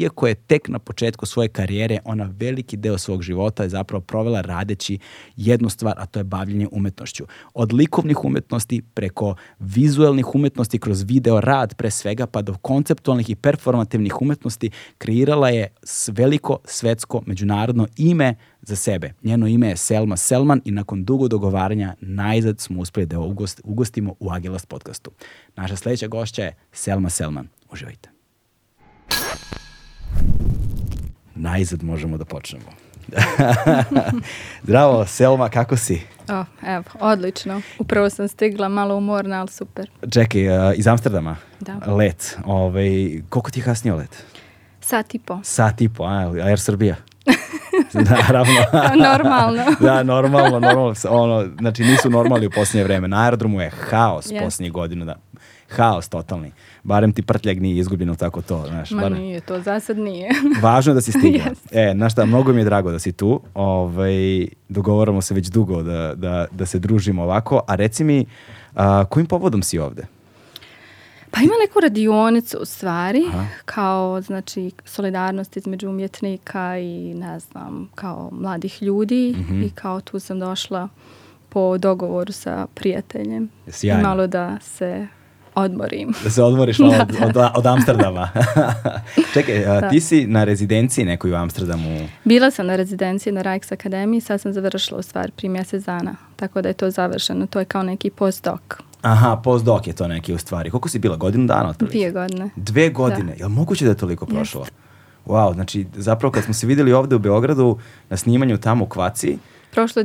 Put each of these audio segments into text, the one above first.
iako je tek na početku svoje karijere, ona veliki deo svog života je zapravo provela radeći jednu stvar, a to je bavljenje umetnošću. Od likovnih umetnosti preko vizuelnih umetnosti kroz video rad pre svega, pa do konceptualnih i performativnih umetnosti, kreirala je veliko svetsko međunarodno ime za sebe. Njeno ime je Selma Selman i nakon dugo dogovaranja najzad smo uspeli da ugost, ugostimo u Agilast podcastu. Naša sledeća gošća je Selma Selman. Uživajte. najzad možemo da počnemo. Zdravo, Selma, kako si? O, evo, odlično. Upravo sam stigla, malo umorna, ali super. Čekaj, uh, iz Amsterdama? Da. Let. Ovaj, koliko ti je kasnio let? Sat i po. Sat i po, a, Air Srbija? Naravno. normalno. da, normalno, normalno. Ono, znači nisu normali u posljednje vreme. Na aerodromu je haos yes. posljednjih godina. Da haos totalni. Barem ti prtljag nije izgubljeno tako to. Znaš, Ma barem... nije to, za sad nije. Važno je da si stigla. yes. E, znaš šta, mnogo mi je drago da si tu. Ovaj, dogovoramo se već dugo da, da, da se družimo ovako. A reci mi, a, kojim povodom si ovde? Pa ima neku radionicu u stvari, Aha. kao znači solidarnost između umjetnika i ne znam, kao mladih ljudi mm -hmm. i kao tu sam došla po dogovoru sa prijateljem. Sjajno. I malo da se odmorim. Da se odmoriš malo da, da. Od, da. od Amsterdama. Čekaj, da. ti si na rezidenciji nekoj u Amsterdamu? Bila sam na rezidenciji na Rijks Akademiji, sad sam završila u stvari prije mjesec dana, tako da je to završeno. To je kao neki postdoc. Aha, postdoc je to neki u stvari. Koliko si bila? Godinu dana otprilike? Dvije godine. Dve da. godine? Da. Jel moguće da je toliko prošlo? Jest. Wow, znači zapravo kad smo se videli ovdje u Beogradu na snimanju tamo u Kvaci. Prošlo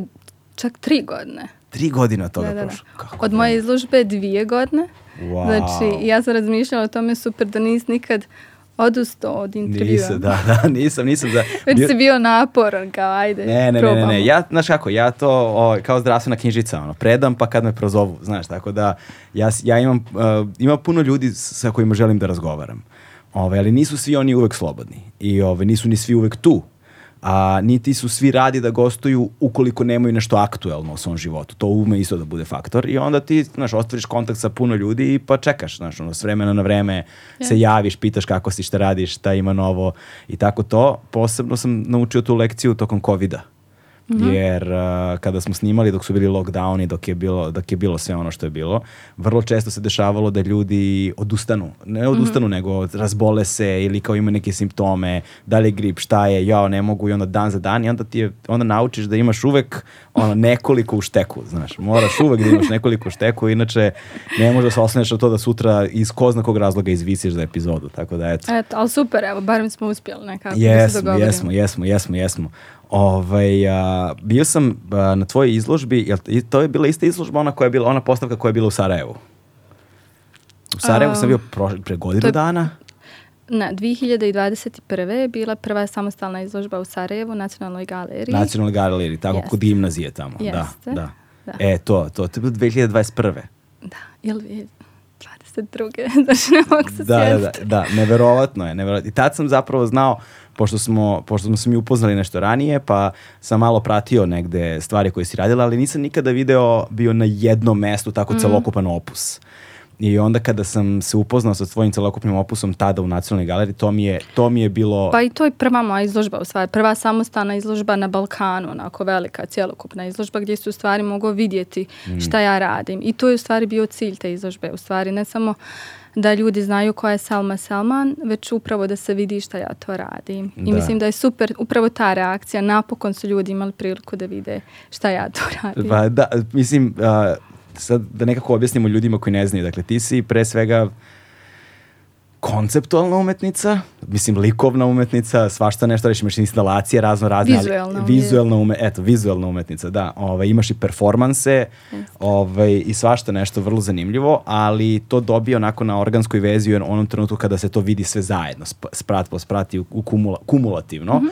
čak tri godine. Tri godine od toga da, da, da. prošlo. Kako od moje izložbe dvije godine. Wow. Znači, ja sam razmišljala o tome super da nis nikad odustao od intervjua. Nisam, da, da, nisam, nisam. Da, Već bio... si bio naporan, kao ajde, ne, ne, probamo. Ne, ne, ne, ja, znaš kako, ja to o, kao zdravstvena knjižica, ono, predam pa kad me prozovu, znaš, tako da ja, ja imam, uh, ima puno ljudi sa kojima želim da razgovaram. Ove, ali nisu svi oni uvek slobodni i ove, nisu ni svi uvek tu a niti su svi radi da gostuju ukoliko nemaju nešto aktuelno u svom životu. To ume isto da bude faktor i onda ti, znaš, ostvariš kontakt sa puno ljudi i pa čekaš, znaš, ono, s vremena na vreme yeah. se javiš, pitaš kako si, šta radiš, šta ima novo i tako to. Posebno sam naučio tu lekciju tokom covid -a -hmm. Jer uh, kada smo snimali dok su bili lockdowni, dok je, bilo, dok je bilo sve ono što je bilo, vrlo često se dešavalo da ljudi odustanu. Ne mhm. odustanu, mm -hmm. nego razbole se ili kao imaju neke simptome, da li je grip, šta je, ja ne mogu i onda dan za dan i onda ti je, onda naučiš da imaš uvek ono, nekoliko u šteku, znaš. Moraš uvek da imaš nekoliko u šteku, inače ne možeš da se oslanjaš na to da sutra iz koznakog razloga izvisiš za epizodu, tako da eto. Eto, ali super, evo, barem smo uspjeli nekako da jesmo, da Jesmo, jesmo, jesmo, jesmo. Ovaj, a, bio sam a, na tvojoj izložbi, jel, to je bila ista izložba ona koja je bila, ona postavka koja je bila u Sarajevu. U Sarajevu a, sam bio prošli, pre godinu je, dana. Na, 2021. je bila prva samostalna izložba u Sarajevu, Nacionalnoj galeriji. Nacionalnoj galeriji, tako, yes. kod gimnazije tamo. Da, Jeste. Da, da. da. E, to, to, to je bilo 2021. Da, jel vi... 22. znači ne mogu se da, sjetiti. Da, da, da, neverovatno je. Neverovatno. I tad sam zapravo znao pošto smo, pošto smo se mi upoznali nešto ranije, pa sam malo pratio negde stvari koje si radila, ali nisam nikada video bio na jednom mestu tako mm. celokupan opus. I onda kada sam se upoznao sa svojim celokupnim opusom tada u Nacionalnoj galeriji, to mi je, to mi je bilo... Pa i to je prva moja izložba, u stvari, prva samostana izložba na Balkanu, onako velika, cjelokupna izložba gdje se u stvari mogu vidjeti mhm. šta ja radim. I to je u stvari bio cilj te izložbe, u stvari ne samo da ljudi znaju ko je Salma Salman, već upravo da se vidi šta ja to radim. Da. I mislim da je super upravo ta reakcija, napokon su ljudi imali priliku da vide šta ja to radim. Pa da, mislim, uh, sad da nekako objasnimo ljudima koji ne znaju, dakle ti si pre svega uh, konceptualna umetnica, mislim likovna umetnica, svašta nešto reći, imaš instalacije razno razne, vizuelna, ali, vizuelna, ume, eto, vizuelna umetnica, da, ovaj, imaš i performanse ovaj, i svašta nešto vrlo zanimljivo, ali to dobije onako na organskoj vezi u onom trenutku kada se to vidi sve zajedno, sprat po sprati u, u kumula, kumulativno, mm -hmm.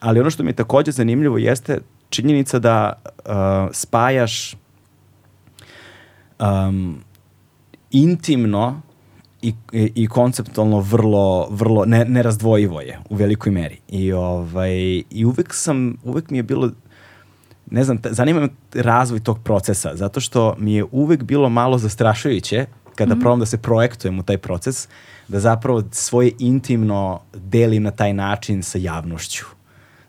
ali ono što mi je takođe zanimljivo jeste činjenica da uh, spajaš um, intimno i, i, konceptualno vrlo, vrlo ne, nerazdvojivo je u velikoj meri. I, ovaj, i uvek, sam, uvek mi je bilo ne znam, zanima me razvoj tog procesa, zato što mi je uvek bilo malo zastrašujuće kada mm -hmm. probam da se projektujem u taj proces, da zapravo svoje intimno delim na taj način sa javnošću.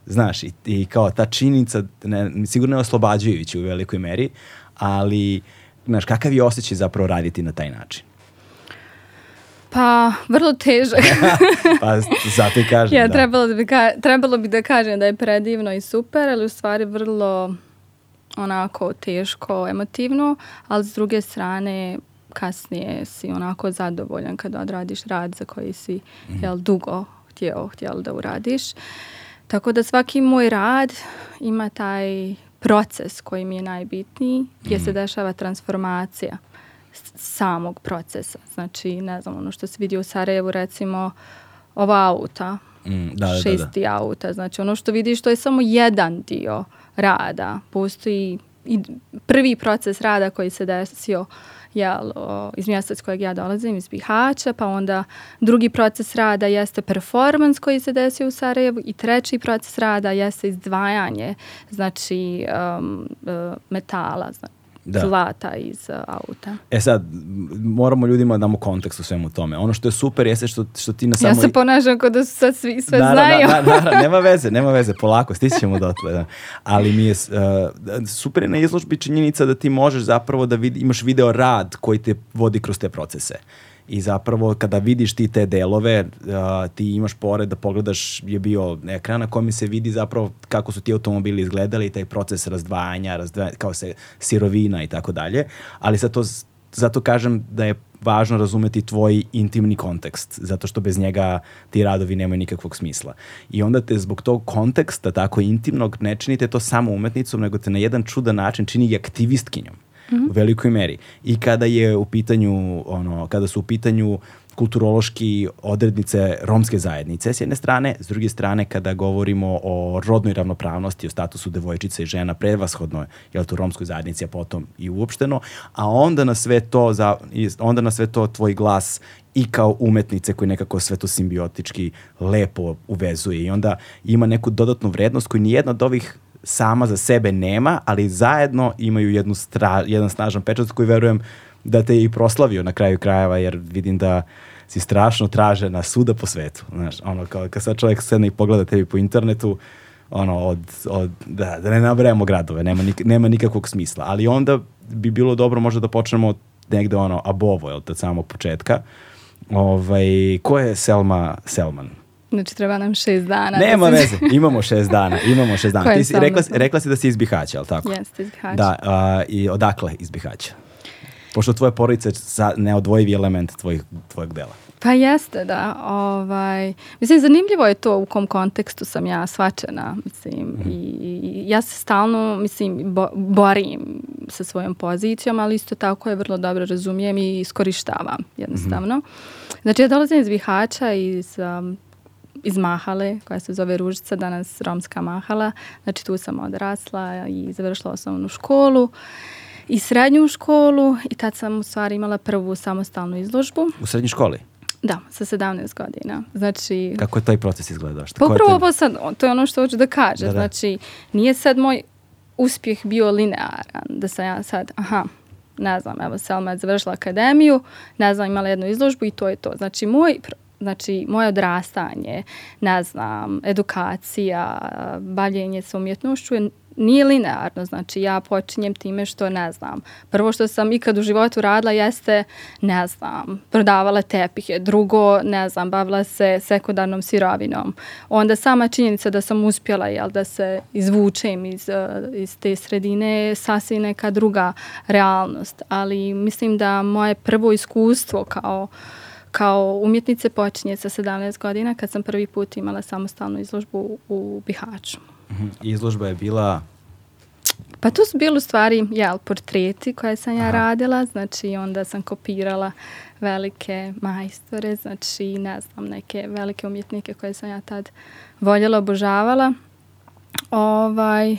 Znaš, i, i kao ta činjenica, ne, sigurno je oslobađajući u velikoj meri, ali, znaš, kakav je osjećaj zapravo raditi na taj način? Pa, vrlo težak. pa, zato i kažem. Ja, da. trebalo, da bi ka, trebalo bi da kažem da je predivno i super, ali u stvari vrlo onako teško, emotivno, ali s druge strane kasnije si onako zadovoljan kad odradiš rad za koji si mm. jel, dugo htjeo, htjel da uradiš. Tako da svaki moj rad ima taj proces koji mi je najbitniji, gdje se mhm. dešava transformacija samog procesa. Znači, ne znam, ono što se vidi u Sarajevu, recimo, ova auta, mm, da, da, da šesti da, da. auta. Znači, ono što vidiš, to je samo jedan dio rada. Postoji i prvi proces rada koji se desio jel, o, iz mjesta s kojeg ja dolazim, iz Bihaća, pa onda drugi proces rada jeste performans koji se desio u Sarajevu i treći proces rada jeste izdvajanje znači um, e, metala, znači da. zlata iz uh, auta. E sad, moramo ljudima da damo kontekst u svemu tome. Ono što je super jeste što, što ti na samo... Ja se ponašam kao da su sad svi sve da, da, da znaju. Da, da, da, nema veze, nema veze, polako, stićemo dotle. Da. Ali mi je, uh, super je na izložbi činjenica da ti možeš zapravo da vid, imaš video rad koji te vodi kroz te procese i zapravo kada vidiš ti te delove, a, ti imaš pored da pogledaš, je bio ekran na kome se vidi zapravo kako su ti automobili izgledali taj proces razdvajanja, razdvajanja kao se sirovina i tako dalje, ali sad to, zato kažem da je važno razumeti tvoj intimni kontekst, zato što bez njega ti radovi nemaju nikakvog smisla. I onda te zbog tog konteksta, tako intimnog, ne činite to samo umetnicom, nego te na jedan čudan način čini i aktivistkinjom mm. u velikoj meri. I kada je u pitanju, ono, kada su u pitanju kulturološki odrednice romske zajednice s jedne strane, s druge strane kada govorimo o rodnoj ravnopravnosti, o statusu devojčice i žena prevashodno je to romskoj zajednici, a potom i uopšteno, a onda na sve to, za, onda na sve to tvoj glas i kao umetnice koji nekako sve to simbiotički lepo uvezuje i onda ima neku dodatnu vrednost koju nijedna od ovih sama za sebe nema, ali zajedno imaju jednu stra, jedan snažan pečat koji verujem da te i proslavio na kraju krajeva, jer vidim da si strašno na svuda po svetu. Znaš, ono, kao, kad sad čovjek sedne i pogleda tebi po internetu, ono, od, od, da, da ne nabrajamo gradove, nema, nik, nema nikakvog smisla. Ali onda bi bilo dobro možda da počnemo negde ono, abovo, jel, od samog početka. Ovaj, ko je Selma Selman? Znači treba nam šest dana. Da Nema da veze, imamo šest dana, imamo šest dana. Ti si, rekla, rekla si da si iz Bihaća, ali tako? Jeste iz Da, a, i odakle iz Pošto tvoje porodica sa neodvojivi element tvojih, tvojeg dela. Pa jeste, da. Ovaj, mislim, zanimljivo je to u kom kontekstu sam ja svačena. Mislim, mm. i, i, ja se stalno mislim, bo, borim sa svojom pozicijom, ali isto tako je vrlo dobro razumijem i iskorištavam mhm. jednostavno. Mm. Znači, ja dolazim iz Bihaća, iz um, iz Mahale, koja se zove Ružica, danas Romska Mahala. Znači tu sam odrasla i završila osnovnu školu i srednju školu i tad sam u stvari imala prvu samostalnu izložbu. U srednjoj školi? Da, sa 17 godina. Znači, Kako je taj proces izgledao? Šta, pa upravo sad, to je ono što hoću da kažem. Da, da. Znači, nije sad moj uspjeh bio linearan, da sam ja sad, aha, ne znam, evo Selma je završila akademiju, ne znam, imala jednu izložbu i to je to. Znači, moj znači moje odrastanje, ne znam, edukacija, bavljenje sa umjetnošću je nije linearno, znači ja počinjem time što ne znam. Prvo što sam ikad u životu radila jeste, ne znam, prodavala tepihe, drugo, ne znam, bavila se sekundarnom sirovinom. Onda sama činjenica da sam uspjela jel, da se izvučem iz, iz te sredine je sasvim neka druga realnost, ali mislim da moje prvo iskustvo kao uh, kao umjetnice počinje sa 17 godina kad sam prvi put imala samostalnu izložbu u Bihaću. Mhm, izložba je bila Pa to su bili u stvari jel, portreti koje sam ja Aha. radila, znači onda sam kopirala velike majstore, znači ne znam, neke velike umjetnike koje sam ja tad voljela, obožavala, ovaj,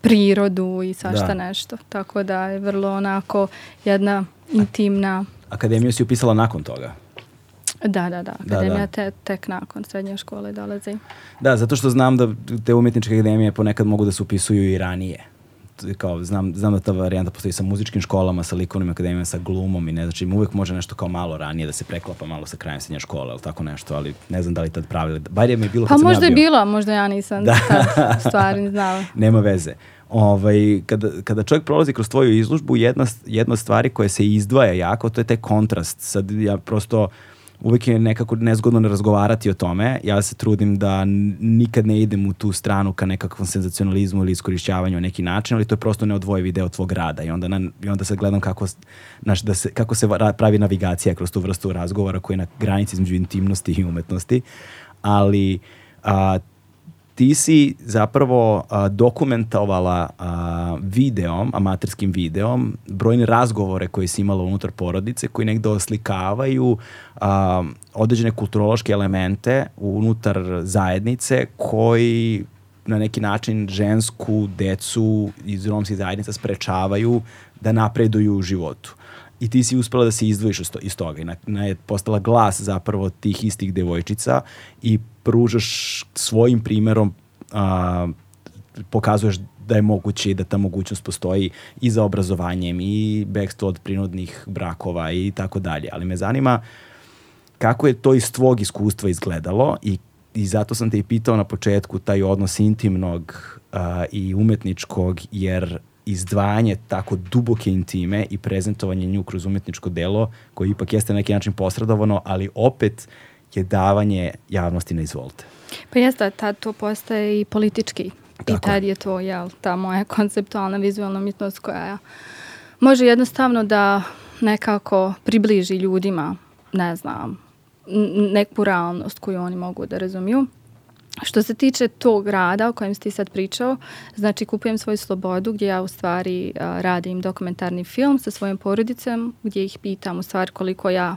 prirodu i svašta da. nešto. Tako da je vrlo onako jedna intimna... Akademiju si upisala nakon toga? Da, da, da, da. Akademija da, te, tek nakon srednje škole dolazi. Da, zato što znam da te umetničke akademije ponekad mogu da se upisuju i ranije kao znam, znam da ta varijanta postoji sa muzičkim školama, sa likovnim akademijama, sa glumom i ne znači uvek može nešto kao malo ranije da se preklapa malo sa krajem srednje škole ili tako nešto, ali ne znam da li tad pravili. Bar je mi bilo pa možda ja je bilo, možda ja nisam da. tad stvari znala. Nema veze. Ovaj, kada, kada čovjek prolazi kroz tvoju izlužbu, jedna, jedna stvari koja se izdvaja jako, to je taj kontrast. Sad ja prosto uvek je nekako nezgodno ne razgovarati o tome. Ja se trudim da nikad ne idem u tu stranu ka nekakvom senzacionalizmu ili iskorišćavanju na neki način, ali to je prosto neodvojivi deo tvog rada i onda, na, i onda sad gledam kako, naš, da se, kako se pravi navigacija kroz tu vrstu razgovora koji je na granici između intimnosti i umetnosti. Ali a, ti si zapravo a, dokumentovala a, videom, amaterskim videom, brojne razgovore koje si imala unutar porodice koji negde oslikavaju a, određene kulturološke elemente unutar zajednice koji na neki način žensku decu iz romskih zajednica sprečavaju da napreduju u životu i ti si uspela da se izdvojiš iz toga i na, na je postala glas zapravo tih istih devojčica i pružaš svojim primerom a, pokazuješ da je moguće i da ta mogućnost postoji i za obrazovanjem i bekstvo od prinudnih brakova i tako dalje. Ali me zanima kako je to iz tvog iskustva izgledalo i, i zato sam te i pitao na početku taj odnos intimnog uh, i umetničkog, jer izdvajanje tako duboke intime i prezentovanje nju kroz umetničko delo, koje ipak jeste na neki način posredovano, ali opet je davanje javnosti na izvolite. Pa jeste, tad to postaje i politički. Tako. I tad je to, jel, ta moja konceptualna vizualna umetnost koja može jednostavno da nekako približi ljudima, ne znam, neku realnost koju oni mogu da razumiju. Što se tiče tog rada o kojem ste sad pričao, znači kupujem svoju slobodu gdje ja u stvari a, radim dokumentarni film sa svojim porodicom gdje ih pitam u stvari koliko ja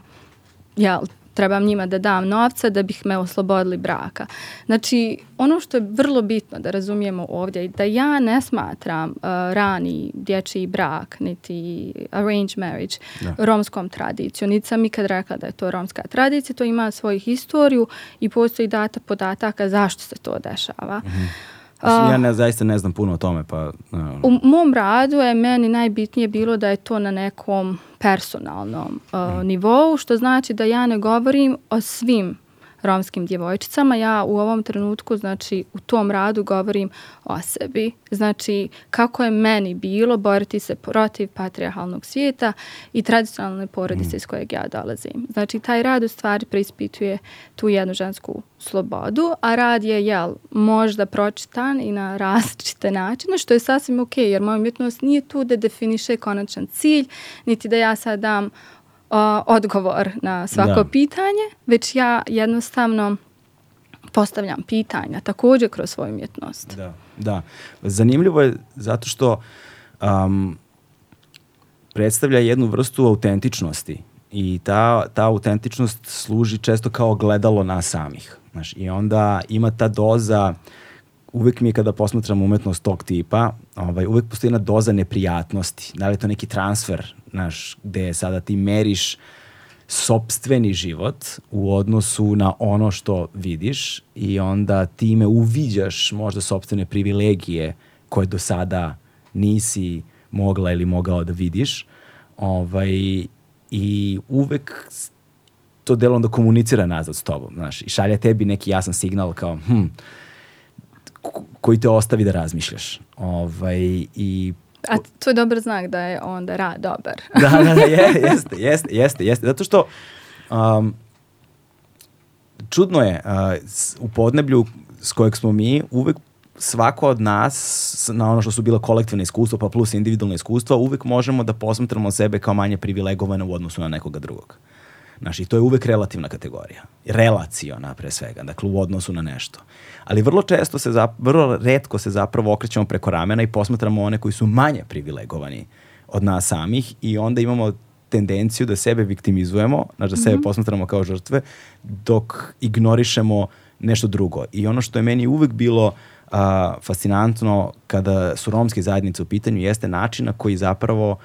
ja trebam njima da dam novca da bih me oslobodili braka. Znači, ono što je vrlo bitno da razumijemo ovdje, da ja ne smatram uh, rani dječji brak, niti arranged marriage, da. romskom tradicijom. Niti sam ikad rekla da je to romska tradicija, to ima svoju historiju i postoji data podataka zašto se to dešava. Mhm. Mislim, ja ne, zaista ne znam puno o tome. Pa, ne. U mom radu je meni najbitnije bilo da je to na nekom personalnom uh, nivou, što znači da ja ne govorim o svim romskim djevojčicama. Ja u ovom trenutku, znači u tom radu govorim o sebi. Znači kako je meni bilo boriti se protiv patrijarhalnog svijeta i tradicionalne porodice mm. iz kojeg ja dolazim. Znači taj rad u stvari preispituje tu jednu žensku slobodu, a rad je jel, možda pročitan i na različite načine, što je sasvim ok, jer moja umjetnost nije tu da definiše konačan cilj, niti da ja sad dam o, odgovor na svako da. pitanje, već ja jednostavno postavljam pitanja takođe kroz svoju umjetnost. Da, da. Zanimljivo je zato što um, predstavlja jednu vrstu autentičnosti i ta, ta autentičnost služi često kao gledalo nas samih. Znaš, I onda ima ta doza, uvek mi je kada posmatram umetnost tog tipa, ovaj, uvek postoji jedna doza neprijatnosti. Da li je to neki transfer znaš, gde sada ti meriš sopstveni život u odnosu na ono što vidiš i onda time uviđaš možda sopstvene privilegije koje do sada nisi mogla ili mogao da vidiš. Ovaj, I uvek to delo onda komunicira nazad s tobom, znaš, i šalje tebi neki jasan signal kao, hm, koji te ostavi da razmišljaš. Ovaj, I A to je dobar znak da je onda rad dobar. da, da, da, je, jeste, jeste, jeste, jeste. Zato što um, čudno je, uh, u podneblju s kojeg smo mi, uvek svako od nas, na ono što su bila kolektivne iskustva pa plus individualne iskustva, uvek možemo da posmatramo sebe kao manje privilegovane u odnosu na nekoga drugog. Uh, Znaš, i to je uvek relativna kategorija. Relaciona, pre svega, dakle u odnosu na nešto. Ali vrlo često se, zap, vrlo redko se zapravo okrećemo preko ramena i posmatramo one koji su manje privilegovani od nas samih i onda imamo tendenciju da sebe viktimizujemo, znači da sebe mm -hmm. posmatramo kao žrtve, dok ignorišemo nešto drugo. I ono što je meni uvek bilo a, fascinantno kada su romske zajednice u pitanju jeste način na koji zapravo uh,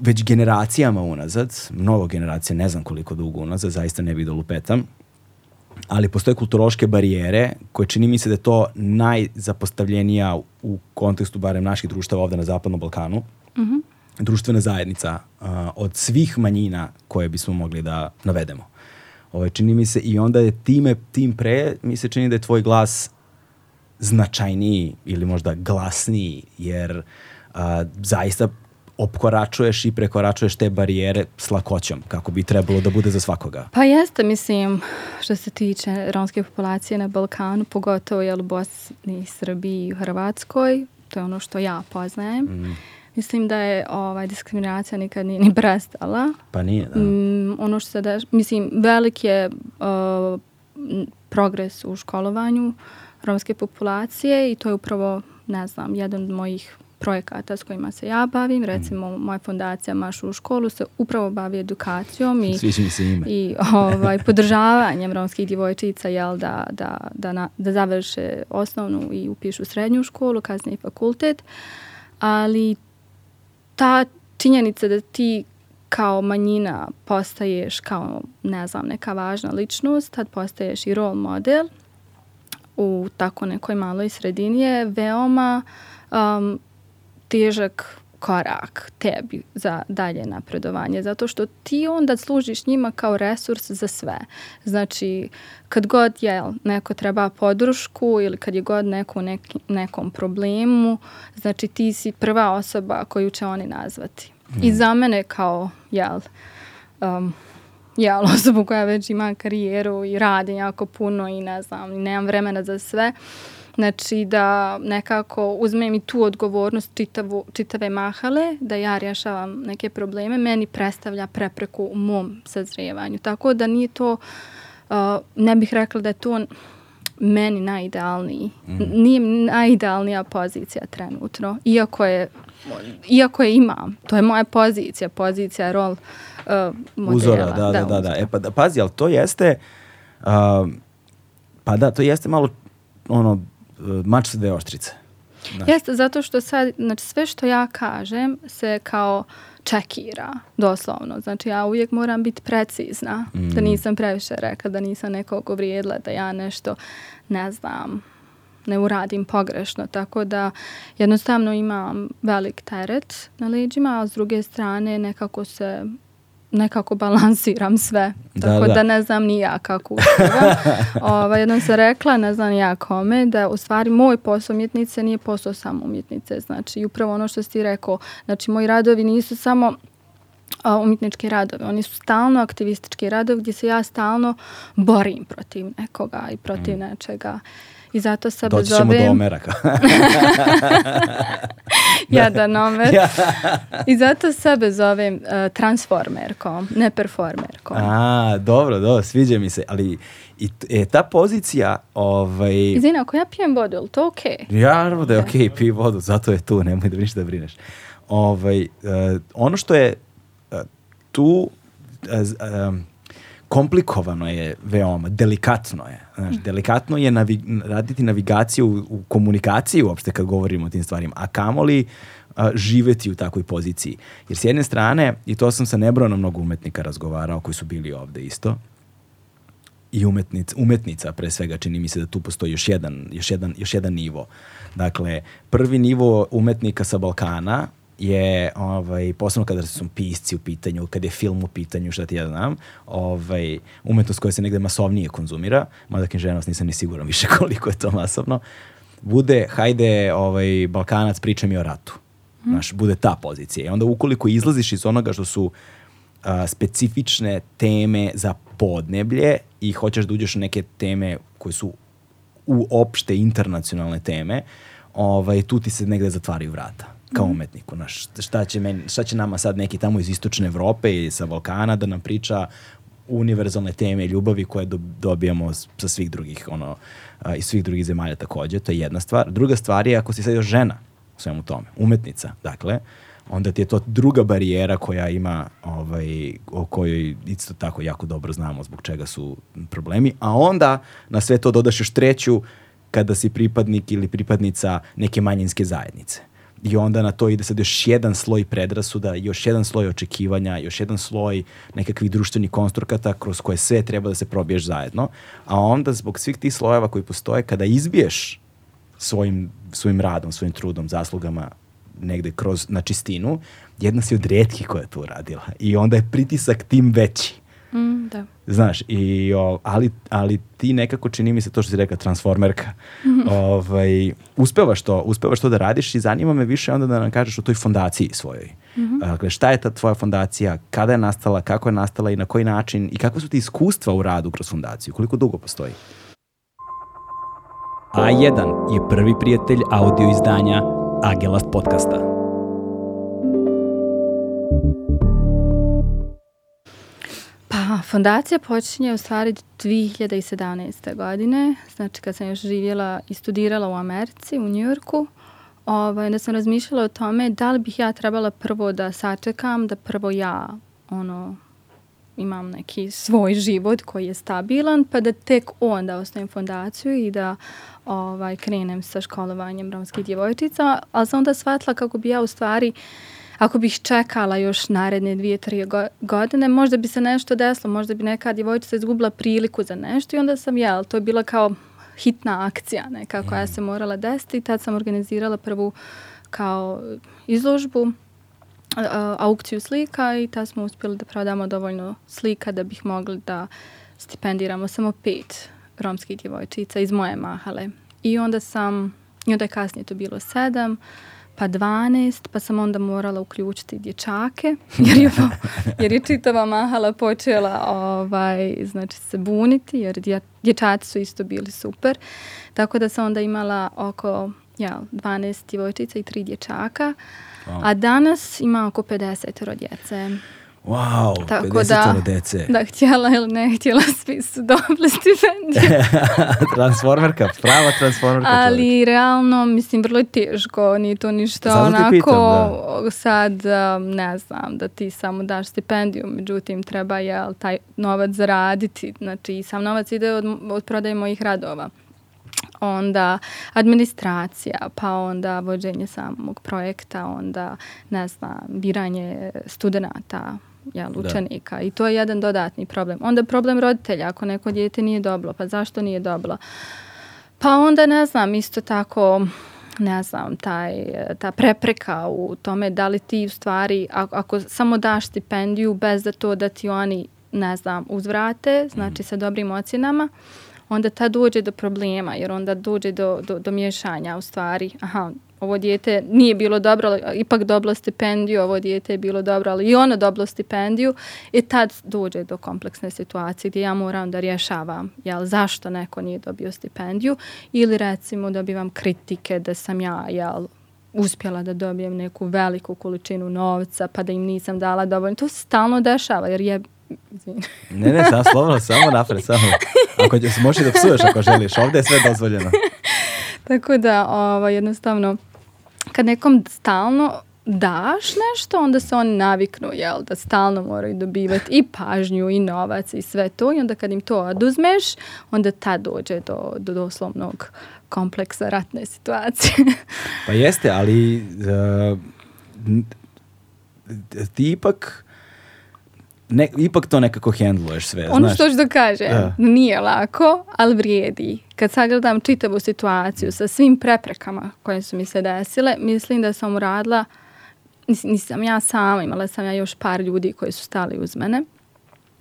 već generacijama unazad, mnogo generacija, ne znam koliko dugo unazad, zaista ne bih da lupetam, ali postoje kulturoške barijere koje čini mi se da je to najzapostavljenija u kontekstu barem naših društava ovde na Zapadnom Balkanu. Mm -hmm. Društvena zajednica uh, od svih manjina koje bismo mogli da navedemo. Ovaj, čini mi se i onda je time, tim pre, mi se čini da je tvoj glas značajniji ili možda glasniji, jer uh, zaista opkoračuješ i prekoračuješ te barijere s lakoćom, kako bi trebalo da bude za svakoga. Pa jeste, mislim, što se tiče romske populacije na Balkanu, pogotovo jel, u Bosni, Srbiji i Hrvatskoj, to je ono što ja poznajem. Mm. Mislim da je ovaj, diskriminacija nikad nije ni prestala. Pa nije, da. Mm, ono što se deš... Mislim, velik je uh, progres u školovanju romske populacije i to je upravo, ne znam, jedan od mojih projekata s kojima se ja bavim. Recimo, mhm. moja fondacija Maš u školu se upravo bavi edukacijom i, i ovaj, podržavanjem romskih djevojčica jel, da, da, da, na, da završe osnovnu i upišu srednju školu, kasnije fakultet. Ali ta činjenica da ti kao manjina postaješ kao, ne znam, neka važna ličnost, tad postaješ i role model u tako nekoj maloj sredini je veoma um, težak korak tebi za dalje napredovanje, zato što ti onda služiš njima kao resurs za sve. Znači, kad god je neko treba podršku ili kad je god neko u neki, nekom problemu, znači ti si prva osoba koju će oni nazvati. Mm. I mhm. za mene kao, jel, um, jel, osobu koja već ima karijeru i radi jako puno i ne znam, nemam vremena za sve, uh, Znači da nekako uzmem i tu odgovornost čitavu, čitave mahale, da ja rješavam neke probleme, meni predstavlja prepreku u mom sazrevanju. Tako da nije to, uh, ne bih rekla da je to meni najidealniji. Mm. Nije najidealnija pozicija trenutno, iako je iako je imam, to je moja pozicija, pozicija, rol uh, modela. Uzora, da, da, da. da, da. E pa da, pazi, ali to jeste, uh, pa da, to jeste malo ono, mač sa dve oštrice. Znači. Jeste, zato što sad, znači sve što ja kažem se kao čekira, doslovno. Znači ja uvijek moram biti precizna, da mm. da nisam previše rekla, da nisam nekog uvrijedila, da ja nešto, ne znam, ne uradim pogrešno. Tako da jednostavno imam velik teret na leđima, a s druge strane nekako se nekako balansiram sve. Da, tako da. da ne znam ni ja kako Ova, Jednom sam rekla, ne znam ja kome, da u stvari moj posao umjetnice nije posao samo umjetnice. Znači, upravo ono što si rekao, znači moji radovi nisu samo a, umjetnički radovi. Oni su stalno aktivistički radovi gdje se ja stalno borim protiv nekoga i protiv mm. nečega. I zato se Doći ćemo ovim... do omeraka. Jadan omer. I zato sebe zovem uh, e, transformerkom, ne performerkom. A, dobro, dobro, sviđa mi se. Ali i e, ta pozicija... Ovaj... Izvini, ako ja pijem vodu, je li to okej? Okay? Naravno da je da. okej, okay, pij vodu, zato je tu, nemoj da ništa brineš. Ovaj, uh, ono što je uh, tu... Um, komplikovano je veoma, delikatno je. Znaš, delikatno je navi, raditi navigaciju u, u komunikaciji uopšte kad govorimo o tim stvarima, a kamoli a, živeti u takvoj poziciji. Jer s jedne strane, i to sam sa nebrojno mnogo umetnika razgovarao koji su bili ovde isto, i umetnica, umetnica pre svega, čini mi se da tu postoji još jedan, još jedan, još jedan nivo. Dakle, prvi nivo umetnika sa Balkana je ovaj, posebno kada su pisci u pitanju, kada je film u pitanju, šta ti ja znam, ovaj, umetnost koja se negde masovnije konzumira, mada književnost nisam ni siguran više koliko je to masovno, bude, hajde, ovaj, Balkanac, priča mi o ratu. Mm. Znaš, bude ta pozicija. I onda ukoliko izlaziš iz onoga što su a, specifične teme za podneblje i hoćeš da uđeš u neke teme koje su u opšte internacionalne teme, ovaj, tu ti se negde zatvaraju vrata kao umetniku. Naš, šta, će meni, šta će nama sad neki tamo iz istočne Evrope i sa Balkana da nam priča univerzalne teme ljubavi koje dobijamo sa svih drugih, ono, a, iz svih drugih zemalja takođe, to je jedna stvar. Druga stvar je ako si sad još žena u svemu tome, umetnica, dakle, onda ti je to druga barijera koja ima, ovaj, o kojoj isto tako jako dobro znamo zbog čega su problemi, a onda na sve to dodaš još treću kada si pripadnik ili pripadnica neke manjinske zajednice I onda na to ide sad još jedan sloj predrasuda, još jedan sloj očekivanja, još jedan sloj nekakvih društvenih konstrukata kroz koje sve treba da se probiješ zajedno. A onda zbog svih tih slojeva koji postoje, kada izbiješ svojim, svojim radom, svojim trudom, zaslugama negde kroz, na čistinu, jedna si od redkih koja je to uradila. I onda je pritisak tim veći. Mm, da. Znaš, i, o, ali, ali ti nekako čini mi se to što si rekla, transformerka. Mhm. ovaj, uspevaš, to, uspevaš to da radiš i zanima me više onda da nam kažeš o toj fondaciji svojoj. Mm -hmm. Dakle, šta je ta tvoja fondacija, kada je nastala, kako je nastala i na koji način i kakva su ti iskustva u radu kroz fondaciju, koliko dugo postoji? A1 je prvi prijatelj audio izdanja Agelast podcasta. Pa, fondacija počinje u stvari 2017. godine, znači kad sam još živjela i studirala u Americi, u Njujorku, ovaj, da sam razmišljala o tome da li bih ja trebala prvo da sačekam, da prvo ja ono, imam neki svoj život koji je stabilan, pa da tek onda osnovim fondaciju i da ovaj, krenem sa školovanjem romskih djevojčica, ali sam onda shvatila kako bi ja u stvari uh, ako bih čekala još naredne dvije, tri godine, možda bi se nešto desilo, možda bi neka djevojčica izgubila priliku za nešto i onda sam, jel, to je bila kao hitna akcija neka koja mhm. se morala desiti i tad sam organizirala prvu kao izložbu aukciju slika i tad smo uspjeli da prodamo dovoljno slika da bih mogli da stipendiramo samo pet romskih djevojčica iz moje mahale. I onda sam, i onda je kasnije to bilo sedam, pa 12, pa sam onda morala uključiti dječake, jer je, jer je čitava mahala počela ovaj, znači, se buniti, jer dječaci su isto bili super. Tako da sam onda imala oko ja, 12 djevojčica i 3 dječaka, wow. a danas ima oko 50 djece. Wow, Tako 50 da, dece. Da, htjela ili ne htjela, svi su dobili stipendiju. transformerka, prava transformerka. Ali čovjek. realno, mislim, vrlo je teško, nije to ništa Zato onako, pitam, da. sad um, ne znam, da ti samo daš stipendiju, međutim, treba je taj novac zaraditi, znači sam novac ide od, od prodaje mojih radova onda administracija, pa onda vođenje samog projekta, onda, ne znam, biranje studenta, jel, da. učenika. Da. I to je jedan dodatni problem. Onda problem roditelja, ako neko dijete nije dobilo, pa zašto nije dobilo? Pa onda, ne znam, isto tako ne znam, taj, ta prepreka u tome da li ti u stvari, ako, ako samo daš stipendiju bez da to da ti oni, ne znam, uzvrate, znači mhm. sa dobrim ocinama, uh, onda ta dođe do problema, jer onda dođe do, do, do miješanja u stvari, aha, ovo dijete nije bilo dobro, ali ipak dobilo stipendiju, ovo dijete je bilo dobro, ali i ono dobilo stipendiju i e tad dođe do kompleksne situacije gdje ja moram da rješavam jel, zašto neko nije dobio stipendiju ili recimo dobivam kritike da sam ja jel, uspjela da dobijem neku veliku količinu novca pa da im nisam dala dovoljno. To se stalno dešava jer je Ne, ne, sam slobodno, samo napred, samo. Ako možeš da psuješ ako želiš, ovdje je sve dozvoljeno. Tako da, ovo, jednostavno, kad nekom stalno daš nešto, onda se oni naviknu, jel, da stalno moraju dobivati i pažnju, i novac, i sve to. I onda kad im to oduzmeš, onda ta dođe do, do doslovnog kompleksa ratne situacije. pa jeste, ali uh, ti ipak ne, ipak to nekako hendluješ sve. Ono znaš. što ću da kažem, da. nije lako, ali vrijedi. Kad sagledam čitavu situaciju sa svim preprekama koje su mi se desile, mislim da sam uradila, nis, nisam ja sama, imala sam ja još par ljudi koji su stali uz mene.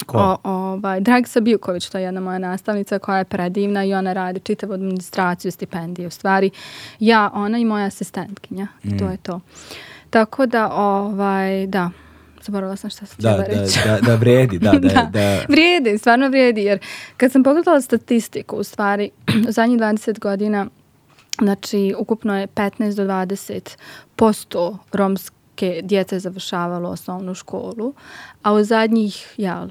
Ko? O, ovaj, Dragsa Bilković, to je jedna moja nastavnica koja je predivna i ona radi čitavu administraciju stipendije. U stvari, ja, ona i moja asistentkinja. Mm. To je to. Tako da, ovaj, da, Zaboravila sam šta sam da, da, reći. Da, da, vrijedi, da, da, da, da. Vrijedi, stvarno vrijedi, jer kad sam pogledala statistiku, u stvari, u zadnjih 20 godina, znači, ukupno je 15 do 20 posto romske djece završavalo osnovnu školu, a u zadnjih, jel,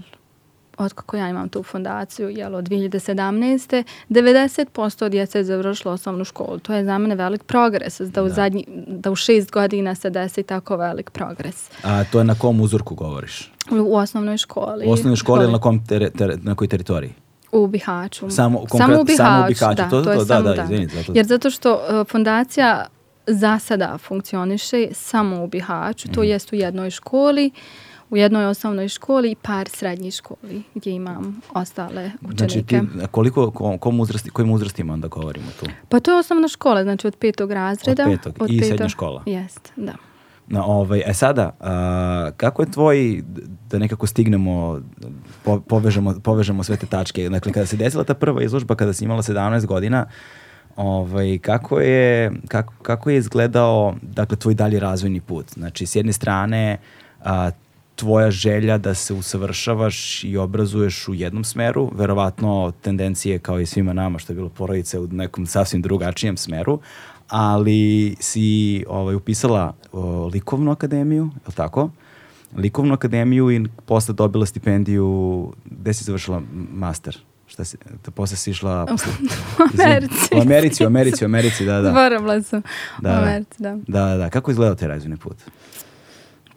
od kako ja imam tu fondaciju, jel, od 2017. 90% djece je završilo osnovnu školu. To je za mene velik progres, da u, da. Zadnji, da u šest godina se desi tako velik progres. A to je na kom uzorku govoriš? U, u osnovnoj školi. U osnovnoj školi ili na, kom ter, ter, na kojoj teritoriji? U Bihaću. Samo, konkret, samo u Bihaću, samo u Bihaću. da. To, to, to, da, da, da, izvinite. Zato... Jer zato što uh, fondacija za sada funkcioniše samo u Bihaću, mm. to mhm. jest u jednoj školi. Uh, u jednoj osnovnoj školi i par srednjih školi gdje imam ostale učenike. Znači ti, koliko, kom uzrasti, kojim uzrastima onda govorimo tu? Pa to je osnovna škola, znači od petog razreda. Od petog od i petog, srednja škola. Jest, da. Na ovaj, e sada, a, kako je tvoj, da nekako stignemo, po, povežemo, povežemo sve te tačke, dakle kada se desila ta prva izložba, kada si imala 17 godina, ovaj, kako, je, kako, kako je izgledao dakle, tvoj dalji razvojni put? Znači, s jedne strane, a, tvoja želja da se usavršavaš i obrazuješ u jednom smeru, verovatno tendencije kao i svima nama što je bilo porodice u nekom sasvim drugačijem smeru, ali si ovaj, upisala o, likovnu akademiju, je li tako? Likovnu akademiju i posle dobila stipendiju, gde si završila master? Šta si, da posle si išla... u Americi. U Americi, u Americi, u Americi, da, da. Zaboravila sam. Da, u da. Americi, da. Da, da, da. Kako izgledao taj razvojni put? Uh,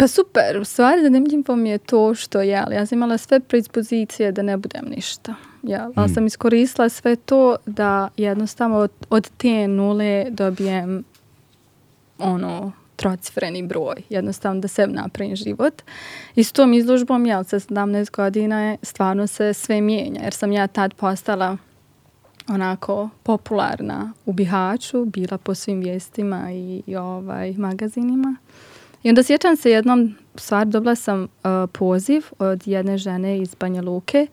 Pa super, u stvari zanimljivo mi je to što jel, ja sam imala sve predispozicije da ne budem ništa. Jel, ali mm. sam iskoristila sve to da jednostavno od, od te nule dobijem ono, trocifreni broj, jednostavno da se napravim život. I s tom izložbom, jel, sa 17 godina je, stvarno se sve mijenja, jer sam ja tad postala onako popularna u Bihaću, bila po svim vijestima i, i ovaj, magazinima. I onda sjećam se jednom stvar, dobila sam uh, poziv od jedne žene iz Banja Luke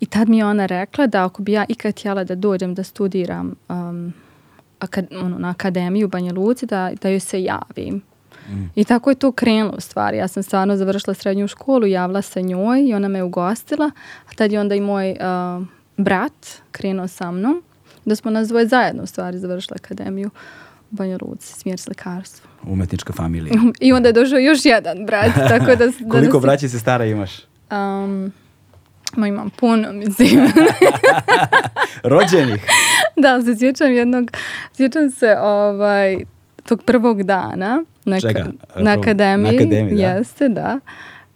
i tad mi je ona rekla da ako bi ja ikad htjela da dođem da studiram um, akad, ono, na akademiju u Banja Luci, da, da joj se javim. Mm. I tako je to krenulo u stvari. Ja sam stvarno završila srednju školu, javila se njoj i ona me ugostila. A tad je onda i moj uh, brat krenuo sa mnom. Da smo nas dvoje zajedno u stvari završili akademiju u Banja Luci, smjer slikarstvo umetnička familija. I onda je došao još jedan brat, tako da, da... Koliko da braći se stara imaš? Um, ma imam puno, mislim. Rođenih? da, se sjećam jednog, sjećam se ovaj, tog prvog dana na, Čega? na akademiji. Na akademiji, da. Jeste, da.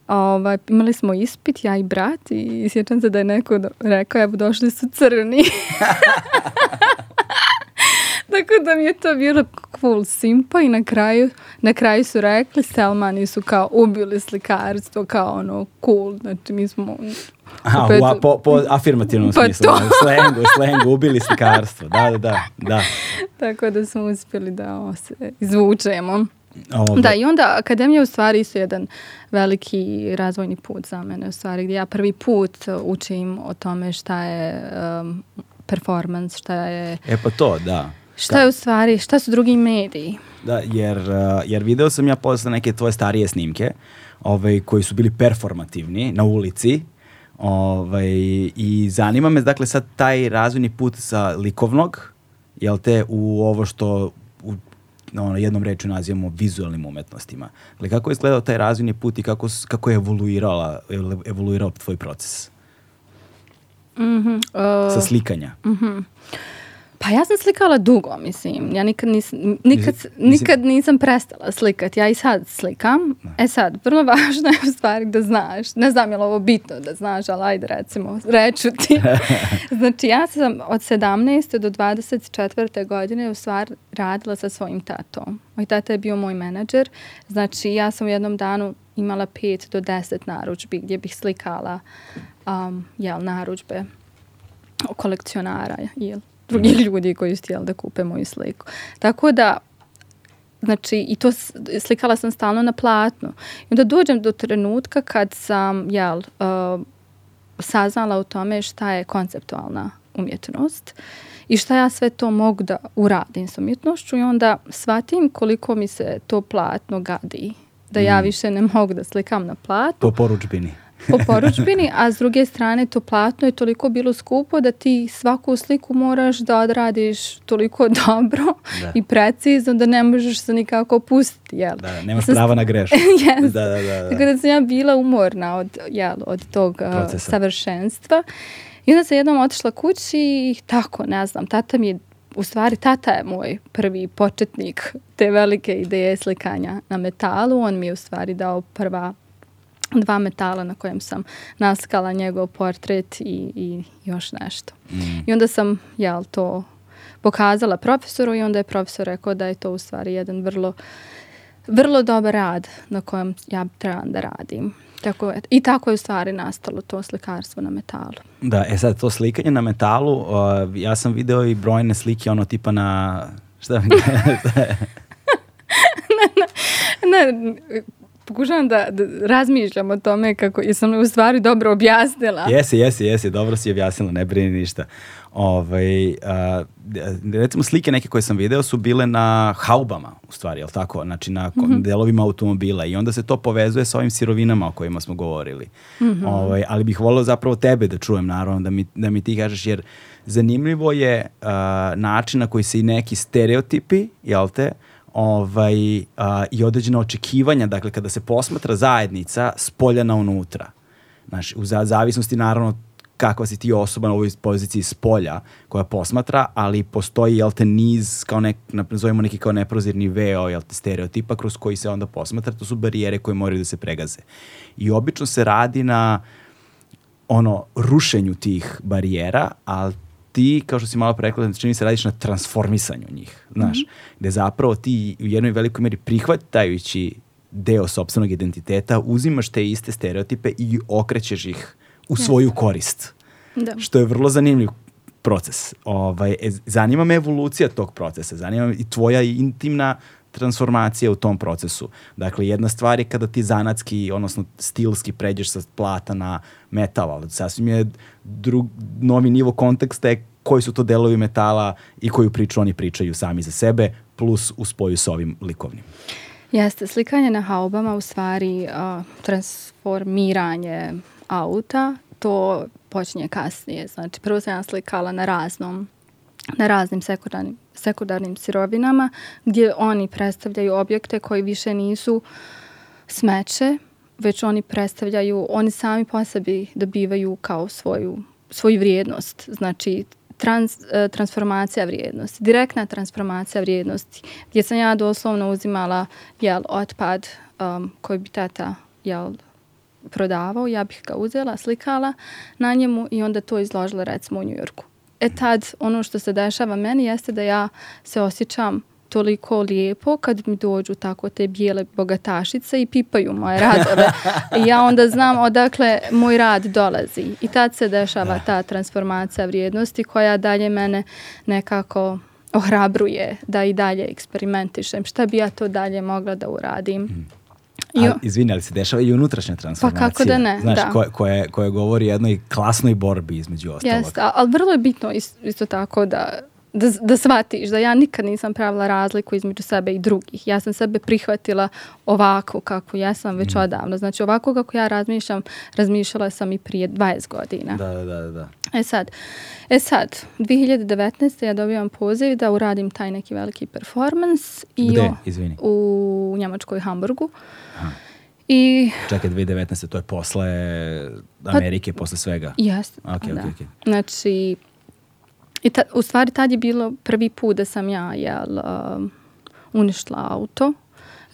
Ovaj, imali smo ispit, ja i brat, i sjećam se da je neko rekao, evo, došli su crni. Tako da mi je to bilo cool simpa i na kraju, na kraju su rekli Selmani su kao ubili slikarstvo kao ono cool, znači mi smo Aha, opet, u, a, po, po afirmativnom pa smislu, to. slengu, slengu, ubili slikarstvo, da, da, da, da. Tako da smo uspjeli da se izvučemo. Ovo. Da, i onda akademija u stvari isto jedan veliki razvojni put za mene, u stvari gdje ja prvi put učim o tome šta je um, performance, šta je... E pa to, da. Šta Ka? je u stvari, šta su drugi mediji? Da, jer, eh, jer video sam ja posle neke tvoje starije snimke, ovaj, koji su bili performativni na ulici, ovaj, i zanima me, dakle, sad taj razvojni put sa likovnog, jel te, u ovo što u, na jednom reču nazivamo vizualnim umetnostima. Dakle, kako je izgledao taj razvojni put i kako, kako je evoluirala, evoluirao tvoj proces? Mm -hmm, uh, sa slikanja. Mm -hmm. Pa ja sam slikala dugo, mislim. Ja nikad, nis, nikad, nikad nisam prestala slikati. Ja i sad slikam. Da. E sad, vrlo važno je u stvari da znaš. Ne znam je li ovo bitno da znaš, ali ajde recimo, reču ti. znači ja sam od 17. do 24. godine u stvari radila sa svojim tatom. Moj tata je bio moj menadžer. Znači ja sam u jednom danu imala 5 do 10 naručbi gdje bih slikala um, jel, naručbe kolekcionara, ili drugih ljudi koji su htjeli da kupe moju sliku. Tako da, znači, i to slikala sam stalno na platnu. I onda dođem do trenutka kad sam, jel, uh, saznala o tome šta je konceptualna umjetnost i šta ja sve to mogu da uradim s umjetnošću i onda shvatim koliko mi se to platno gadi. Da ja mhm. više ne mogu da slikam na platu. Po poručbini po poručbini, a s druge strane to platno je toliko bilo skupo da ti svaku sliku moraš da odradiš toliko dobro da. i precizno da ne možeš se nikako opustiti. Jel? Da, nemaš Sa... prava na grešku. yes. da, da, da, da. Tako da sam ja bila umorna od, jel, od tog uh, Procesa. savršenstva. I onda sam jednom otišla kući i tako, ne znam, tata mi je u stvari tata je moj prvi početnik te velike ideje slikanja na metalu. On mi je u stvari dao prva dva metala na kojem sam naskala njegov portret i, i još nešto. Mm. I onda sam ja to pokazala profesoru i onda je profesor rekao da je to u stvari jedan vrlo vrlo dobar rad na kojem ja trebam da radim. Tako, je, I tako je u stvari nastalo to slikarstvo na metalu. Da, e sad to slikanje na metalu, uh, ja sam video i brojne slike ono tipa na... Šta na, na, na pokušavam da, da razmišljam o tome kako jesam u stvari dobro objasnila. Jesi, jesi, jesi, dobro si objasnila, ne brini ništa. Ovaj, recimo slike neke koje sam video su bile na haubama, u stvari, je jel tako? Znači na mm -hmm. delovima automobila i onda se to povezuje sa ovim sirovinama o kojima smo govorili. Mm -hmm. ovaj, ali bih volio zapravo tebe da čujem, naravno, da mi, da mi ti kažeš, jer zanimljivo je uh, način na koji se i neki stereotipi, jel te, uh, ovaj, a, i određena očekivanja, dakle kada se posmatra zajednica s na unutra. Znači, u zavisnosti naravno kakva si ti osoba na ovoj poziciji s polja koja posmatra, ali postoji jel te niz, kao nek, nazovimo neki kao neprozirni veo, jel te stereotipa kroz koji se onda posmatra, to su barijere koje moraju da se pregaze. I obično se radi na ono, rušenju tih barijera, ali ti, kao što si malo rekla, znači čini se radiš na transformisanju njih, znaš, mm -hmm. gde zapravo ti u jednoj velikoj meri prihvatajući deo sobstvenog identiteta, uzimaš te iste stereotipe i okrećeš ih u svoju yes. korist. Da. Što je vrlo zanimljiv proces. Ovaj, e, zanima me evolucija tog procesa, zanima me i tvoja intimna transformacija u tom procesu. Dakle, jedna stvar je kada ti zanatski, odnosno stilski pređeš sa plata na metal, ali sasvim je drug, novi nivo konteksta je koji su to delovi metala i koju priču oni pričaju sami za sebe, plus u spoju sa ovim likovnim. Jeste, slikanje na haubama u stvari uh, transformiranje auta, to počinje kasnije. Znači, prvo sam ja slikala na raznom na raznim sekundarnim, sekundarnim sirovinama gdje oni predstavljaju objekte koji više nisu smeće, već oni predstavljaju, oni sami po sebi dobivaju kao svoju, svoju vrijednost. Znači, trans, e, transformacija vrijednosti, direktna transformacija vrijednosti, gdje sam ja doslovno uzimala jel, otpad um, koji bi tata jel, prodavao, ja bih ga uzela, slikala na njemu i onda to izložila recimo u Njujorku. E tad ono što se dešava meni jeste da ja se osjećam toliko lijepo kad mi dođu tako te bijele bogatašice i pipaju moje radove. I ja onda znam odakle moj rad dolazi. I tad se dešava da. ta transformacija vrijednosti koja dalje mene nekako ohrabruje da i dalje eksperimentišem. Šta bi ja to dalje mogla da uradim? Mm. A, izvini, ali se dešava i unutrašnja transformacija. Pa kako da ne, Znaš, da. Koje, koje, koje govori jednoj klasnoj borbi između ostalog. Jeste, ali vrlo je bitno isto, isto tako da da, da shvatiš da ja nikad nisam pravila razliku između sebe i drugih. Ja sam sebe prihvatila ovako kako jesam već mm. odavno. Znači ovako kako ja razmišljam, razmišljala sam i prije 20 godina. Da, da, da. da. E sad, e sad, 2019. ja dobivam poziv da uradim taj neki veliki performans. I Gde, izvini? U Njemačkoj, Hamburgu. Aha. I... Čekaj, 2019. to je posle pa Amerike, pa, posle svega? Jeste. Ok, da. ok, ok. Znači, I ta, u stvari tad je bilo prvi put da sam ja jel, uh, uništila auto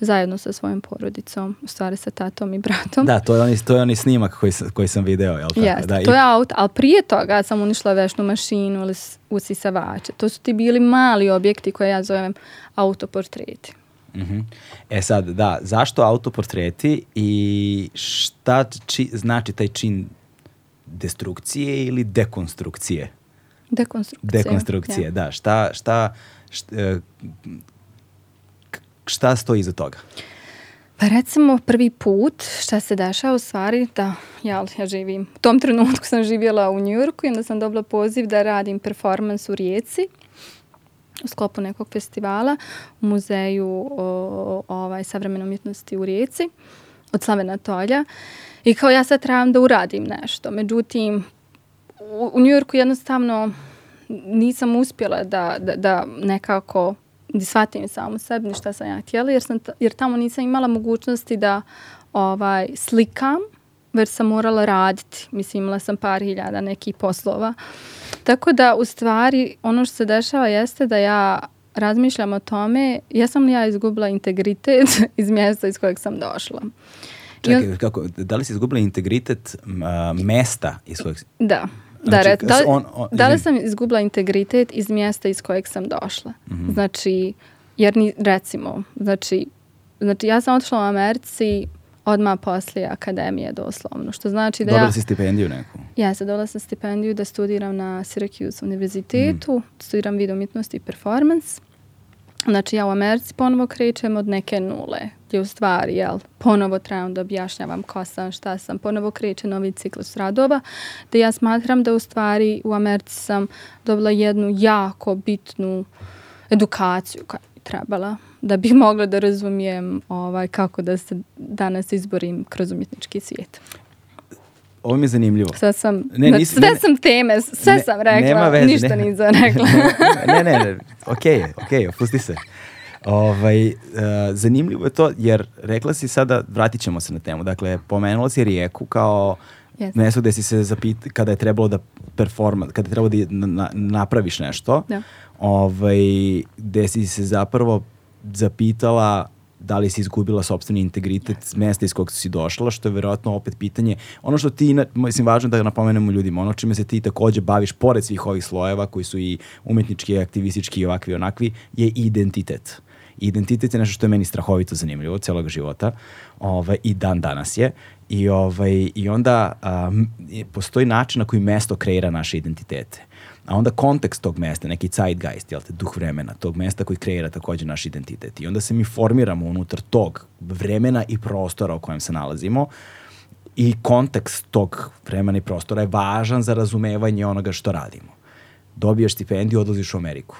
zajedno sa svojom porodicom, u stvari sa tatom i bratom. Da, to je oni, to je oni snimak koji, koji sam video, jel tako? Yes, da, to i... je auto, ali prije toga sam uništila vešnu mašinu ili usisavače. To su ti bili mali objekti koje ja zovem autoportreti. Mm -hmm. E sad, da, zašto autoportreti i šta či, znači taj čin destrukcije ili dekonstrukcije? Dekonstrukcija. Dekonstrukcije, da. Šta, šta, šta, e, šta stoji iza toga? Pa recimo prvi put šta se dešava u stvari da ja, ja živim, u tom trenutku sam živjela u Njujorku i onda sam dobila poziv da radim performans u Rijeci u sklopu nekog festivala u muzeju o, ovaj, savremene umjetnosti u Rijeci od Slavena Tolja i kao ja sad trebam da uradim nešto. Međutim, u, u Njujorku jednostavno nisam uspjela da, da, da nekako da shvatim samo sebi šta sam ja htjela jer, sam, jer tamo nisam imala mogućnosti da ovaj, slikam već sam morala raditi. Mislim, imala sam par hiljada nekih poslova. Tako da, u stvari, ono što se dešava jeste da ja razmišljam o tome jesam li ja izgubila integritet iz mjesta iz kojeg sam došla. Čekaj, kako, da li si izgubila integritet uh, mesta iz kojeg si... Da. Da, znači, da, da on, on, da li sam izgubila integritet iz mjesta iz kojeg sam došla? Mm -hmm. Znači, jer ni, recimo, znači, znači ja sam otišla u Americi odmah poslije akademije doslovno, što znači da dobila ja... Dobila si stipendiju neku? Ja sam dobila sam stipendiju da studiram na Syracuse univerzitetu, mm. studiram video umjetnost i performance. Znači ja u Americi ponovo krećem od neke nule je u stvari, jel, ponovo trebam da objašnjavam ko sam, šta sam, ponovo kreće novi ciklus radova, da ja smatram da u stvari u Americi sam dobila jednu jako bitnu edukaciju koja mi trebala da bih mogla da razumijem ovaj, kako da se danas izborim kroz umjetnički svijet ovo mi je zanimljivo. Sve sam, ne, nis, sve ne, sam teme, sve ne, sam rekla, nema veze, ništa nisam rekla. ne, ne, ne, okej, okay, okej, okay, opusti se. Ovaj, uh, zanimljivo je to, jer rekla si sada, vratit ćemo se na temu, dakle, pomenula si Rijeku kao yes. mesto gde si se zapit, kada je trebalo da performa, kada je trebalo da na, napraviš nešto, da. ovaj, gde si se zapravo zapitala da li si izgubila sobstveni integritet yes. mesta iz kog si došla, što je verovatno opet pitanje. Ono što ti, mislim, važno da napomenemo ljudima, ono čime se ti takođe baviš, pored svih ovih slojeva koji su i umetnički, aktivistički i ovakvi i onakvi, je identitet identitet je nešto što je meni strahovito zanimljivo od celog života ovaj, i dan danas je. I, ovaj, i onda um, postoji način na koji mesto kreira naše identitete. A onda kontekst tog mesta, neki zeitgeist, jel te, duh vremena, tog mesta koji kreira takođe naš identitet. I onda se mi formiramo unutar tog vremena i prostora u kojem se nalazimo i kontekst tog vremena i prostora je važan za razumevanje onoga što radimo. Dobiješ stipendiju, odlaziš u Ameriku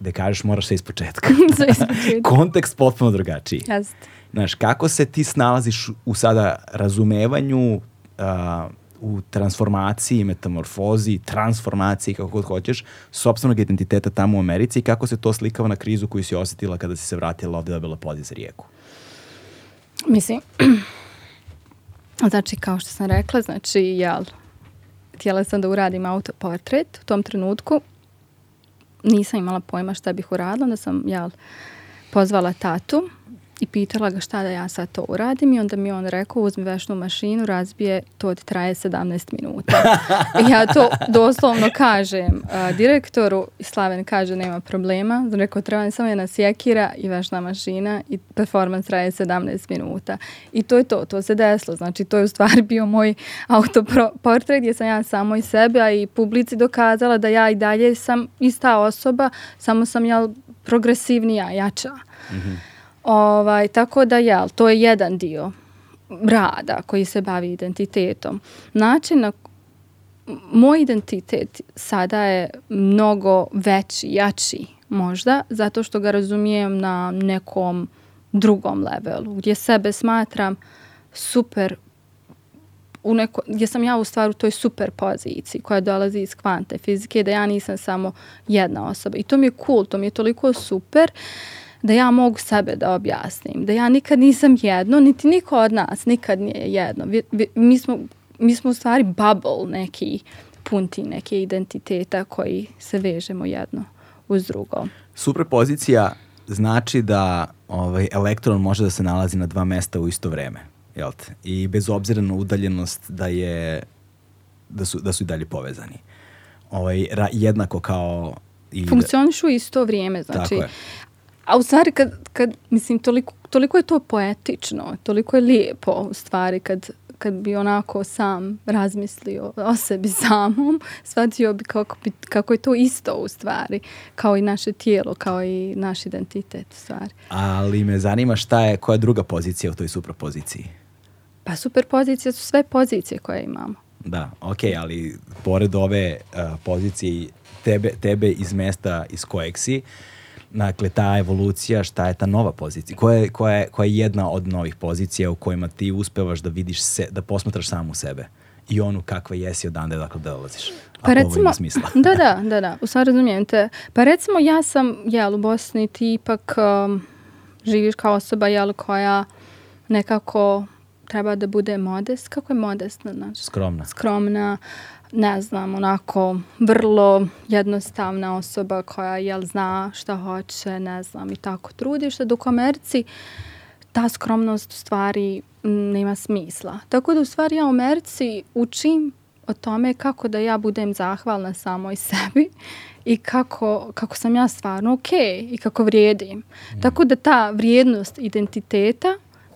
da kažeš moraš sve iz početka. sve iz početka. Kontekst potpuno drugačiji. Jeste. Znaš, kako se ti snalaziš u sada razumevanju, uh, u transformaciji, metamorfozi, transformaciji, kako god hoćeš, sobstvenog identiteta tamo u Americi i kako se to slikava na krizu koju si osetila kada si se vratila ovde da bila poziv za rijeku? Mislim, znači kao što sam rekla, znači jel, htjela sam da uradim autoportret u tom trenutku, nisam imala pojma šta bih uradila, onda sam ja pozvala tatu i pitala ga šta da ja sad to uradim i onda mi on rekao uzmi vešnu mašinu, razbije, to ti traje 17 minuta. I ja to doslovno kažem uh, direktoru i Slaven kaže nema problema, znači rekao treba mi samo jedna sjekira i vešna mašina i performans traje 17 minuta. I to je to, to se desilo, znači to je u stvari bio moj autoportret gdje sam ja samo i sebe, a i publici dokazala da ja i dalje sam ista osoba, samo sam ja progresivnija, jača. Mm -hmm. Ovaj, tako da, jel, to je jedan dio rada koji se bavi identitetom. Način na moj identitet sada je mnogo veći, jači možda, zato što ga razumijem na nekom drugom levelu, gdje sebe smatram super u neko, gdje sam ja u stvari u toj super poziciji koja dolazi iz kvante fizike, da ja nisam samo jedna osoba. I to mi je cool, to mi je toliko super. Uh, da ja mogu sebe da objasnim, da ja nikad nisam jedno, niti niko od nas nikad nije jedno. Vi, vi, mi, smo, mi smo u stvari bubble neki, punti neke identiteta koji se vežemo jedno uz drugo. Superpozicija znači da ovaj, elektron može da se nalazi na dva mesta u isto vreme, jel te? I bez obzira na udaljenost da je da su, da su i dalje povezani. Ovaj, ra, jednako kao i... Funkcioniš u isto vrijeme, znači. A u stvari kad, kad mislim, toliko, toliko je to poetično, toliko je lijepo u stvari kad, kad bi onako sam razmislio o sebi samom, shvatio bi kako, bi, kako je to isto u stvari, kao i naše tijelo, kao i naš identitet u stvari. Ali me zanima šta je, koja je druga pozicija u toj suprapoziciji? Pa superpozicija su sve pozicije koje imamo. Da, ok, ali pored ove uh, pozicije tebe, tebe iz mesta iz kojeg si, uh, Dakle, ta evolucija, šta je ta nova pozicija? Koja koja je, koja je jedna od novih pozicija u kojima ti uspevaš da vidiš se, da posmatraš samu sebe i onu kakva jesi odande dakle dolaziš. Pa recimo, da, da, da, da, u stvari razumijem te. Pa recimo ja sam, jel, u Bosni ti ipak um, živiš kao osoba, jel, koja nekako treba da bude modest. Kako je modestna? Znači? Skromna. Skromna. Uh, ne znam, onako vrlo jednostavna osoba koja jel zna šta hoće, ne znam i tako trudiš se, do komerci, ta skromnost u stvari nema smisla. Tako da u stvari ja u Merci učim o tome kako da ja budem zahvalna samoj sebi i kako, kako sam ja stvarno ok i kako vrijedim. Mm. Tako da ta vrijednost identiteta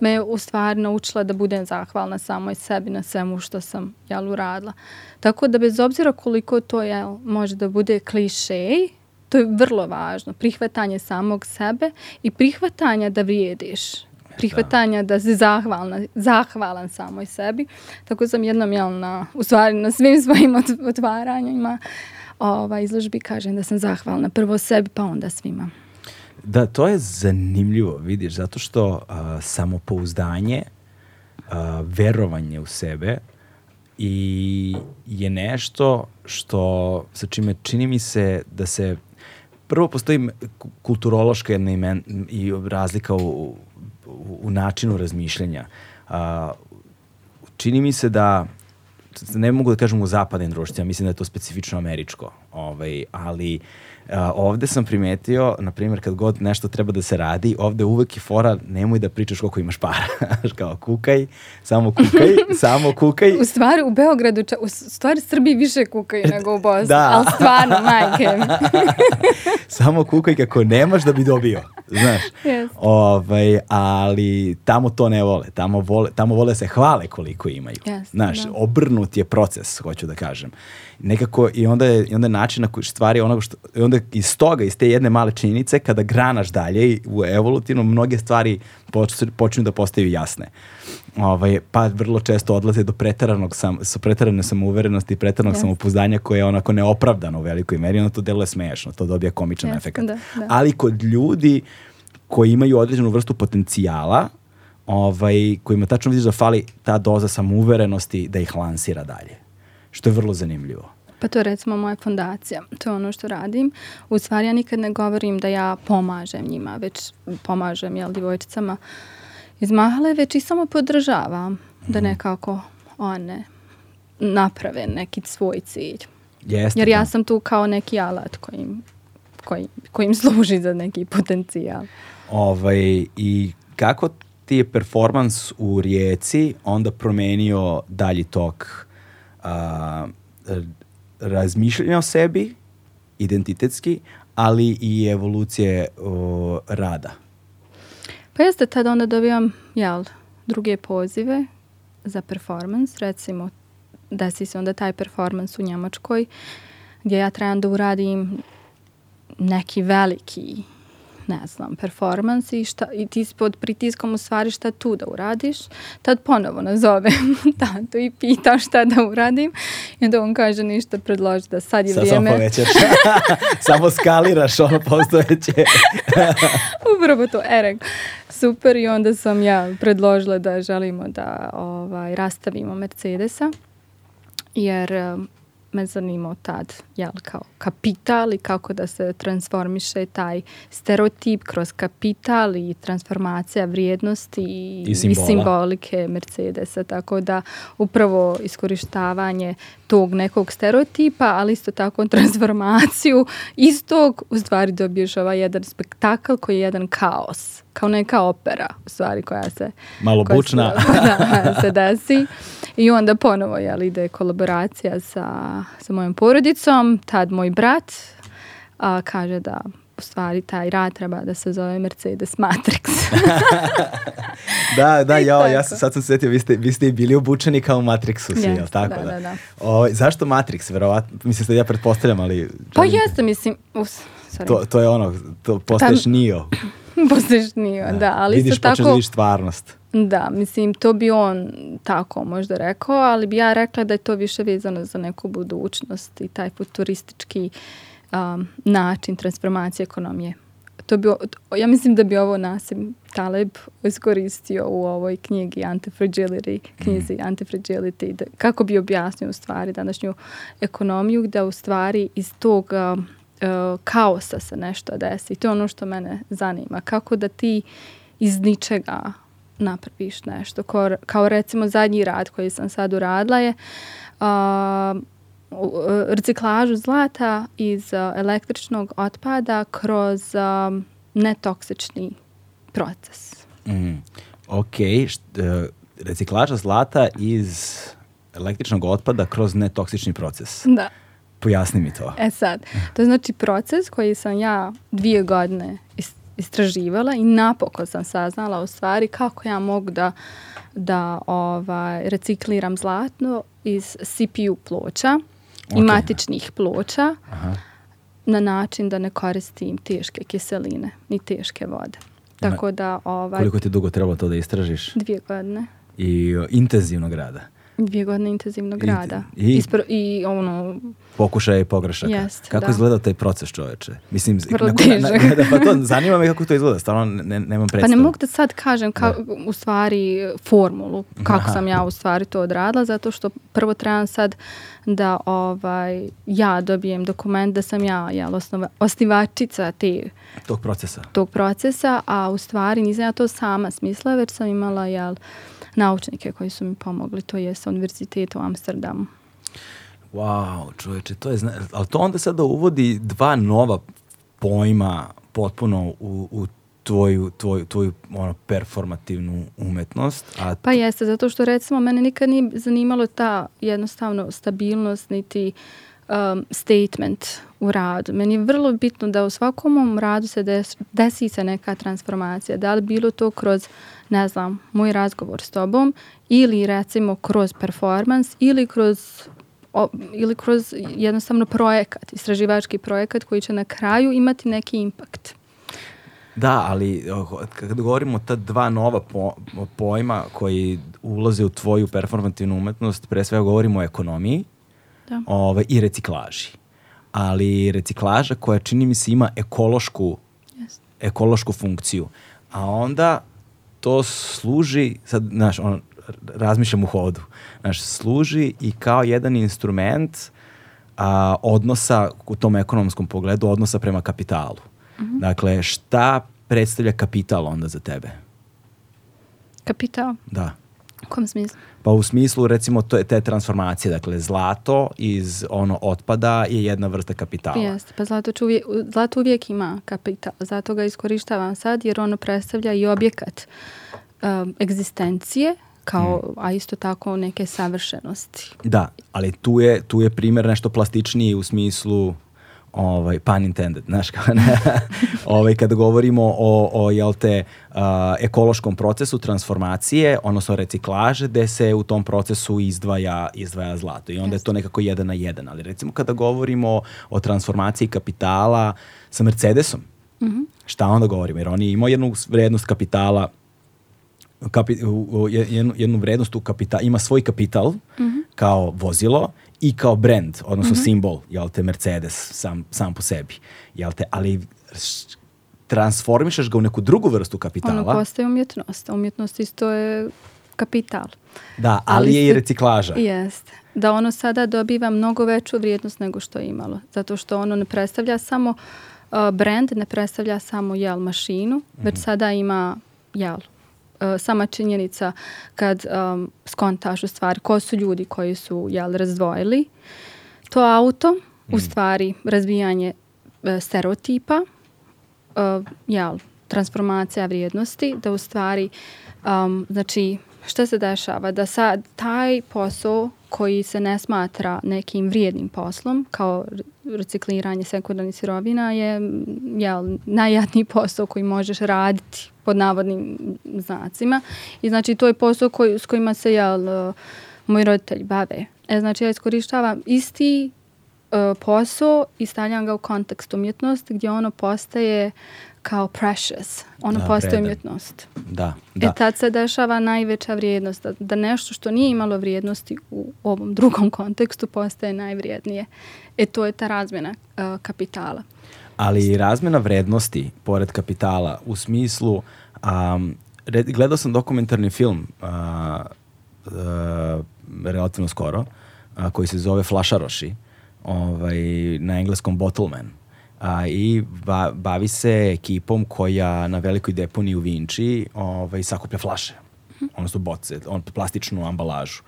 me u stvari naučila da budem zahvalna samoj sebi na svemu što sam jel, uradila. Tako da bez obzira koliko to jel, može da bude klišej, to je vrlo važno. Prihvatanje samog sebe i prihvatanja da vrijediš. Da. Prihvatanja da, da si zahvalna, zahvalan samoj sebi. Tako sam jednom, jel, na, u stvari na svim svojim otvaranjima ova, izložbi kažem da sam zahvalna prvo sebi pa onda svima. Da, to je zanimljivo, vidiš, zato što a, samopouzdanje, a, verovanje u sebe i je nešto što, sa čime čini mi se da se, prvo postoji kulturološka jedna imen, i razlika u, u, u načinu razmišljanja. A, čini mi se da ne mogu da kažem u zapadnim društvima, mislim da je to specifično američko, ovaj, ali uh, Uh, ovde sam primetio, na primjer, kad god nešto treba da se radi, ovde uvek je fora, nemoj da pričaš koliko imaš para. Kao kukaj, samo kukaj, samo kukaj. U stvari, u Beogradu, ča, u stvari Srbiji više kukaj nego u Bosni. Da. Ali stvarno, majke. samo kukaj kako nemaš da bi dobio. Znaš, yes. ovaj, ali tamo to ne vole. Tamo vole, tamo vole se hvale koliko imaju. Yes, znaš, da. obrnut je proces, hoću da kažem. Nekako, i onda je, i onda je način na koji stvari onoga što, onda iz toga, iz te jedne male činjenice, kada granaš dalje u evolutivno, mnoge stvari počinju da postaju jasne. Ovaj, pa vrlo često odlaze do pretaranog sam, sa pretarane samouverenosti i pretaranog yes. samopoznanja koje je onako neopravdano u velikoj meri, onda to deluje smešno, to dobija komičan yes, efekt. Da, da. Ali kod ljudi koji imaju određenu vrstu potencijala, ovaj, kojima tačno vidiš da fali ta doza samouverenosti da ih lansira dalje. Što je vrlo zanimljivo. Pa to je recimo moja fondacija, to je ono što radim. U stvari ja nikad ne govorim da ja pomažem njima, već pomažem jel, divojčicama iz Mahale, već ih samo podržavam da mhm. nekako one naprave neki svoj cilj. Jeste, Jer ja da. sam tu kao neki alat kojim, kojim, kojim služi za neki potencijal. Ovaj, I kako ti je performans u Rijeci onda promenio dalji tok uh, razmišljanja o sebi, identitetski, ali i evolucije o, rada. Pa jeste, tad onda dobijam jel, druge pozive za performance, recimo desi se onda taj performance u Njemačkoj gdje ja trebam da uradim neki veliki ne znam, performans i, šta, i ti pod pritiskom u stvari šta tu da uradiš, tad ponovo nazovem tatu i pita šta da uradim i onda on kaže ništa predloži da sad je sad vrijeme. Sad samo povećaš, samo skaliraš ono postojeće. Upravo to, Erek. Super i onda sam ja predložila da želimo da ovaj, rastavimo Mercedesa jer me zanimao tad, jel, kao kapital i kako da se transformiše taj stereotip kroz kapital i transformacija vrijednosti i, I, i simbolike Mercedesa, tako da upravo iskorištavanje tog nekog stereotipa, ali isto tako transformaciju istog u stvari dobiješ ovaj jedan spektakl koji je jedan kaos, kao neka opera u stvari koja se... Malo koja bučna. Se, da, se desi. I onda ponovo jel, ide kolaboracija sa, sa mojom porodicom. Tad moj brat a, kaže da u stvari taj rad treba da se zove Mercedes Matrix. da, da, ja, ja sam, sad sam setio, vi ste, vi ste i bili obučeni kao u Matrixu svi, jel tako? Da, da, da, da. O, zašto Matrix, verovatno? Mislim, da ja pretpostavljam, ali... Pa jeste, mislim... Us, sorry. To, to je ono, to postaješ Tam... Pa- nio. postaješ Nio, da, da ali isto da tako... Vidiš, počneš da vidiš stvarnost. Da, mislim, to bi on tako možda rekao, ali bi ja rekla da je to više vezano za neku budućnost i taj futuristički um, način transformacije ekonomije. To bi, ja mislim da bi ovo Nasim Taleb iskoristio u ovoj knjigi Antifragility, knjizi mm. Antifragility, da, kako bi objasnio u stvari današnju ekonomiju, da u stvari iz tog um, uh, kaosa se nešto desi. to je ono što mene zanima. Kako da ti iz ničega napraviš nešto. Kao, kao recimo zadnji rad koji sam sad uradila je a, e, reciklažu zlata iz e, električnog otpada kroz a, e, netoksični proces. Mm, ok, reciklaža zlata iz električnog otpada kroz netoksični proces. Da. Pojasni mi to. E sad, to znači proces koji sam ja dvije godine ist istraživala i napokon sam saznala u stvari kako ja mogu da, da ovaj, recikliram zlatno iz CPU ploča okay. i matičnih ploča Aha. na način da ne koristim teške kiseline ni teške vode. Tako da, ovaj, Koliko ti dugo trebalo to da istražiš? Dvije godine. I o, intenzivnog rada. Dvije godine intenzivnog rada. I, i, i ono... Pokušaj i pogrešaka. Jest, kako da. izgleda taj proces čoveče? Mislim, Vrlo na, na, na, na, pa to, zanima me kako to izgleda, stvarno ne, nemam predstavu. Pa ne mogu da sad kažem ka, da. u stvari formulu, kako Aha. sam ja u stvari to odradila, zato što prvo trebam sad da ovaj, ja dobijem dokument da sam ja jel, osnova, osnivačica te, tog procesa. Tog procesa, a u stvari nisam ja to sama smisla, već sam imala jel, uh, naučnike koji su mi pomogli, to je sa univerziteta u Amsterdamu. Wow, čoveče, to je, zna... ali to onda sada uvodi dva nova pojma potpuno u, u tvoju, tvoju, tvoju ono, performativnu umetnost. A pa jeste, zato što recimo mene nikad nije zanimalo ta jednostavno stabilnost niti um, statement u radu. Meni je vrlo bitno da u svakom mom radu se des, desi se neka transformacija. Da li bilo to kroz ne znam, moj razgovor s tobom ili recimo kroz performans ili kroz o, ili kroz jednostavno projekat, istraživački projekat koji će na kraju imati neki impakt. Da, ali kad govorimo ta dva nova po, pojma koji ulaze u tvoju performativnu umetnost, pre svega govorimo o ekonomiji da. ove, ovaj, i reciklaži. Ali reciklaža koja čini mi se ima ekološku, yes. ekološku funkciju. A onda to služi, sad, znaš, on, razmišljam u hodu, znaš, služi i kao jedan instrument a, odnosa u tom ekonomskom pogledu, odnosa prema kapitalu. Mm -hmm. Dakle, šta predstavlja kapital onda za tebe? Kapital? Da. U kom smislu? Pa u smislu recimo to, je te transformacije, dakle zlato iz ono otpada je jedna vrsta kapitala. Jeste, pa zlato, će uvijek, zlato uvijek ima kapital, zato ga iskorištavam sad jer ono predstavlja i objekat um, egzistencije kao, mm. a isto tako neke savršenosti. Da, ali tu je, tu je primjer nešto plastičniji u smislu ovaj, pan intended, znaš, kao ovaj, kada govorimo o, o jel te, uh, ekološkom procesu transformacije, odnosno reciklaže, gde se u tom procesu izdvaja, izdvaja zlato. I onda je to nekako jedan na jedan. Ali recimo kada govorimo o transformaciji kapitala sa Mercedesom, mm -hmm. šta onda govorimo? Jer on je imao jednu vrednost kapitala kapi, jednu, jednu vrednost u kapital, ima svoj kapital mm -hmm. kao vozilo i kao brand, odnosno mm -hmm. simbol, jel te, Mercedes sam, sam po sebi, jel te, ali transformišeš ga u neku drugu vrstu kapitala. Ono postaje umjetnost, a umjetnost isto je kapital. Da, ali, ali je i reciklaža. Jeste. Da ono sada dobiva mnogo veću vrijednost nego što je imalo. Zato što ono ne predstavlja samo uh, brand, ne predstavlja samo jel mašinu, mm -hmm. već mhm. sada ima jel E, sama činjenica kad um, skontaš u stvari ko su ljudi koji su jel, razdvojili to auto, mm. u stvari razbijanje uh, stereotipa, uh, jel, transformacija vrijednosti, da u stvari, um, znači, šta se dešava? Da sad taj posao koji se ne smatra nekim vrijednim poslom, kao recikliranje sekundarnih sirovina je jel, najjadniji posao koji možeš raditi pod navodnim znacima. I znači to je posao koj, s kojima se ja uh, moj roditelj bave. E, znači ja iskorištavam isti uh, posao i stavljam ga u kontekst umjetnosti gdje ono postaje kao precious. Ono da, postaje vredan. umjetnost. Da, e, da. E tad se dešava najveća vrijednost. Da, da nešto što nije imalo vrijednosti u ovom drugom kontekstu postaje najvrijednije. E to je ta razmjena uh, kapitala ali razmena vrednosti pored kapitala u smislu um, gledao sam dokumentarni film uh, uh, relativno skoro uh, koji se zove Flašaroši ovaj, na engleskom Bottleman a, i ba, bavi se ekipom koja na velikoj deponiji u Vinči ovaj, sakuplja flaše mhm. odnosno boce, on, plastičnu ambalažu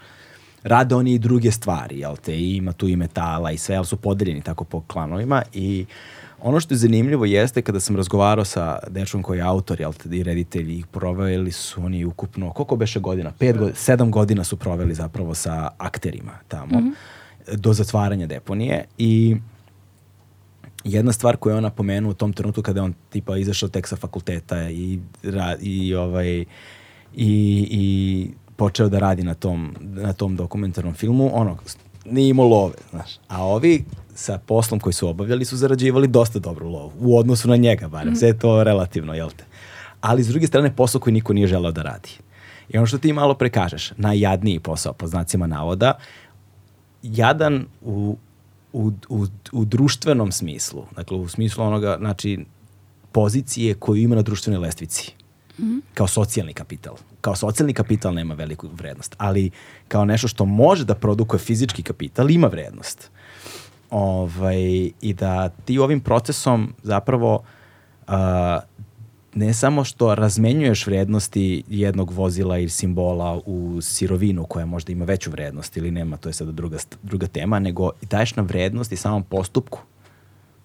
rade oni i druge stvari, jel te, i ima tu i metala i sve, ali su podeljeni tako po klanovima i uh, Ono što je zanimljivo jeste kada sam razgovarao sa dečkom koji je autor, jel te, i reditelj, i proveli su oni ukupno, koliko beše godina? Pet godina, sedam godina su proveli zapravo sa akterima tamo, mm -hmm. do zatvaranja deponije i jedna stvar koju je ona pomenuo u tom trenutku kada je on tipa izašao tek sa fakulteta i, i, ovaj, i, i počeo da radi na tom, na tom dokumentarnom filmu, ono, nije imao love, znaš. A ovi sa poslom koji su obavljali su zarađivali dosta dobru lovu, u odnosu na njega barem, mm. sve je to relativno, jel te? Ali s druge strane posao koji niko nije želeo da radi. I ono što ti malo prekažeš, najjadniji posao, po znacima navoda, jadan u, u, u, u društvenom smislu, dakle u smislu onoga, znači, pozicije koju ima na društvenoj lestvici. Mm kao socijalni kapital. Kao socijalni kapital nema veliku vrednost, ali kao nešto što može da produkuje fizički kapital ima vrednost. Mm ovaj, i da ti ovim procesom zapravo uh, ne samo što razmenjuješ vrednosti jednog vozila ili simbola u sirovinu koja možda ima veću vrednost ili nema, to je sada druga, druga tema, nego daješ na vrednost i samom postupku.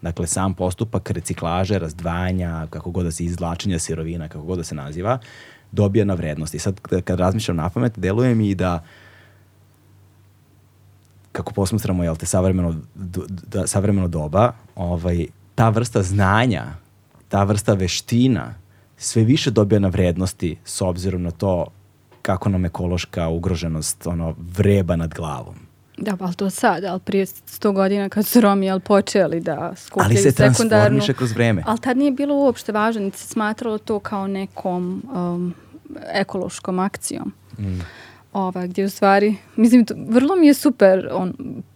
Dakle, sam postupak reciklaže, razdvajanja, kako god da se izvlačenja sirovina, kako god da se naziva, dobija na vrednosti. Sad kad razmišljam na pamet, deluje mi i da uh, kako posmatramo jel te savremeno, da, savremeno doba, ovaj, ta vrsta znanja, ta vrsta veština sve više dobija na vrednosti s obzirom na to kako nam ekološka ugroženost ono, vreba nad glavom. Da, ali to sad, ali prije 100 godina kad su Romi jel, počeli da skupljaju sekundarnu... Ali se transformiše kroz vreme. Ali tad nije bilo uopšte važno, niti se smatralo to kao nekom um, ekološkom akcijom. Mm ova, gdje u stvari, mislim, to, vrlo mi je super on,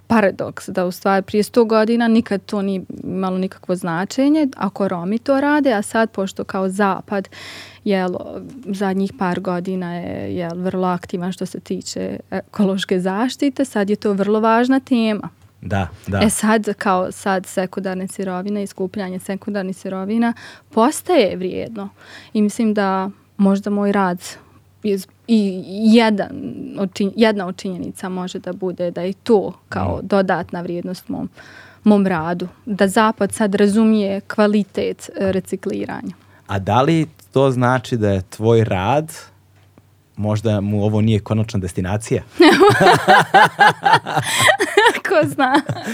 paradoks da u stvari prije 100 godina nikad to nije imalo nikakvo značenje ako Romi to rade, a sad pošto kao zapad jel, zadnjih par godina je jel, vrlo aktivan što se tiče ekološke zaštite, sad je to vrlo važna tema. Da, da. E sad, kao sad sekundarne sirovine i skupljanje sekundarnih sirovina postaje vrijedno i mislim da možda moj rad iz i jedan, od jedna od činjenica može da bude da je to kao mm. dodatna vrijednost mom, mom radu. Da Zapad sad razumije kvalitet e, recikliranja. A da li to znači da je tvoj rad možda mu ovo nije konačna destinacija. ko zna?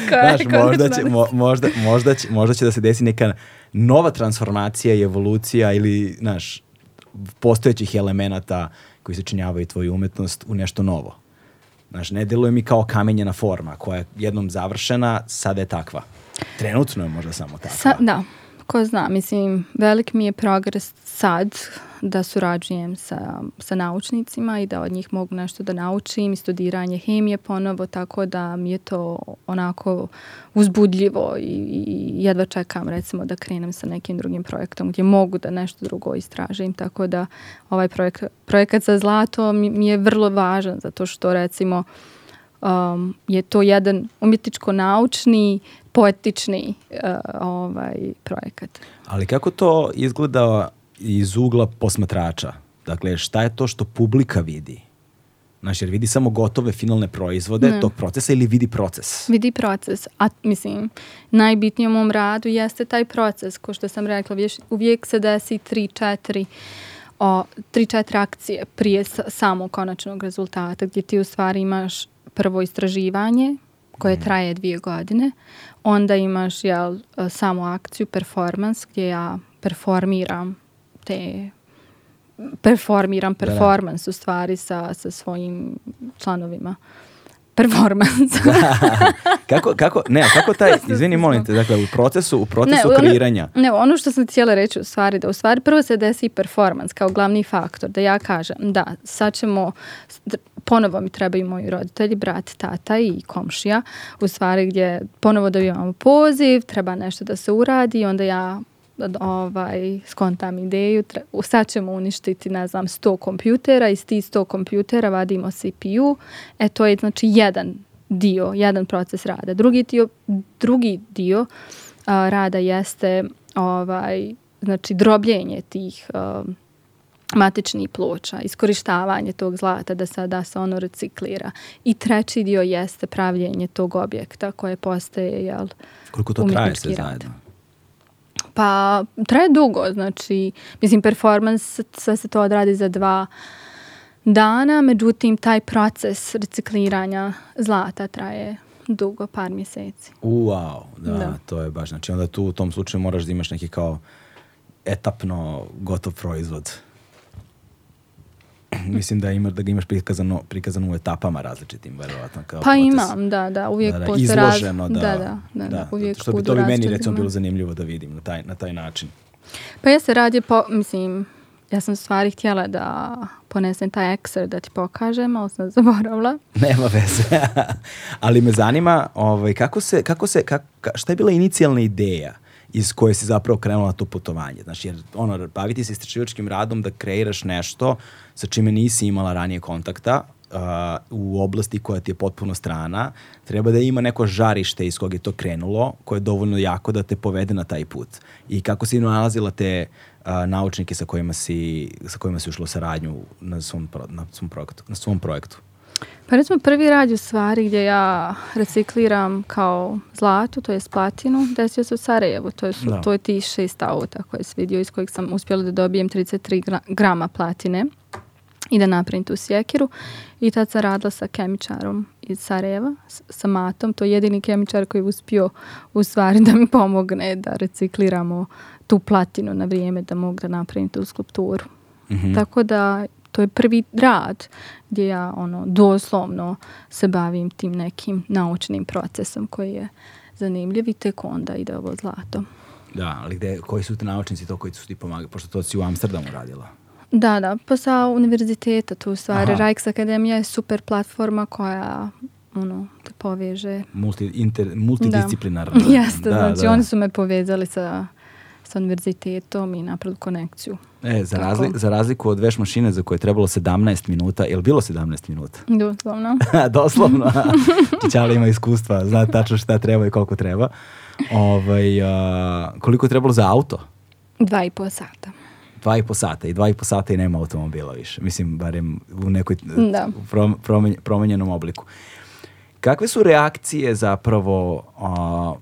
Ko je Znaš, možda, će, mo, možda, možda, će, možda će da se desi neka nova transformacija i evolucija ili naš, postojećih elemenata uh, koji začinjavaju tvoju umetnost u nešto novo. Znaš, ne deluje mi kao kamenjena forma koja je jednom završena, sada je takva. Trenutno je možda samo takva. Sa, da. Ko zna, mislim, velik mi je progres sad da surađujem sa, sa naučnicima i da od njih mogu nešto da naučim i studiranje hemije ponovo, tako da mi je to onako uzbudljivo i, i jedva čekam recimo da krenem sa nekim drugim projektom gdje mogu da nešto drugo istražim, tako da ovaj projekat, projekat sa zlatom mi je vrlo važan zato što recimo uh, um, je to jedan umjetničko-naučni, poetični uh, ovaj projekat. Ali kako to izgleda iz ugla posmatrača? Dakle, šta je to što publika vidi? Znaš, jer vidi samo gotove finalne proizvode ne. tog procesa ili vidi proces? Vidi proces. A, mislim, najbitnije u mom radu jeste taj proces, ko što sam rekla, vješ, uvijek se desi tri, četiri o, tri, četiri akcije prije samog konačnog rezultata, gdje ti u stvari imaš prvo istraživanje koje mhm. traje dvije godine. Onda imaš jel, samo akciju, performance, gdje ja performiram te performiram performance da. da. u stvari sa, sa svojim članovima performans. kako, kako, ne, kako taj, izvini molim te, dakle u procesu, u procesu ne, ono, kreiranja. Ne, ono što sam cijela reći u stvari, da u stvari prvo se desi performance kao glavni faktor, da ja kažem, da, sad ćemo, ponovo mi trebaju moji roditelji, brat, tata i komšija, u stvari gdje ponovo dobivamo poziv, treba nešto da se uradi i onda ja ovaj, skontam ideju, tre, sad ćemo uništiti, ne znam, 100 kompjutera, iz tih 100 kompjutera vadimo CPU, e to je znači jedan dio, jedan proces rada. Drugi dio, drugi dio a, rada jeste ovaj, znači drobljenje tih a, matični ploča, iskorištavanje tog zlata da sada se ono reciklira. I treći dio jeste pravljenje tog objekta koje postaje jel, Koliko to traje se zajedno? Pa traje dugo, znači, mislim, performans sve se to odradi za dva dana, međutim, taj proces recikliranja zlata traje dugo, par mjeseci. Wow, da, da. to je baš, znači onda tu u tom slučaju moraš da imaš neki kao etapno gotov proizvod. mislim da ima da ga imaš prikazano prikazano u etapama različitim verovatno kao Pa imam, da, da, uvijek da, da, izloženo, da, da, da, da, da, da uvijek što bi to bi meni recimo bilo zanimljivo da vidim na taj na taj način. Pa ja se radi po, mislim, ja sam stvari htjela da ponesem taj ekser da ti pokažem, ali sam zaboravila. Nema veze. ali me zanima, ovaj, kako se, kako se, kak, šta je bila inicijalna ideja? iz koje si zapravo krenula na to putovanje. Znači, jer, ono, baviti se istraživačkim radom da kreiraš nešto sa čime nisi imala ranije kontakta, uh, u oblasti koja ti je potpuno strana, treba da ima neko žarište iz kog je to krenulo, koje je dovoljno jako da te povede na taj put. I kako si nalazila te uh, naučnike sa kojima si, sa kojima si ušla u saradnju na svom, pro, na svom, projektu, na svom projektu? Pa recimo prvi rad u stvari gdje ja recikliram kao zlatu, to je platinu, desio se u Sarajevu. To, su, no. Da. to je ti šest auta koje se vidio iz kojih sam uspjela da dobijem 33 grama platine i da napravim tu sjekiru. I tad sam radila sa kemičarom iz Sarajeva, sa Matom. To je jedini kemičar koji je uspio u stvari da mi pomogne da recikliramo tu platinu na vrijeme da mogu da napravim tu skulpturu. Mm -hmm. Tako da to je prvi rad gdje ja ono doslovno se bavim tim nekim naučnim procesom koji je zanimljiv i tek onda ide ovo zlato. Da, ali gde, koji su te naučnici to koji su ti pomagali, pošto to si u Amsterdamu radila? Da, da, pa sa univerziteta tu u stvari. Rijksakademija je super platforma koja ono, te poveže. Multi, inter, multidisciplinarno. Da. Jeste, da, znači da. oni su me povezali sa sa univerzitetom i napravili konekciju. E, za, razli, za razliku od veš mašine za koje je trebalo 17 minuta, je bilo 17 minuta? Doslovno. Doslovno. Čičala znači ima iskustva, zna tačno šta treba i koliko treba. Ovaj, a, koliko je trebalo za auto? Dva i po sata dva i po sata i dva i po sata i nema automobila više. Mislim, barem u nekoj e, da. promen, promenjenom obliku. Kakve su reakcije zapravo a,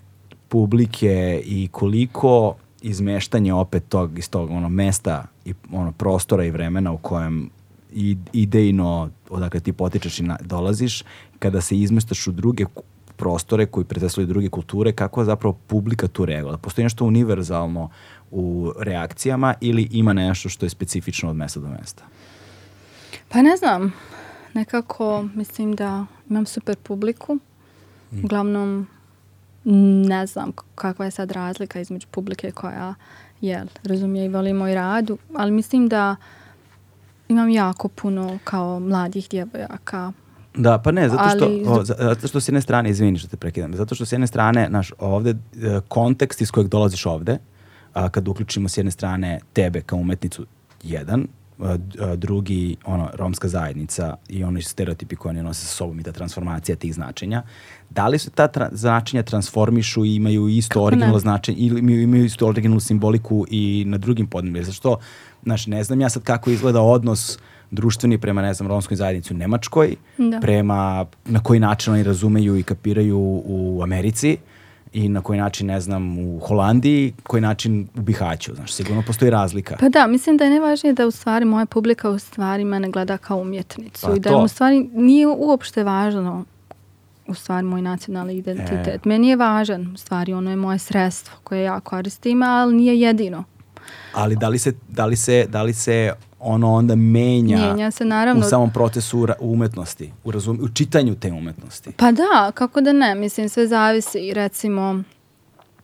publike i koliko izmeštanje opet tog, iz tog ono, mesta i ono, prostora i vremena u kojem i, idejno odakle ti potičeš i na, dolaziš, kada se izmeštaš u druge prostore koji predstavljaju druge kulture, kako zapravo publika tu reagovala? Postoji nešto univerzalno u reakcijama ili ima nešto što je specifično od mesta do mesta? Pa ne znam. Nekako mislim da imam super publiku. Mm. Uglavnom ne znam kakva je sad razlika između publike koja jel, razumije i voli moj rad, ali mislim da imam jako puno kao mladih djevojaka da, pa ne, zato što, ali... o, zato što s jedne strane, izvini što te prekidam, zato što s jedne strane, naš, ovde, e, kontekst iz kojeg dolaziš ovde, a, kad uključimo s jedne strane tebe kao umetnicu jedan, drugi, ono, romska zajednica i oni stereotipi koje oni nose sa sobom i ta transformacija tih značenja. Da li se ta tra značenja transformišu i imaju isto originalno značenje ili imaju, imaju istu originalnu simboliku i na drugim podnebima? Zašto, znaš, ne znam ja sad kako izgleda odnos društveni prema, ne znam, romskoj zajednici u Nemačkoj, da. prema na koji način oni razumeju i kapiraju u Americi, uh, i na koji način, ne znam, u Holandiji, koji način u Bihaću, znaš, sigurno postoji razlika. Pa da, mislim da je najvažnije da u stvari moja publika u stvari mene gleda kao umjetnicu pa i da to. u stvari nije uopšte važno u stvari moj nacionalni identitet. E. Meni je važan, u stvari ono je moje sredstvo koje ja koristim, ali nije jedino. Ali da li se, da li se, da li se ono onda menja, menja se, naravno. u samom procesu umetnosti, u, razum, u čitanju te umetnosti. Pa da, kako da ne, mislim sve zavisi i recimo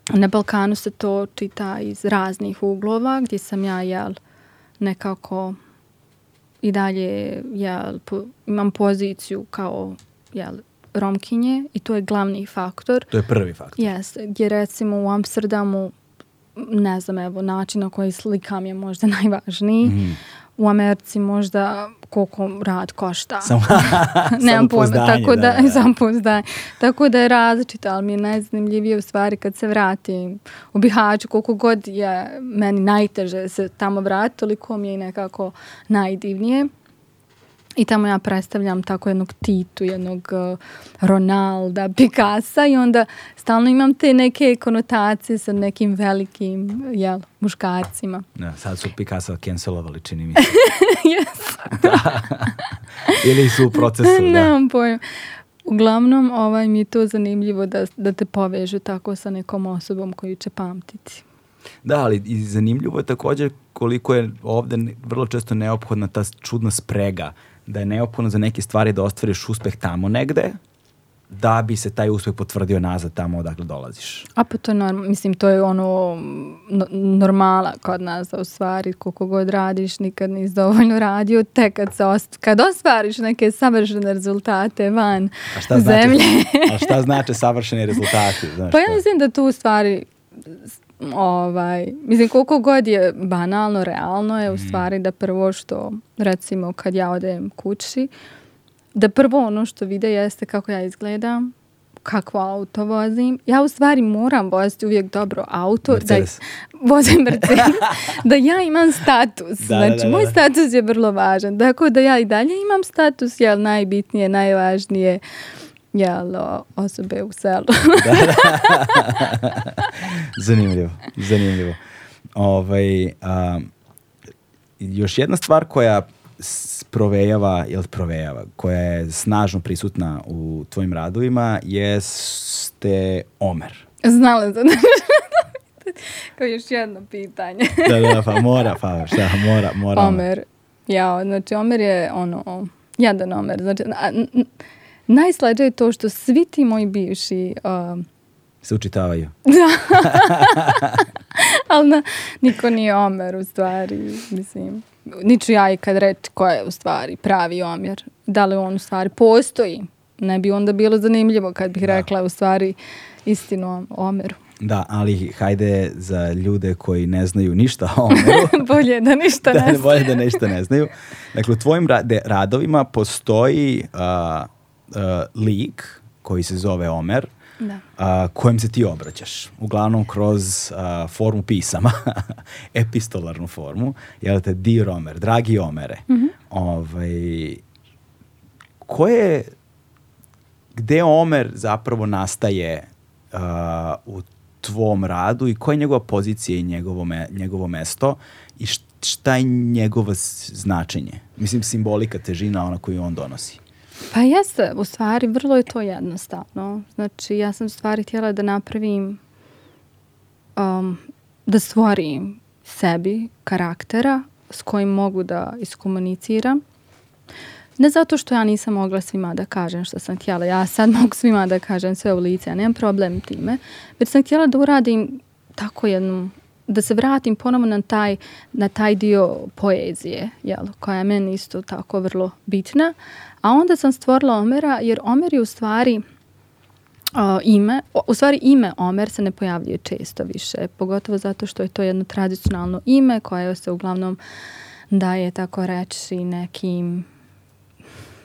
na Balkanu se to čita iz raznih uglova gdje sam ja jel nekako i dalje jel, po, imam poziciju kao jel, romkinje i to je glavni faktor. To je prvi faktor. Jeste, gdje recimo u Amsterdamu ne znam, evo, način na koji slikam je možda najvažniji. Mm u Americi možda koliko rad košta. Sam, Nemam pojma, tako da, da, da. da. sam pouzdanje. Tako da je različito, ali mi je najzanimljivije u stvari kad se vratim u Bihaću, koliko god je meni najteže se tamo vratiti, toliko mi je i nekako najdivnije. I tamo ja predstavljam tako jednog Titu, jednog uh, Ronalda, Picasa i onda stalno imam te neke konotacije sa nekim velikim jel, muškarcima. Ja, da, sad su Picasa cancelovali, čini mi se. yes. da. Ili su u procesu, da. Nemam pojma. Uglavnom, ovaj, mi je to zanimljivo da, da te povežu tako sa nekom osobom koju će pamtiti. Da, ali i zanimljivo je takođe koliko je ovde vrlo često neophodna ta čudna sprega da je neophodno za neke stvari da ostvariš uspeh tamo negde, da bi se taj uspeh potvrdio nazad tamo odakle dolaziš. A pa to je normal, mislim, to je ono no, normala kod nas da u stvari koliko god radiš, nikad nisi dovoljno radio, te kad, se ost, kad ostvariš neke savršene rezultate van a šta znači, zemlje. a šta znači savršeni rezultati? Znaš pa ja mislim da tu u stvari ovaj, mislim koliko god je banalno, realno je u mhm. stvari da prvo što recimo kad ja odem kući, da prvo ono što vide jeste kako ja izgledam, kako auto vozim. Ja u stvari moram voziti uvijek dobro auto. Da Mercedes. Da, vozim Mercedes. da ja imam status. Da, da znači, da, da, moj da. status je vrlo važan. Tako dakle, da ja i dalje imam status, jel najbitnije, najvažnije. Uh, jelo osobe u selu. zanimljivo, zanimljivo. Ovaj, a, još jedna stvar koja provejava, jel provejava, koja je snažno prisutna u tvojim radovima jeste Omer. Znala sam da da Kao još jedno pitanje. Da, da, da, pa mora, pa šta, mora, mora. Omer. Ja, znači Omer je ono, jedan Omer. Znači, a, najslađe je to što svi ti moji bivši... Uh, se učitavaju. Da. Ali na, niko nije Omer u stvari, mislim. Niću ja kad reći ko je u stvari pravi Omer. Da li on u stvari postoji. Ne bi onda bilo zanimljivo kad bih da. rekla u stvari istinu o Omeru. Da, ali hajde za ljude koji ne znaju ništa o Omeru. bolje da ništa da, ne znaju. bolje da ništa ne znaju. Dakle, u tvojim radovima postoji uh, uh, lik koji se zove Omer, da. uh, kojem se ti obraćaš. Uglavnom kroz a, uh, formu pisama, epistolarnu formu, jel te, dear Omer, dragi Omere. Mm -hmm. ovaj, koje, gde Omer zapravo nastaje uh, u tvom radu i koja je njegova pozicija i njegovo, me, njegovo mesto i šta je njegovo značenje? Mislim, simbolika, težina, ona koju on donosi. Pa jeste, u stvari vrlo je to jednostavno. Znači ja sam stvari htjela da napravim, um, da stvorim sebi karaktera s kojim mogu da iskomuniciram. Ne zato što ja nisam mogla svima da kažem što sam htjela. Ja sad mogu svima da kažem sve u lice, ja nemam problem time. Već sam htjela da uradim tako jednu da se vratim ponovno na taj, na taj dio poezije, jel, koja je meni isto tako vrlo bitna, A onda sam stvorila Omera jer Omer je u stvari uh, ime, u stvari ime Omer se ne pojavljuje često više, pogotovo zato što je to jedno tradicionalno ime koje se uglavnom daje tako reći nekim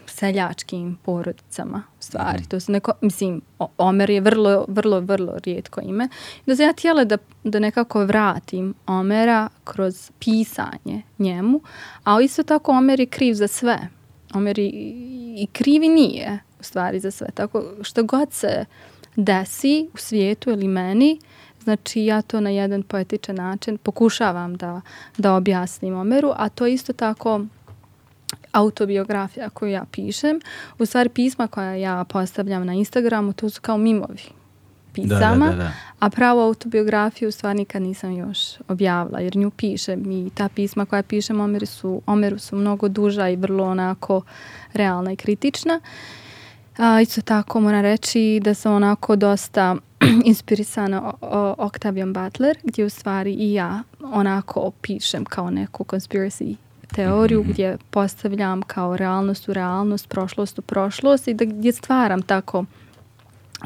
seljačkim porodicama u stvari. Mhm. To su neko, mislim, Omer je vrlo, vrlo, vrlo rijetko ime. Da sam ja htjela da, da nekako vratim Omera kroz pisanje njemu, a isto tako Omer je kriv za sve. Omer i, i krivi nije u stvari za sve. Tako što god se desi u svijetu ili meni, znači ja to na jedan poetičan način pokušavam da, da objasnim Omeru, a to je isto tako autobiografija koju ja pišem, u stvari pisma koja ja postavljam na Instagramu, to su kao mimovi pisama, da, da, da, da, a pravu autobiografiju stvar nikad nisam još objavila, jer nju pišem i ta pisma koja pišem Omeru su, Omeru su mnogo duža i vrlo onako realna i kritična. A, isto tako moram reći da sam onako dosta inspirisana Octavian Butler, gdje u stvari i ja onako pišem kao neku conspiracy teoriju mhm. gdje postavljam kao realnost u realnost, prošlost u prošlost i da, gdje stvaram tako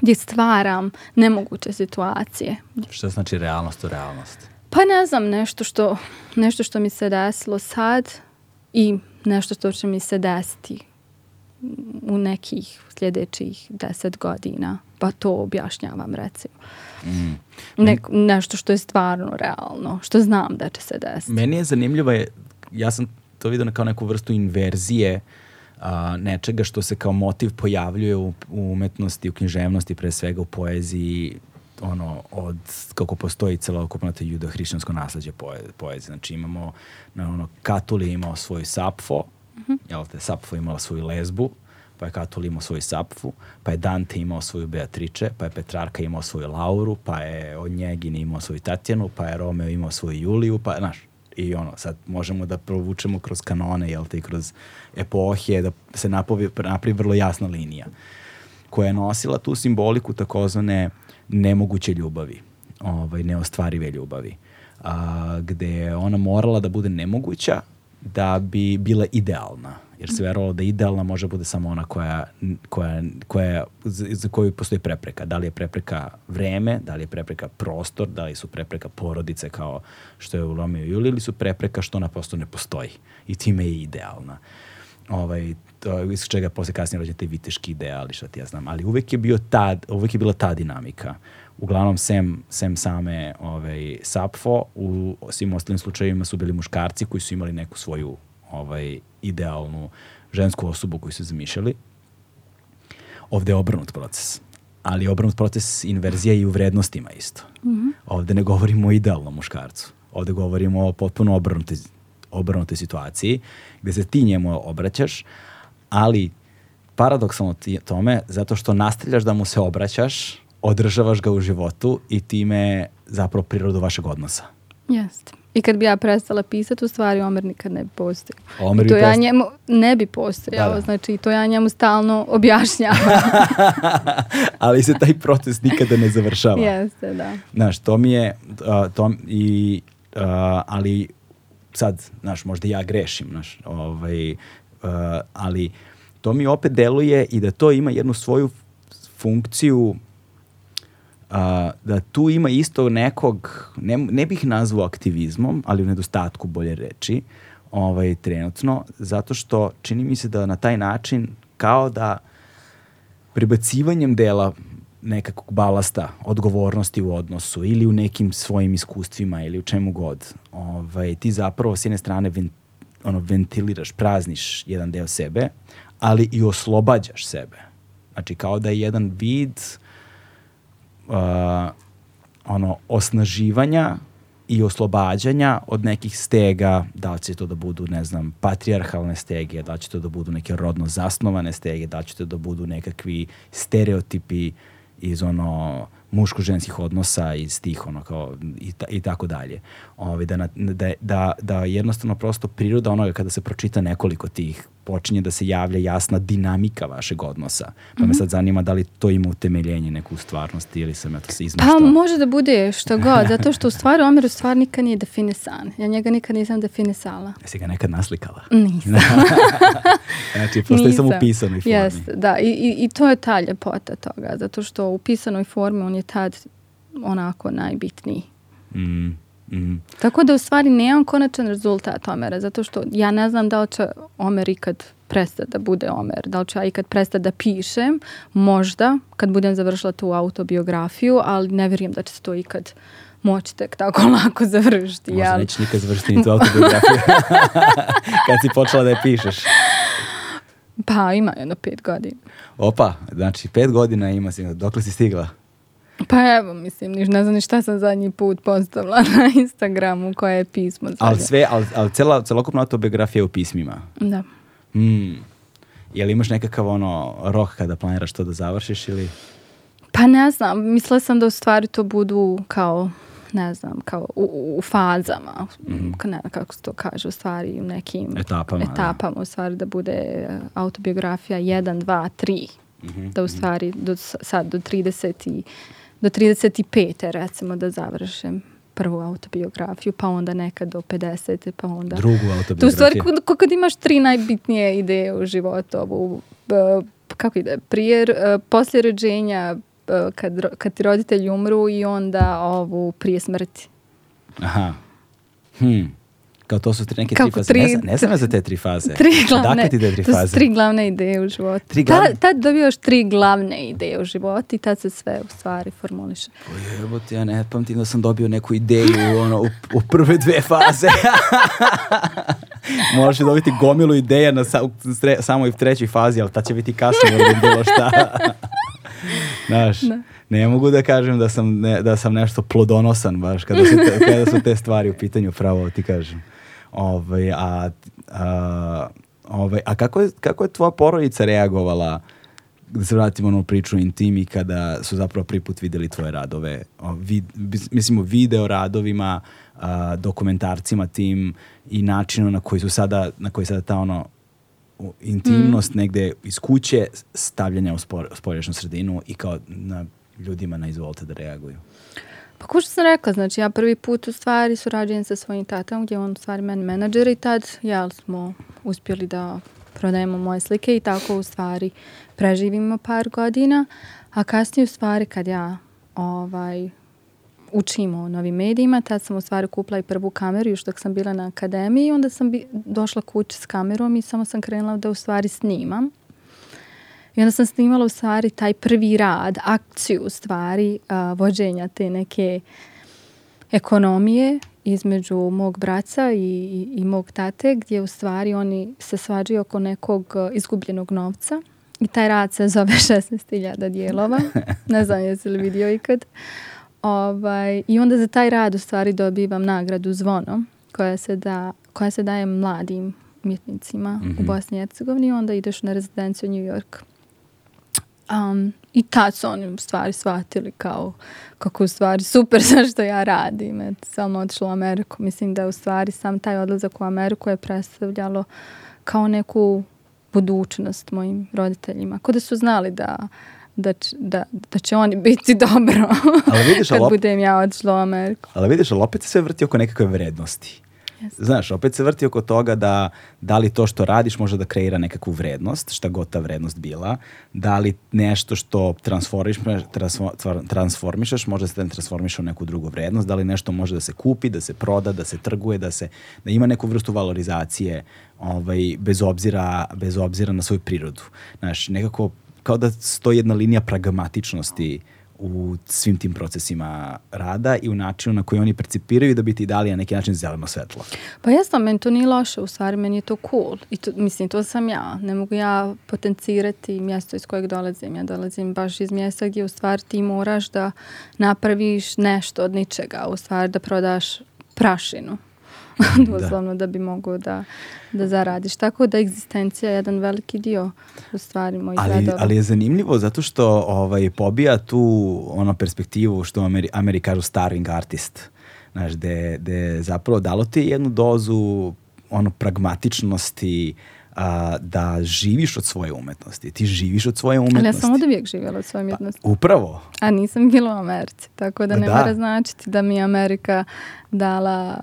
gdje stvaram nemoguće situacije. Što znači realnost u realnosti? Pa ne znam, nešto što, nešto što mi se desilo sad i nešto što će mi se desiti u nekih sljedećih deset godina. Pa to objašnjavam recimo. Mm. Ne, nešto što je stvarno realno, što znam da će se desiti. Meni je zanimljivo, je, ja sam to vidio na kao neku vrstu inverzije uh, a, nečega što se kao motiv pojavljuje u, u umetnosti, u književnosti, pre svega u poeziji, ono, od, kako postoji celokupno to judo-hrišćansko nasledđe poe, poezije. Znači imamo, na, ono, Katuli je imao svoju Sapfo, mm -hmm. jel te, Sapfo je imala svoju lezbu, pa je Katul imao svoju Sapfu, pa je Dante imao svoju Beatrice, pa je Petrarka imao svoju Lauru, pa je od njegine imao svoju Tatjanu, pa je Romeo imao svoju Juliju, pa, znaš, i ono, sad možemo da provučemo kroz kanone, jel te, i kroz epohe, da se napovi, napravi vrlo jasna linija, koja je nosila tu simboliku takozvane nemoguće ljubavi, ovaj, neostvarive ljubavi, a, gde je ona morala da bude nemoguća da bi bila idealna, jer se verovalo da idealna može bude samo ona koja, koja, koja, za koju postoji prepreka. Da li je prepreka vreme, da li je prepreka prostor, da li su prepreka porodice kao što je u Lomiju Juli ili su prepreka što ona prosto ne postoji i time je idealna. Ovaj, to, iz čega posle kasnije rođete viteški ideali, šta ti ja znam. Ali uvek je, bio ta, uvek je bila ta dinamika uglavnom sem, sem same ovaj, Sapfo, u svim ostalim slučajevima su bili muškarci koji su imali neku svoju ovaj, idealnu žensku osobu koju su zamišljali. Ovde je obrnut proces. Ali obrnut proces inverzije i u vrednostima isto. Mm -hmm. Ovde ne govorimo o idealnom muškarcu. Ovde govorimo o potpuno obrnutoj, obrnutoj situaciji gde se ti njemu obraćaš, ali paradoksalno tome, zato što nastavljaš da mu se obraćaš, održavaš ga u životu i time zapravo prirodu vašeg odnosa. Jeste. I kad bi ja prestala pisati, u stvari Omer nikad ne bi postojao. Omer to bi ja posto... njemu ne bi postojao, da, da. znači to ja njemu stalno objašnjavam. Ali se taj proces nikada ne završava. Jeste, da. Znaš, to mi je, uh, to, i, uh, ali sad, znaš, možda ja grešim, znaš, ovaj, uh, ali to mi opet deluje i da to ima jednu svoju funkciju a, da tu ima isto nekog, ne, ne bih nazvao aktivizmom, ali u nedostatku bolje reči, ovaj, trenutno, zato što čini mi se da na taj način kao da prebacivanjem dela nekakvog balasta odgovornosti u odnosu ili u nekim svojim iskustvima ili u čemu god, ovaj, ti zapravo s jedne strane vent, ono, ventiliraš, prazniš jedan deo sebe, ali i oslobađaš sebe. Znači kao da je jedan vid uh, ono, osnaživanja i oslobađanja od nekih stega, da li će to da budu, ne znam, patrijarhalne stege, da li će to da budu neke rodno zasnovane stege, da li će to da budu nekakvi stereotipi iz ono muško-ženskih odnosa, iz tih ono kao i, ta, i tako dalje. Ove, ovaj, da, na, da, da, da jednostavno prosto priroda onoga kada se pročita nekoliko tih počinje da se javlja jasna dinamika vašeg odnosa. Pa mm -hmm. me mhm. sad zanima da li to ima utemeljenje neku stvarnosti ili sam ja to se izmaštao. Pa može da bude što god, zato što u stvari Omer u stvari nikad nije definisan. Ja njega nikad nisam definisala. Jesi ga nekad naslikala? Nisam. znači, postoji nisam. sam u pisanoj formi. Yes, da, I, i, i to je ta ljepota toga, zato što u pisanoj formi on je tad onako najbitniji. Mm. Mm. Tako da u stvari nemam konačan rezultat Omera, zato što ja ne znam da li će Omer ikad prestati da bude Omer, da li će ja ikad prestati da pišem, možda, kad budem završila tu autobiografiju, ali ne vjerujem da će se to ikad moći tek tako lako završiti. Možda jel? neće nikad završiti ni tu autobiografiju kad si počela da je pišeš. Pa ima jedno pet godina. Opa, znači pet godina ima si, dokle si stigla? Pa evo, mislim, niš, ne znam ni šta sam zadnji put postavila na Instagramu koje je pismo. Ali sve, ali al cela, celokupna autobiografija u pismima? Da. Mm. Je li imaš nekakav ono rok kada planiraš to da završiš ili? Pa ne znam, mislila sam da u stvari to budu kao ne znam, kao u, u fazama, mm -hmm. ne, kako se to kaže, u stvari u nekim etapama, da. etapama da. u stvari da bude e, autobiografija 1, 2, 3, mm -hmm. da u mhm. stvari do, sad do 30 i do 35. recimo da završim prvu autobiografiju, pa onda nekad do 50. pa onda... Drugu autobiografiju. To u stvari kod, kod imaš tri najbitnije ideje u životu, ovu, kako ide, prije, uh, poslije rođenja, kad, kad ti roditelji umru i onda ovu prije smrti. Aha. Hmm kao to su tri, neke Kako, tri faze. ne, znam, ne znam za te tri faze. Tri glavne, dakle ti te tri to faze? su tri glavne ideje u životu. Tri glavne... Ta, tad dobivaš tri glavne ideje u životu i tad se sve u stvari formuliše. ti, ja ne pamtim da sam dobio neku ideju ono, u, u prve dve faze. Možeš dobiti gomilu ideja na sa, stre, samo i u trećoj fazi, ali ta će biti kasno, kasnije da ili bilo šta. Znaš, da. ne mogu da kažem da sam, ne, da sam nešto plodonosan baš kada su, te, kada su te stvari u pitanju, pravo ti kažem. Ovaj, a, a, ovaj, a kako, je, kako je tvoja porodica reagovala da se vratimo na priču intimi kada su zapravo prvi put videli tvoje radove. O, vid, mislimo video radovima, a, dokumentarcima tim i načinu na koji su sada, na koji sada ta ono intimnost mm. negde iz kuće stavljanja u spor, sredinu i kao na ljudima na izvolite da reaguju. Pa kao što sam rekla, znači ja prvi put u stvari surađujem sa svojim tatom gdje on u stvari meni menadžer i tad ja smo uspjeli da prodajemo moje slike i tako u stvari preživimo par godina, a kasnije u stvari kad ja ovaj, učimo o novim medijima, tad sam u stvari kupila i prvu kameru još dok sam bila na akademiji, i onda sam bi, došla kući s kamerom i samo sam krenula da u stvari snimam. I onda sam snimala u stvari taj prvi rad, akciju u stvari a, uh, vođenja te neke ekonomije između mog braca i, i, i mog tate gdje u stvari oni se svađaju oko nekog uh, izgubljenog novca i taj rad se zove 16.000 dijelova. Ne znam jesi li vidio ikad. Ovaj, I onda za taj rad u stvari dobivam nagradu zvonom koja se, da, koja se daje mladim umjetnicima mm -hmm. u mhm. Bosni i Hercegovini onda ideš na rezidenciju u New York. Um, I tad su oni u stvari shvatili kao kako u stvari super sa što ja radim. Et, samo otišla u Ameriku. Mislim da u stvari sam taj odlazak u Ameriku je predstavljalo kao neku budućnost mojim roditeljima. Kao da su znali da da, č, da, da će oni biti dobro ali vidiš, kad budem ja odšla u Ameriku. Ali vidiš, ali opet se vrti oko nekakve vrednosti. Znaš, opet se vrti oko toga da da li to što radiš može da kreira nekakvu vrednost, šta god ta vrednost bila, da li nešto što transformiš, transformišaš može da se da transformiše u neku drugu vrednost, da li nešto može da se kupi, da se proda, da se trguje, da, se, da ima neku vrstu valorizacije ovaj, bez, obzira, bez obzira na svoju prirodu. Znaš, nekako kao da stoji jedna linija pragmatičnosti u svim tim procesima rada i u načinu na koji oni percipiraju da bi ti dali na neki način zeleno svetlo. Pa jasno, meni to nije loše, u stvari meni je to cool. I to, mislim, to sam ja. Ne mogu ja potencirati mjesto iz kojeg dolazim. Ja dolazim baš iz mjesta gdje u stvari ti moraš da napraviš nešto od ničega, u stvari da prodaš prašinu Da. doslovno da. da bi mogao da, da zaradiš. Tako da egzistencija je jedan veliki dio u stvari mojih ali, radova. Ali je zanimljivo zato što ovaj, pobija tu ono perspektivu što Ameri, Ameri kažu starving artist. Znaš, gde, gde zapravo dalo ti jednu dozu ono pragmatičnosti, uh, a, da živiš od svoje umetnosti. Ti živiš od svoje umetnosti. Ali ja sam od uvijek živjela od svoje pa, umetnosti. Pa, upravo. A nisam bila u Americi, tako da pa ne da. mora značiti da mi je Amerika dala,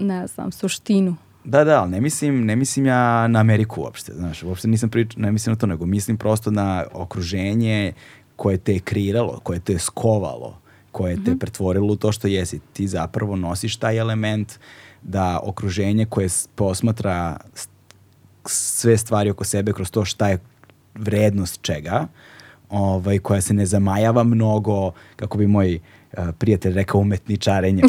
ne znam, suštinu. Da, da, ali ne mislim, ne mislim ja na Ameriku uopšte, znaš, uopšte nisam prič, ne mislim na to, nego mislim prosto na okruženje koje te je kreiralo, koje te je skovalo, koje te mm pretvorilo u to što jesi. Ti zapravo nosiš taj element da okruženje koje posmatra sve stvari oko sebe kroz to šta je vrednost čega, ovaj, koja se ne zamajava mnogo, kako bi moj uh, prijatelj rekao umetničarenje.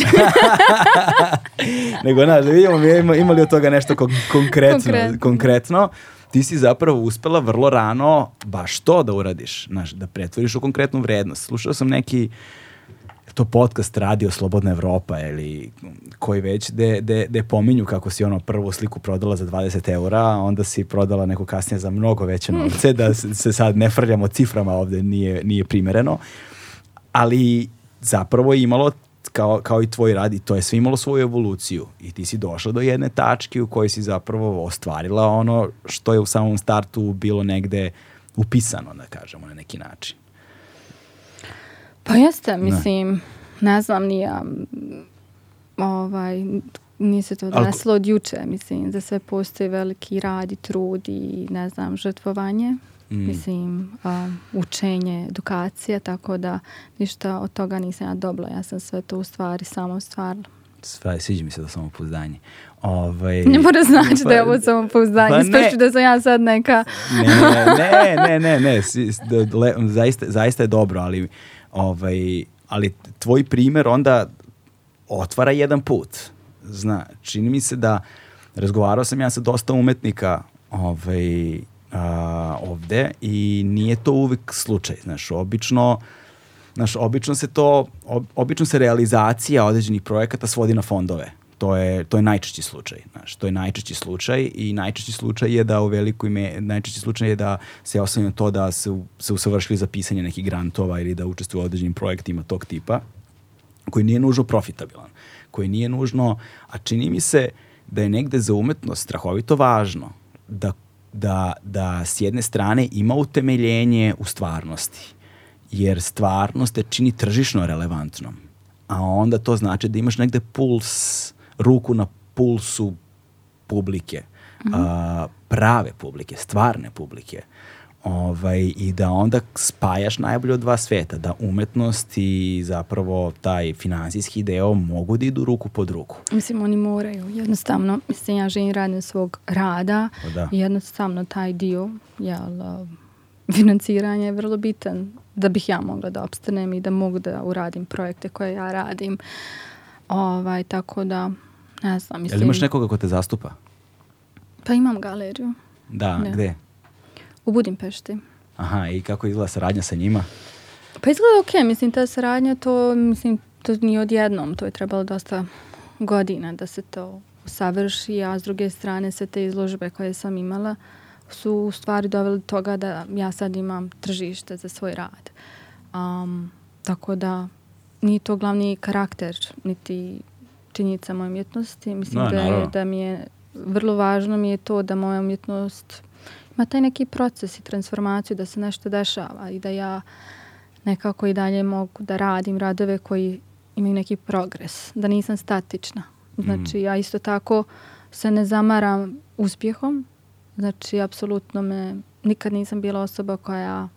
Nego, znaš, da vidimo, ima, ima li od toga nešto kon konkretno, konkretno. konkretno. Ti si zapravo uspela vrlo rano baš to da uradiš, znaš, da pretvoriš u konkretnu vrednost. Slušao sam neki uh, to podcast radio Slobodna Evropa ili koji već, de, de, de pominju kako si ono prvu sliku prodala za 20 eura, onda si prodala neko kasnije za mnogo veće novce, da se sad ne frljamo ciframa ovde, nije, nije primereno. Ali zapravo je imalo kao, kao i tvoj rad i to je sve imalo svoju evoluciju i ti si došla do jedne tačke u kojoj si zapravo ostvarila ono što je u samom startu bilo negde upisano, da kažemo, na neki način. Pa jeste, mislim, ne, ne znam, nija, ovaj, nije se to doneslo od juče, mislim, za da sve postoji veliki rad i trud i, ne znam, žrtvovanje, mm. mislim, a, učenje, edukacija, tako da ništa od toga nisam ja dobila, ja sam sve to u stvari samo ostvarila. Sve, sviđa mi se to samopouzdanje. Ovaj, ne mora znači pa, da je ovo pa samopouzdanje, pa Spreću da sam ja sad neka... ne, ne, ne, ne, ne, ne, ne, ne, ne, ne, ne, ne, ne, ne, ne, ne, ne, ne, Ovaj, ali tvoj primer onda otvara jedan put. Zna, čini mi se da razgovarao sam ja sa dosta umetnika ovaj, a, ovde i nije to uvek slučaj. Znaš, obično Znaš, obično se to, obično se realizacija određenih projekata svodi na fondove to je, to je najčešći slučaj, znaš, to je najčešći slučaj i najčešći slučaj je da u velikoj ime najčešći slučaj je da se oslanja to da se, se usavršili za pisanje nekih grantova ili da učestvuju u određenim projektima tog tipa, koji nije nužno profitabilan, koji nije nužno, a čini mi se da je negde za umetnost strahovito važno da, da, da s jedne strane ima utemeljenje u stvarnosti, jer stvarnost te čini tržišno relevantnom, a onda to znači da imaš negde puls ruku na pulsu publike, uh -hmm. a, prave publike, stvarne publike. Ovaj, I da onda spajaš najbolje od dva sveta, da umetnost i zapravo taj finansijski deo mogu da idu ruku pod ruku. Mislim, oni moraju, jednostavno, mislim, ja želim radim svog rada, o, pa da. jednostavno taj dio, jel, financiranje je vrlo bitan da bih ja mogla da opstanem i da mogu da uradim projekte koje ja radim. Ovaj, tako da, Ne znam, mislim... Jel imaš nekoga ko te zastupa? Pa imam galeriju. Da, ne. Da. gde? U Budimpešti. Aha, i kako izgleda saradnja sa njima? Pa izgleda ok, mislim, ta saradnja to, mislim, to nije odjednom, to je trebalo dosta godina da se to usavrši, a s druge strane sve te izložbe koje sam imala su u stvari dovele do toga da ja sad imam tržište za svoj rad. Um, tako da nije to glavni karakter, niti činjenicama umjetnosti. Mislim no, da, da, je, da mi je vrlo važno mi je to da moja umjetnost ima taj neki proces i transformaciju da se nešto dešava i da ja nekako i dalje mogu da radim radove koji imaju neki progres, da nisam statična. Mhm. Znači mm. ja isto tako se ne zamaram uspjehom, znači apsolutno me, nikad nisam bila osoba koja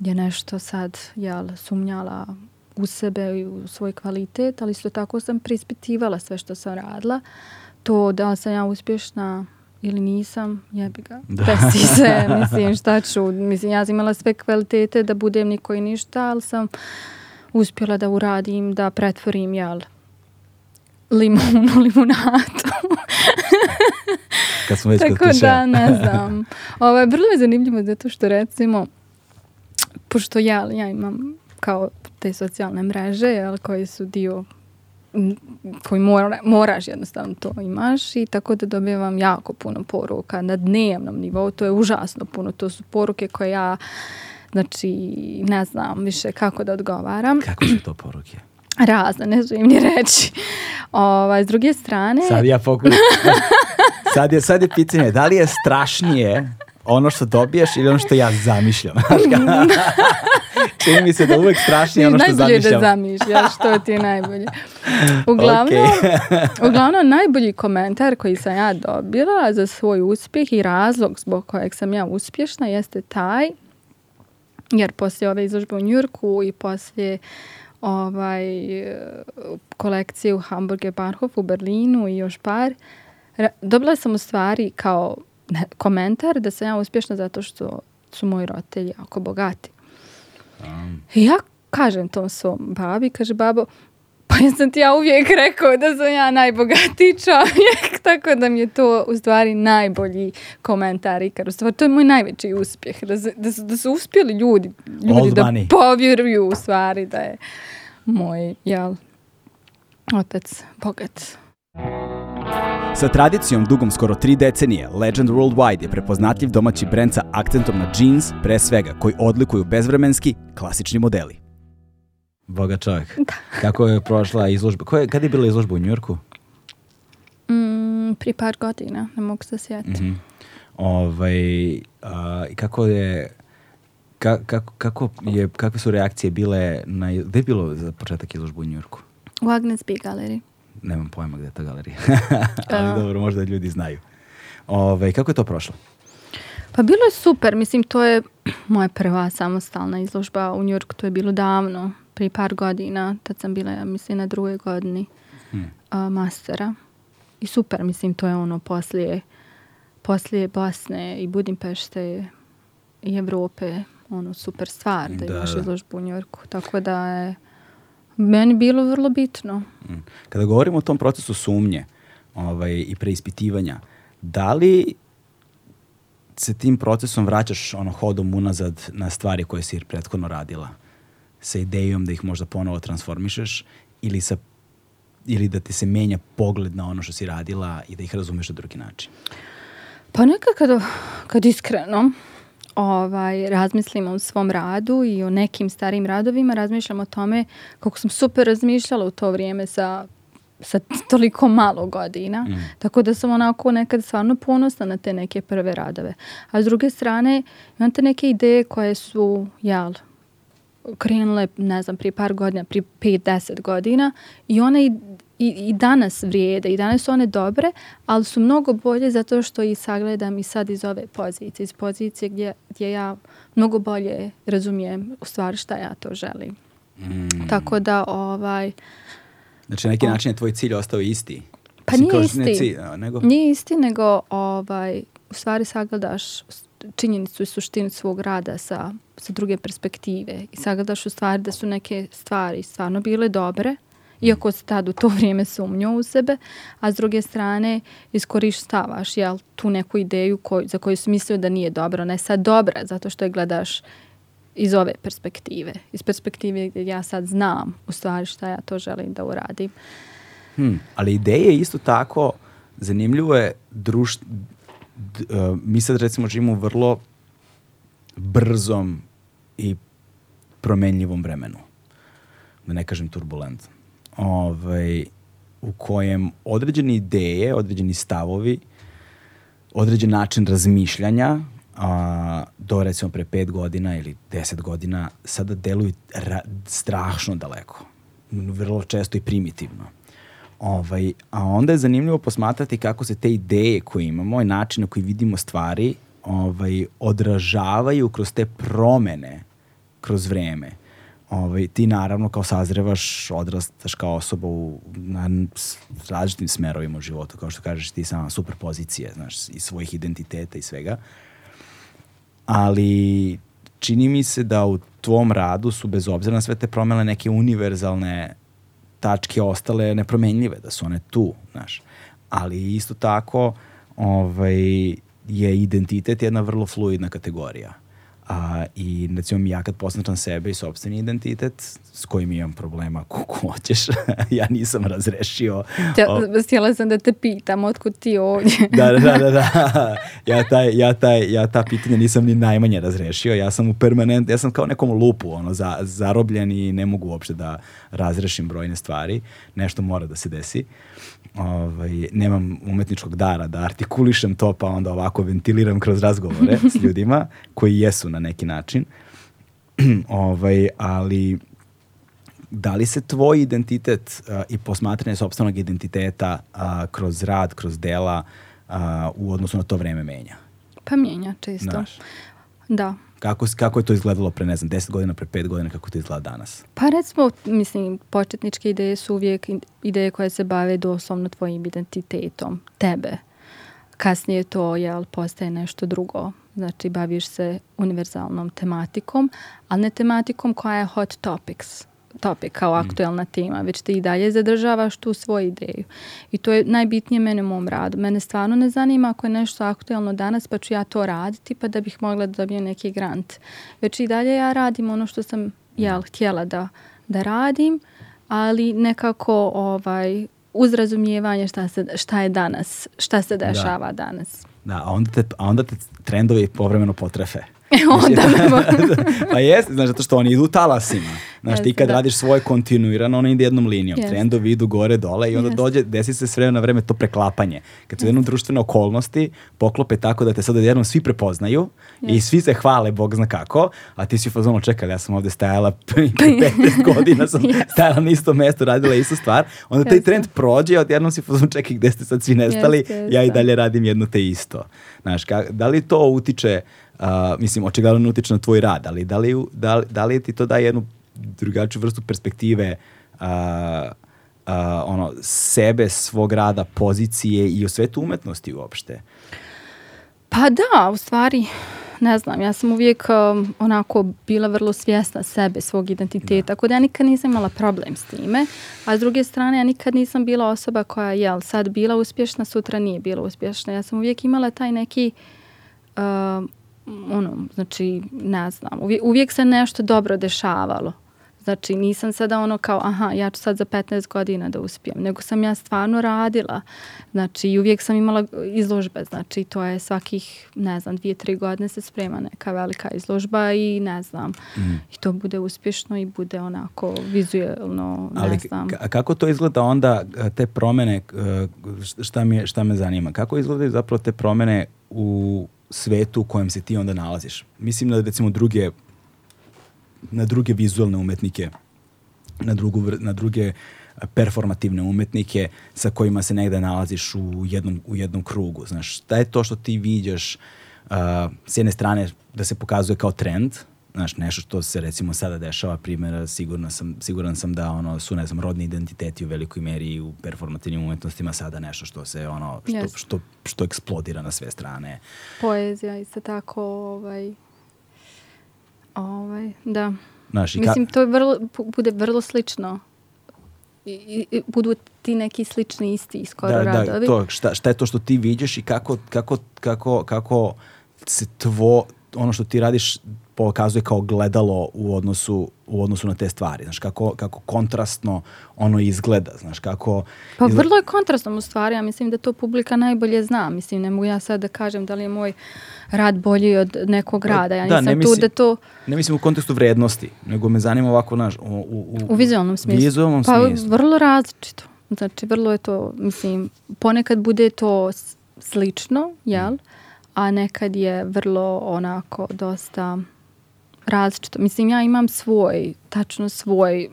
je nešto sad jel, sumnjala u sebe i u svoj kvalitet, ali isto tako sam prispitivala sve što sam radila. To da sam ja uspješna ili nisam, jebi ga, da. pesi se, mislim šta ću, mislim ja sam imala sve kvalitete da budem niko i ništa, ali sam uspjela da uradim, da pretvorim, jel, u limunatu. Kad smo već Tako kod da, ne znam. Ovo, vrlo je zanimljivo zato što recimo, pošto ja, ja imam kao te socijalne mreže jel, koji su dio koji mora, moraš jednostavno to imaš i tako da dobivam jako puno poruka na dnevnom nivou, to je užasno puno, to su poruke koje ja znači ne znam više kako da odgovaram. Kako su to poruke? Razne, ne želim ni reći. Ovaj, s druge strane... Sad ja pokušam. sad, je, sad je pitanje, da li je strašnije ono što dobiješ ili ono što ja zamišljam. Čini mi se da uvek strašnije ono što najbolje da zamišljam. Najbolje da zamišljaš, to ti je najbolje. Uglavnom, okay. uglavnom, najbolji komentar koji sam ja dobila za svoj uspjeh i razlog zbog kojeg sam ja uspješna jeste taj, jer poslije ove izložbe u Njurku i poslije ovaj, kolekcije u Hamburge Bahnhof u Berlinu i još par, dobila sam u stvari kao ne, komentar da sam ja uspješna zato što su moji roditelji jako bogati. I ja kažem tom svom babi, kaže babo, pa ja sam ti ja uvijek rekao da sam ja najbogatiji čovjek, tako da mi je to u stvari najbolji komentar Ikar. U stvari, to je moj najveći uspjeh, da, da, su, da su uspjeli ljudi, ljudi da povjeruju u stvari da je moj, jel, otac bogat. Sa tradicijom dugom skoro tri decenije, Legend Worldwide je prepoznatljiv domaći brend sa akcentom na jeans, pre svega, koji odlikuju bezvremenski, klasični modeli. Boga čovjek. Da. Kako je prošla izložba? Koje, kada je bila izložba u Njorku? Mm, pri par godina, ne mogu se sjetiti. Mm -hmm. Ovaj, a, kako je... Ka, kako, kako je, kakve su reakcije bile na... Gde je bilo za početak izložbu u Njorku? U Agnes B. galeriji nemam pojma gde je ta galerija. Ali dobro, možda ljudi znaju. Ove, kako je to prošlo? Pa bilo je super, mislim to je moja prva samostalna izložba u Njurku, to je bilo davno, pri par godina, tad sam bila, ja mislim, na druge godini hmm. a, mastera. I super, mislim, to je ono poslije, poslije Bosne i Budimpešte i Evrope, ono super stvar da, da imaš da. izložbu u Njorku. Tako da je meni bilo vrlo bitno. Mm. Kada govorimo o tom procesu sumnje ovaj, i preispitivanja, da li se tim procesom vraćaš ono hodom unazad na stvari koje si prethodno radila sa idejom da ih možda ponovo transformišeš ili sa ili da ti se menja pogled na ono što si radila i da ih razumeš na drugi način? Pa nekad kad, kad iskreno, ovaj, razmislim o svom radu i o nekim starim radovima, razmišljam o tome kako sam super razmišljala u to vrijeme sa sa toliko malo godina. Mm. Tako da sam onako nekad stvarno ponosna na te neke prve radove. A s druge strane, imam te neke ideje koje su, jel, krenule, ne znam, prije par godina, prije 5-10 godina i one i, i danas vrijede i danas su one dobre, ali su mnogo bolje zato što ih sagledam i sad iz ove pozicije, iz pozicije gdje, gdje ja mnogo bolje razumijem u stvari šta ja to želim. Mm. Tako da ovaj... Znači na neki način je tvoj cilj ostao isti. Pa nije Sikoš, isti. Ne cilj, nego... Nije isti, nego ovaj, u stvari sagledaš činjenicu i suštinu svog rada sa, sa druge perspektive i sagledaš u stvari da su neke stvari stvarno bile dobre, iako se tad u to vrijeme sumnjao u sebe, a s druge strane iskorištavaš jel, tu neku ideju koju, za koju si mislio da nije dobra. Ona je sad dobra zato što je gledaš iz ove perspektive. Iz perspektive gdje ja sad znam u stvari šta ja to želim da uradim. Hmm, ali ideje isto tako, zanimljivo je druš, d, uh, mi sad recimo živimo u vrlo brzom i promenljivom vremenu. Da ne kažem turbulentno ovaj, u kojem određene ideje, određeni stavovi, određen način razmišljanja a, do recimo pre pet godina ili deset godina sada deluju ra, strašno daleko. Vrlo često i primitivno. Ovaj, a onda je zanimljivo posmatrati kako se te ideje koje imamo i način na koji vidimo stvari ovaj, odražavaju kroz te promene kroz vreme ovaj, ti naravno kao sazrevaš, odrastaš kao osoba u na, različitim smerovima u životu, kao što kažeš ti sama super pozicije, znaš, i svojih identiteta i svega. Ali čini mi se da u tvom radu su bez obzira na sve te promene neke univerzalne tačke ostale nepromenljive, da su one tu, znaš. Ali isto tako ovaj, je identitet jedna vrlo fluidna kategorija A, I recimo ja kad posnačam sebe i sobstveni identitet s kojim imam problema kako hoćeš, ja nisam razrešio. Htjela o... sam da te pitam otkud ti ovdje. da, da, da, da. da. Ja, taj, ja, taj, ja ta pitanja nisam ni najmanje razrešio. Ja sam u permanent, ja sam kao nekom lupu ono, za, zarobljen i ne mogu uopšte da razrešim brojne stvari. Nešto mora da se desi. Uh, ovaj, nemam umetničkog dara da artikulišem to pa onda ovako ventiliram kroz razgovore s ljudima koji jesu na neki način. ovaj, ali da li se tvoj identitet uh, i posmatranje sobstvenog identiteta uh, kroz rad, kroz dela uh, u odnosu na to vreme menja? Pa menja, često. Znaš? Da, Kako, kako je to izgledalo pre, ne znam, 10 godina, pre 5 godina, kako to izgleda danas? Pa recimo, mislim, početničke ideje su uvijek ideje koje se bave doslovno tvojim identitetom, tebe. Kasnije to, jel, postaje nešto drugo. Znači, baviš se univerzalnom tematikom, ali ne tematikom koja je hot topics tope kao mm. aktuelna tema, već da i dalje zadržavaš tu svoju ideju. I to je najbitnije mene u mom radu. Mene stvarno ne zanima ako je nešto aktuelno danas, pa ću ja to raditi, pa da bih mogla da dobijem neki grant. Već i dalje ja radim ono što sam jel, mm. htjela da, da radim, ali nekako ovaj, uz razumijevanje šta, se, šta je danas, šta se da. dešava da. danas. Da, a onda te, a onda te trendovi povremeno potrefe. E, onda da, da. pa jes, znaš, zato što oni idu talasima. Znaš, ti kad da. radiš svoje kontinuirano, ono ide jednom linijom. Yes. Trendovi idu gore, dole i onda yes. dođe, desi se s vremena na vreme to preklapanje. Kad su yes. jednom društvene okolnosti poklope tako da te sada jednom svi prepoznaju yes. i svi se hvale, Bog zna kako, a ti si fazonu čekala, ja sam ovde stajala 15 godina, sam yes. stajala na isto mesto, radila istu stvar. Onda yes. taj trend prođe, i odjednom si fazonu čekaj gde ste sad svi nestali, yes, yes, ja i dalje radim jedno te isto. Znaš, ka, da li to utiče a, mislim, očigledno utiče na tvoj rad, ali da li, da, li, da li ti to daje jednu drugačiju vrstu perspektive a, a, ono, sebe, svog rada, pozicije i o svetu umetnosti uopšte? Pa da, u stvari, ne znam, ja sam uvijek uh, onako bila vrlo svjesna sebe, svog identiteta, da. tako da ja nikad nisam imala problem s time, a s druge strane ja nikad nisam bila osoba koja je jel, sad bila uspješna, sutra nije bila uspješna. Ja sam uvijek imala taj neki uh, ono, znači, ne znam, uvijek, uvijek se nešto dobro dešavalo. Znači, nisam sada ono kao, aha, ja ću sad za 15 godina da uspijem, nego sam ja stvarno radila. Znači, uvijek sam imala izložbe, znači, to je svakih, ne znam, dvije, tri godine se sprema neka velika izložba i ne znam, mm. i to bude uspješno i bude onako vizuelno, ne Ali, znam. Ali kako to izgleda onda, e, te promene, e, šta, mi je, šta me zanima, kako izgledaju zapravo te promene u svetu u kojem se ti onda nalaziš. Mislim na recimo druge na druge vizualne umetnike, na, drugu, na druge e, performativne umetnike sa kojima se negde nalaziš u jednom, u jednom krugu. Znaš, šta je to što ti viđaš uh, s jedne strane da se pokazuje kao trend, znaš, nešto što se recimo sada dešava, primjera, sigurno sam, siguran sam da ono, su, ne znam, rodni identiteti u velikoj meri u performativnim umetnostima sada nešto što se, ono, što, yes. što, što, što eksplodira na sve strane. Poezija, isto tako, ovaj, ovaj, da. Znaš, ka... Mislim, to je vrlo, bude vrlo slično I, i, budu ti neki slični isti i skoro da, radovi. Da, to, šta, šta je to što ti vidiš i kako, kako, kako, kako se tvo, ono što ti radiš pokazuje kao gledalo u odnosu, u odnosu na te stvari. Znaš, kako, kako kontrastno ono izgleda. Znaš, kako pa izgleda... vrlo je kontrastno u stvari. Ja mislim da to publika najbolje zna. Mislim, ne mogu ja sad da kažem da li je moj rad bolji od nekog pa, rada. Ja da, nisam ne mislim, tu da to... Ne mislim u kontekstu vrednosti, nego me zanima ovako, znaš, u, u, u, vizualnom smislu. Vizualnom pa smislu. vrlo različito. Znači, vrlo je to, mislim, ponekad bude to slično, jel? Mm. A nekad je vrlo onako dosta različito. Mislim, ja imam svoj, tačno svoj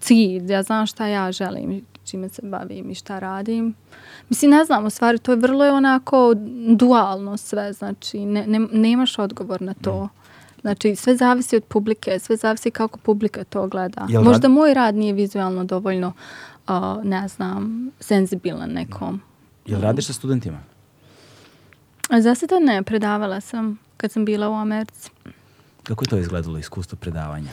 cilj. Ja znam šta ja želim, čime se bavim i šta radim. Mislim, ne znam, u stvari, to je vrlo onako dualno sve. Znači, ne, ne, nemaš odgovor na to. Mm. Znači, sve zavisi od publike, sve zavisi kako publika to gleda. Jel Možda rad... moj rad nije vizualno dovoljno, uh, ne znam, senzibilan nekom. Jel radiš sa studentima? Za sada ne, predavala sam kad sam bila u Americi. Kako je to izgledalo iskustvo predavanja?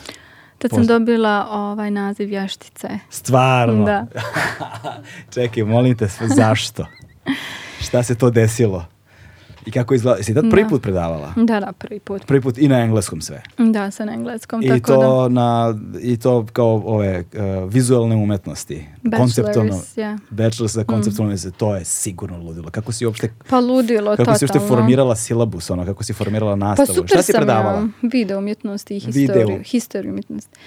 Tad sam dobila ovaj naziv jaštice. Stvarno? Da. Čekaj, molim te, zašto? Šta se to desilo? I kako izgleda, jesi tad prvi da. put predavala? Da, da, prvi put. Prvi put i na engleskom sve? Da, sa na engleskom. I, tako to, da... na, i to kao ove uh, eh, vizualne umetnosti. Bachelors, konceptualno, yeah. Bachelors za konceptualno, mm. to je sigurno ludilo. Kako si uopšte... Pa ludilo, Kako totalno. si uopšte formirala silabus, ono, kako si formirala pa nastavu? Pa super Šta si sam predavala? ja, video umjetnosti i historiju, Video. historiju umjetnosti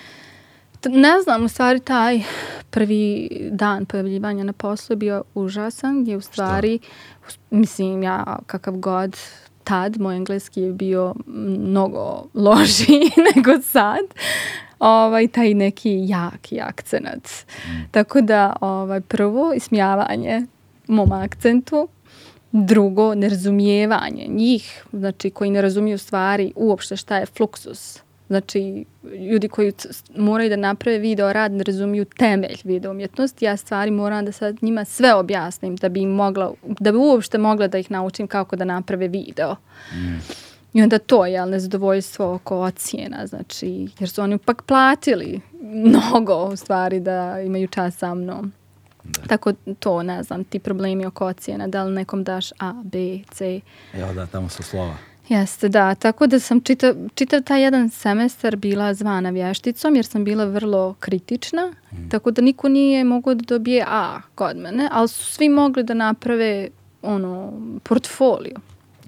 ne znam, u stvari taj prvi dan pojavljivanja na poslu je bio užasan, gdje u stvari, Šta? mislim, ja kakav god tad, moj engleski je bio mnogo loži nego sad. Ovaj, taj neki jaki akcenat. Mm. Tako da, ovaj, prvo, ismijavanje mom akcentu, drugo, nerazumijevanje njih, znači koji ne razumiju stvari uopšte šta je fluksus Znači, ljudi koji moraju da naprave video rad ne razumiju temelj video umjetnosti. Ja stvari moram da sad njima sve objasnim da bi im mogla, da bi uopšte mogla da ih naučim kako da naprave video. Mm. I onda to je nezadovoljstvo oko ocjena, znači, jer su oni pak platili mnogo u stvari da imaju čas sa mnom. Da. Tako to, ne znam, ti problemi oko ocjena, da li nekom daš A, B, C. Evo da, tamo su slova. Jeste, da. Tako da sam čita, čitav taj jedan semestar bila zvana vješticom jer sam bila vrlo kritična, mm. tako da niko nije mogao da dobije A kod mene, ali su svi mogli da naprave ono, portfolio.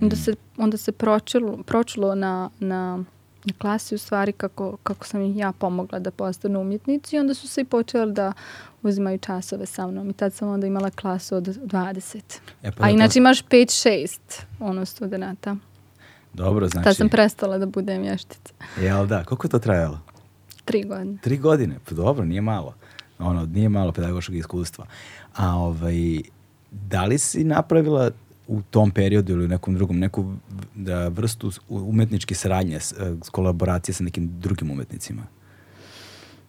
Onda mhm. se, onda se pročilo, pročilo na, na, na klasi u stvari kako, kako sam ja pomogla da postanu umjetnici i onda su se i počeli da uzimaju časove sa mnom i tad sam onda imala klasu od 20. E, pa, A da, inače pa- imaš 5-6 ono studenta. Dobro, znači... Tad sam prestala da budem ještica. Jel da, koliko je to trajalo? Tri godine. Tri godine, pa dobro, nije malo. Ono, nije malo pedagoškog iskustva. A ovaj, da li si napravila u tom periodu ili u nekom drugom neku da, vrstu umetničke saradnje, e, kolaboracije sa nekim drugim umetnicima?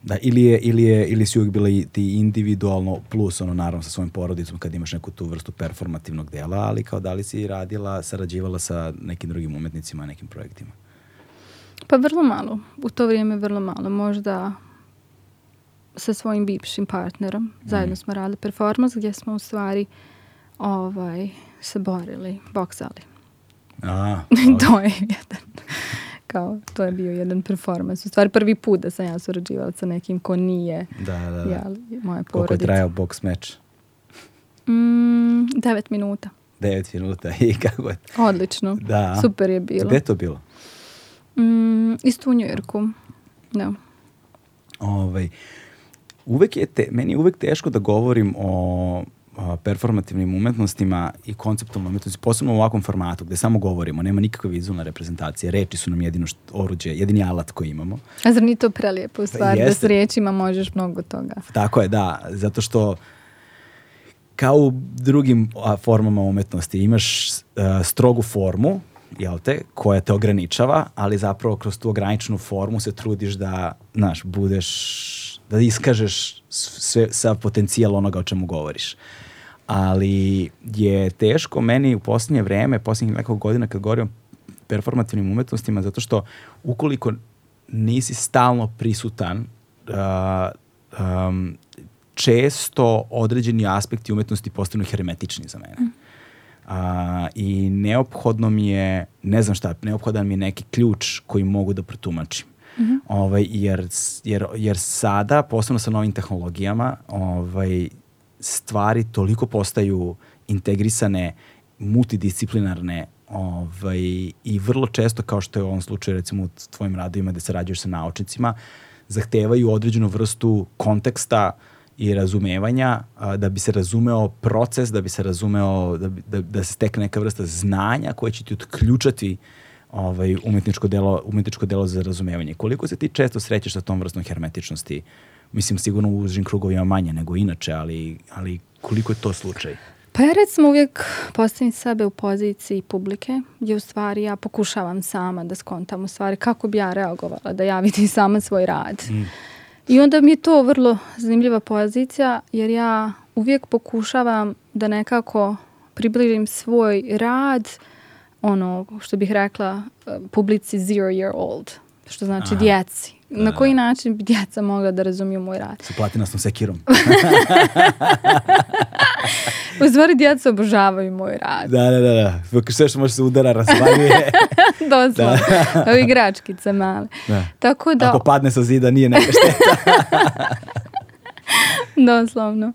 Da, ili, je, ili, je, ili si uvijek bila i ti individualno, plus ono naravno sa svojim porodicom kad imaš neku tu vrstu performativnog dela, ali kao da li si radila, sarađivala sa nekim drugim umetnicima, nekim projektima? Pa vrlo malo. U to vrijeme vrlo malo. Možda sa svojim bivšim partnerom. Mm. Zajedno mhm. smo radili performans gdje smo u stvari ovaj, se borili, boksali. A, to je jedan kao to je bio jedan performans. U stvari prvi put da sam ja surađivala sa nekim ko nije da, da, da. Jel, moja porodica. Koliko je trajao boks meč? Mm, devet minuta. Devet minuta i kako je? Odlično. Da. Super je bilo. Gde je to bilo? Mm, isto u Njujorku. Da. Ovaj, uvek je te, meni je uvek teško da govorim o performativnim umetnostima i konceptom umetnosti, posebno u ovakvom formatu gde samo govorimo, nema nikakve vizualne reprezentacije, reči su nam jedino što, oruđe, jedini alat koji imamo. A zar nije to prelijepo u pa stvari, da s rečima možeš mnogo toga? Tako je, da, zato što kao u drugim formama umetnosti imaš uh, strogu formu, jel te, koja te ograničava, ali zapravo kroz tu ograničenu formu se trudiš da, znaš, budeš da iskažeš sve, sav potencijal onoga o čemu govoriš ali je teško meni u poslednje vreme, poslednjih nekog godina kad govorim performativnim umetnostima, zato što ukoliko nisi stalno prisutan, uh, um, često određeni aspekti umetnosti postanu hermetični za mene. Mm. A, I neophodno mi je, ne znam šta, neophodan mi je neki ključ koji mogu da protumačim. Mm -hmm. ovaj, jer, jer, jer sada, posebno sa novim tehnologijama, ovaj, stvari toliko postaju integrisane, multidisciplinarne ovaj, i vrlo često, kao što je u ovom slučaju recimo u tvojim radovima gde sarađuješ sa naučnicima, zahtevaju određenu vrstu konteksta i razumevanja a, da bi se razumeo proces, da bi se razumeo, da, da, da se stekne neka vrsta znanja koja će ti otključati ovaj, umetničko, delo, umetničko delo za razumevanje. Koliko se ti često srećeš sa tom vrstom hermetičnosti mislim sigurno u užim krugovima manje nego inače, ali, ali koliko je to slučaj? Pa ja recimo uvijek postavim sebe u poziciji publike gdje u stvari ja pokušavam sama da skontam u stvari kako bi ja reagovala da ja vidim sama svoj rad. Mm. I onda mi je to vrlo zanimljiva pozicija jer ja uvijek pokušavam da nekako približim svoj rad ono što bih rekla eh, publici zero year old što znači Aha. djeci Na koji način bi djeca mogla da razumiju moj rad? Su plati nas na sekirom. U stvari djeca obožavaju moj rad. Da, da, da. da. Sve što može se udara, razvaljuje. Doslovno. U igračkice male. Da. Tako da... Ako padne sa zida, nije neka šteta. Doslovno.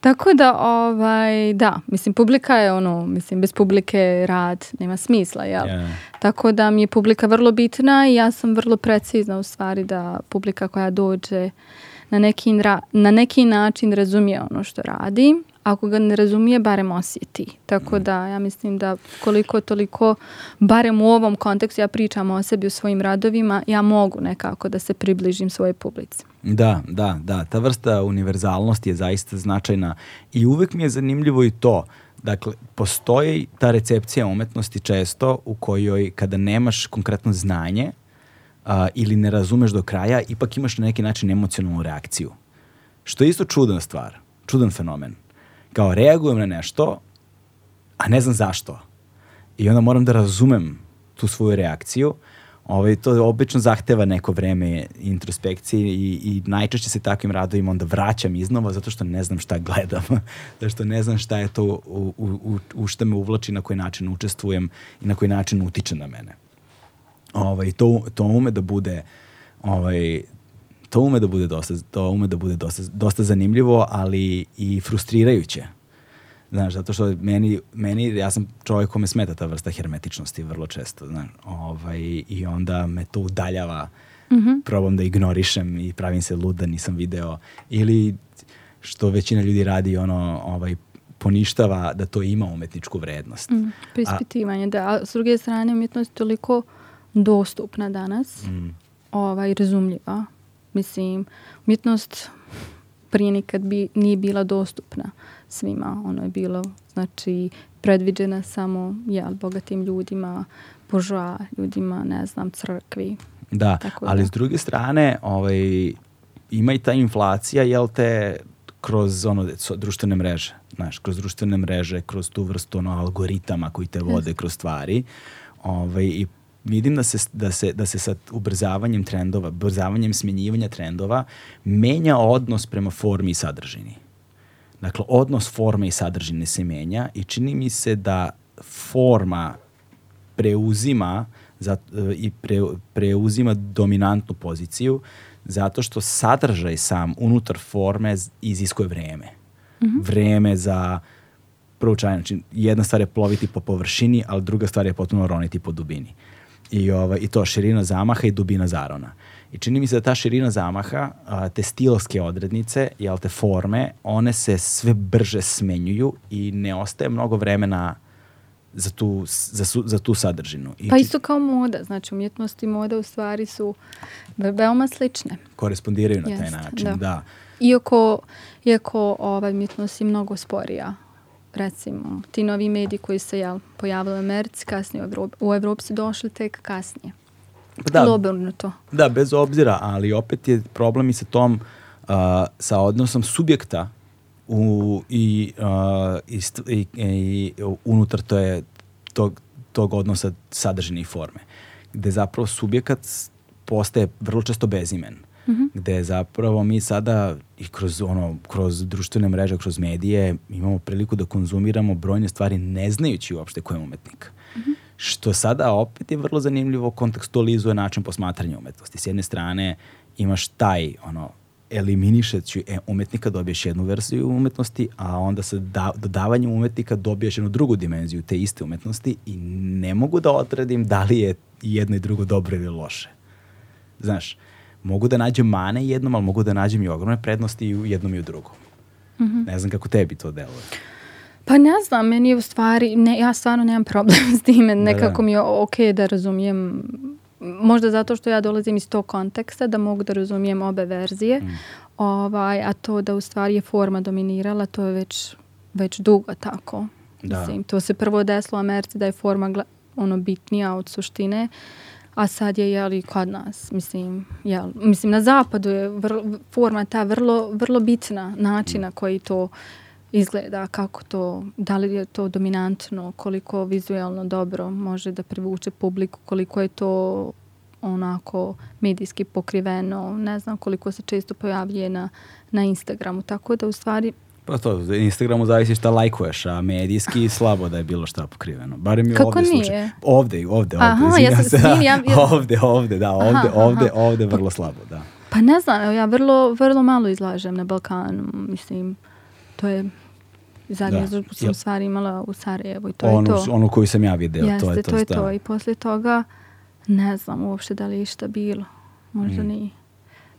Tako da, ovaj, da, mislim, publika je ono, mislim, bez publike rad nema smisla, jel? Yeah. Tako da mi je publika vrlo bitna i ja sam vrlo precizna u stvari da publika koja dođe na neki, na neki način razumije ono što radim ako ga ne razumije, barem osjeti. Tako mhm. da ja mislim da koliko toliko, barem u ovom kontekstu ja pričam o sebi u svojim radovima, ja mogu nekako da se približim svojoj publici. Da, da, da. Ta vrsta univerzalnosti je zaista značajna i uvek mi je zanimljivo i to Dakle, postoji ta recepcija umetnosti često u kojoj kada nemaš konkretno znanje a, ili ne razumeš do kraja, ipak imaš na neki način emocionalnu reakciju. Što je isto čudna stvar, čudan fenomen kao reagujem na nešto, a ne znam zašto. I onda moram da razumem tu svoju reakciju. Ovaj, to obično zahteva neko vreme introspekcije i, i najčešće se takvim radovima onda vraćam iznova zato što ne znam šta gledam, zato što ne znam šta je to u, u, u šta me uvlači, na koji način učestvujem i na koji način utiče na mene. Ovaj, to, to ume da bude ovaj, to ume da bude dosta, to ume da bude dosta, dosta zanimljivo, ali i frustrirajuće. Znaš, zato što meni, meni, ja sam čovjek kome smeta ta vrsta hermetičnosti vrlo često, znaš, ovaj, i onda me to udaljava, mm probam da ignorišem i pravim se lud da nisam video, ili što većina ljudi radi, ono, ovaj, poništava da to ima umetničku vrednost. Mm, prispitivanje, a, da. A s druge strane, umetnost je toliko dostupna danas, mm. ovaj, razumljiva Mislim, umjetnost prije nikad bi, nije bila dostupna svima. Ono je bilo, znači, predviđena samo jel, bogatim ljudima, boža ljudima, ne znam, crkvi. Da, Tako ali da. s druge strane, ovaj, ima i ta inflacija, jel te, kroz ono, društvene mreže, znaš, kroz društvene mreže, kroz tu vrstu ono, algoritama koji te vode kroz stvari. Ovaj, I vidim da se, da se, da se sa ubrzavanjem trendova, brzavanjem smjenjivanja trendova, menja odnos prema formi i sadržini. Dakle, odnos forme i sadržine se menja i čini mi se da forma preuzima za, i pre, preuzima dominantnu poziciju zato što sadržaj sam unutar forme iziskuje vreme. Mm -hmm. Vreme za proučavanje. Znači, jedna stvar je ploviti po površini, ali druga stvar je potpuno roniti po dubini. Uh, I, ovaj, I to širina zamaha i dubina zarona. I čini mi se da ta širina zamaha, a, te stilovske odrednice, jel te forme, one se sve brže smenjuju i ne ostaje mnogo vremena za tu, za, za tu sadržinu. I pa isto kao moda, znači umjetnost i moda u stvari su veoma slične. Korespondiraju na Jest, taj način, da. da. Iako, iako ova umjetnost je mnogo sporija recimo ti novi mediji koji se jel, pojavili u Americi, kasnije u Evropi, u Evropi su došli tek kasnije. Da, Globalno to. da, bez obzira, ali opet je problem i sa tom, uh, sa odnosom subjekta u, i, uh, i, i, i unutar to je tog, tog odnosa sadržine i forme, gde zapravo subjekat postaje vrlo često bezimen. Uh, mm -hmm. gde zapravo mi sada i kroz, ono, kroz društvene mreže, kroz medije imamo priliku da konzumiramo brojne stvari ne znajući uopšte ko je umetnik. Mm -hmm. Što sada opet je vrlo zanimljivo kontekstualizuje način posmatranja umetnosti. S jedne strane imaš taj ono, eliminišeći e, umetnika dobiješ jednu verziju umetnosti, a onda sa da, dodavanjem umetnika dobiješ jednu drugu dimenziju te iste umetnosti i ne mogu da odredim da li je jedno i drugo dobro ili loše. Znaš, uh, mogu da nađem mane jednom, ali mogu da nađem i ogromne prednosti i u jednom i u drugom. Mm -hmm. Ne znam kako tebi to deluje. Pa ne znam, meni je u stvari, ne, ja stvarno nemam problem s time, da, nekako da, da. mi je ok da razumijem možda zato što ja dolazim iz tog konteksta da mogu da razumijem obe verzije, mm. ovaj, a to da u stvari je forma dominirala, to je već, već dugo tako. Da. Mislim, to se prvo desilo u Americi da je forma ono bitnija od suštine. Uh, a sad je jeli kod nas, mislim, jel, mislim na zapadu je vrlo, forma ta vrlo, vrlo bitna načina koji to izgleda, kako to, da li je to dominantno, koliko vizuelno dobro može da privuče publiku, koliko je to onako medijski pokriveno, ne znam koliko se često pojavljuje na, na Instagramu, tako da u stvari Pa to, Instagramu zavisi šta lajkuješ, a medijski slabo da je bilo šta pokriveno. Bare mi Kako ovde nije? Ovde, Ovde, ovde, Aha, ovde, ja sam, se, da. ja, ja... ovde, ovde, da, ovde, Aha, ovde, ovde, pa vrlo slabo, da. Pa ne znam, ja vrlo, vrlo malo izlažem na Balkanu, mislim, to je zadnje da. izložbu sam yep. stvar imala u Sarajevu i to ono, je to. Ono koju sam ja video, Jeste, to je to. to je to i posle toga ne znam uopšte da li je išta bilo, možda mm. nije.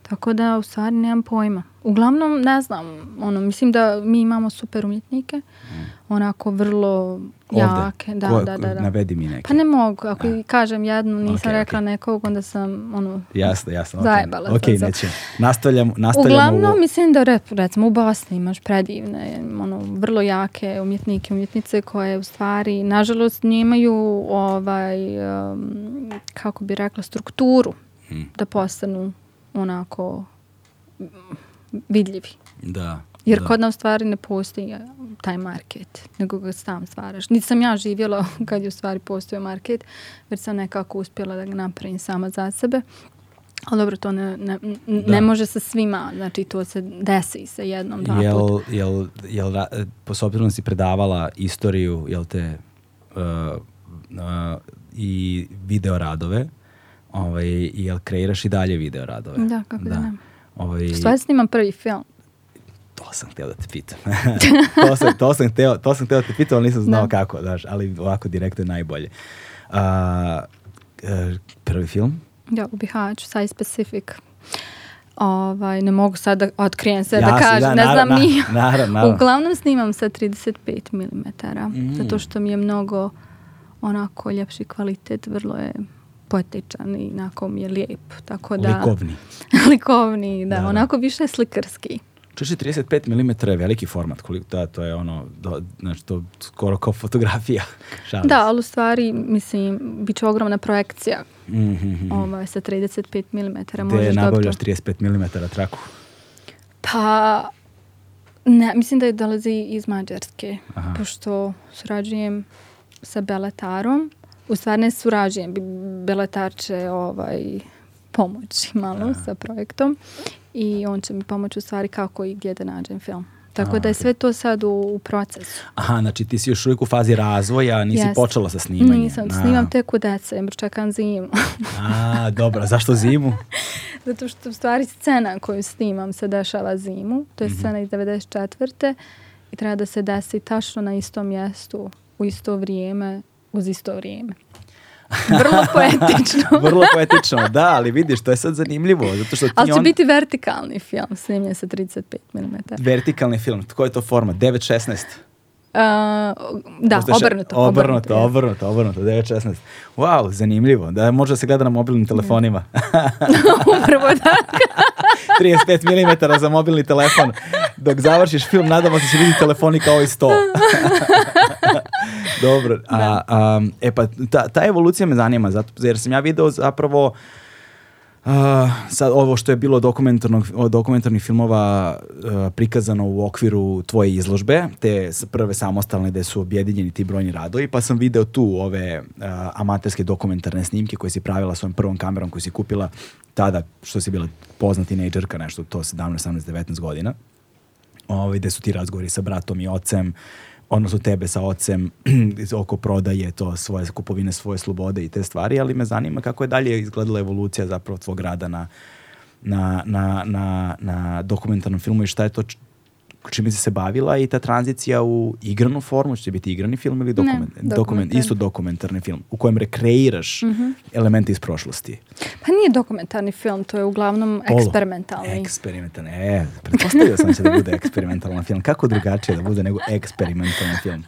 Tako da u stvari nemam pojma. Uglavnom ne znam, ono, mislim da mi imamo super umjetnike, mm. onako vrlo jake. Da, Ko, da, da, da. Navedi mi neke. Pa ne mogu, ako da. kažem jednu, nisam okay, rekla okay. nekog, onda sam ono, jasno, jasno, okay. zajebala okay, sam. Nećem. Nastavljam, nastavljamo Uglavnom u... mislim da recimo u Bosni imaš predivne, ono, vrlo jake umjetnike, umjetnice koje u stvari, nažalost, nemaju ovaj, um, kako bi rekla, strukturu hmm. da postanu onako vidljivi. Da. Jer da. kod nam stvari ne postoji taj market, nego ga sam stvaraš. Niti sam ja živjela kad je u stvari postoje market, već sam nekako uspjela da ga napravim sama za sebe. Ali dobro, to ne, ne, ne da. može sa svima, znači to se desi sa jednom, dva jel, puta. Jel, jel, po s da si predavala istoriju, jel te, uh, uh, i video radove, ovaj, jel kreiraš i dalje video radove? Da, kako da, da ne. Ovaj, Što ja snimam prvi film? To sam htio da te pitam. to, sam, to, sam htio, to sam htio da te pitam, ali nisam da. znao da. kako, daš, ali ovako direktno je najbolje. Uh, prvi film? Ja, da, u Bihaću, Saj Specific. Ovaj, ne mogu sad da otkrijem sve da, da kažem, da, ne znam ni. Naravno, Uglavnom snimam sa 35 mm, mm, zato što mi je mnogo onako ljepši kvalitet, vrlo je poetičan i onako mi je lijep. Tako da, likovni. likovni, da, da, da, onako više slikarski. Čuši 35 mm je veliki format, koliko da, to je ono, do, znači to skoro kao fotografija. Šalim. Da, ali u stvari, mislim, bit će ogromna projekcija mm -hmm. ovaj, sa 35 mm. Gde nabavljaš dobiti... 35 mm traku? Pa, ne, mislim da je dolazi iz Mađarske, Aha. pošto srađujem sa Beletarom u stvarne surađujem beletarče ovaj, pomoći malo Aha. Da. sa projektom i on će mi pomoći u stvari kako i gdje da nađem film. Tako A, da je sve to sad u, u procesu. Aha, znači ti si još uvijek u fazi razvoja, nisi yes. počela sa snimanjem. Nisam, A. snimam tek u decembru, čekam zimu. A, dobro, zašto zimu? Zato što u stvari scena koju snimam se dešava zimu, to je mm -hmm. scena iz 94. i treba da se desi tačno na istom mjestu u isto vrijeme uz isto vrijeme. Vrlo poetično. Vrlo poetično, da, ali vidiš, to je sad zanimljivo. Zato što ti ali će on... biti vertikalni film, snimljen sa 35 mm. Vertikalni film, koja je to forma? 9.16? Uh, da, Postojiš, obrnuto. Obrnuto, obrnuto, obrnuto, 9.16. Wow, zanimljivo. Da, može da se gleda na mobilnim telefonima. Upravo da. 35 mm za mobilni telefon. Dok završiš film, nadamo se da će vidjeti telefoni kao i sto. Dobro. A, da. a, e pa, ta, ta evolucija me zanima, zato, jer sam ja video zapravo Uh, sad ovo što je bilo dokumentarnog, dokumentarnih filmova uh, prikazano u okviru tvoje izložbe, te prve samostalne gde su objedinjeni ti brojni radovi, pa sam video tu ove uh, amaterske dokumentarne snimke koje si pravila svojom prvom kamerom koju si kupila tada što si bila poznati nejdžerka nešto to 17, 18, 19 godina. ovaj, gde su ti razgovori sa bratom i ocem, uh, odnosno tebe sa ocem oko prodaje to svoje kupovine, svoje slobode i te stvari, ali me zanima kako je dalje izgledala evolucija zapravo tvog rada na, na, na, na, na dokumentarnom filmu i šta je to čime si se bavila i ta tranzicija u igranu formu, će biti igrani film ili dokument, ne, dokument, isto dokumentarni film u kojem rekreiraš mm -hmm. elemente iz prošlosti. Pa nije dokumentarni film, to je uglavnom Polo. eksperimentalni. Eksperimentalni, e, pretpostavio sam se da bude eksperimentalni film. Kako drugačije da bude nego eksperimentalni film?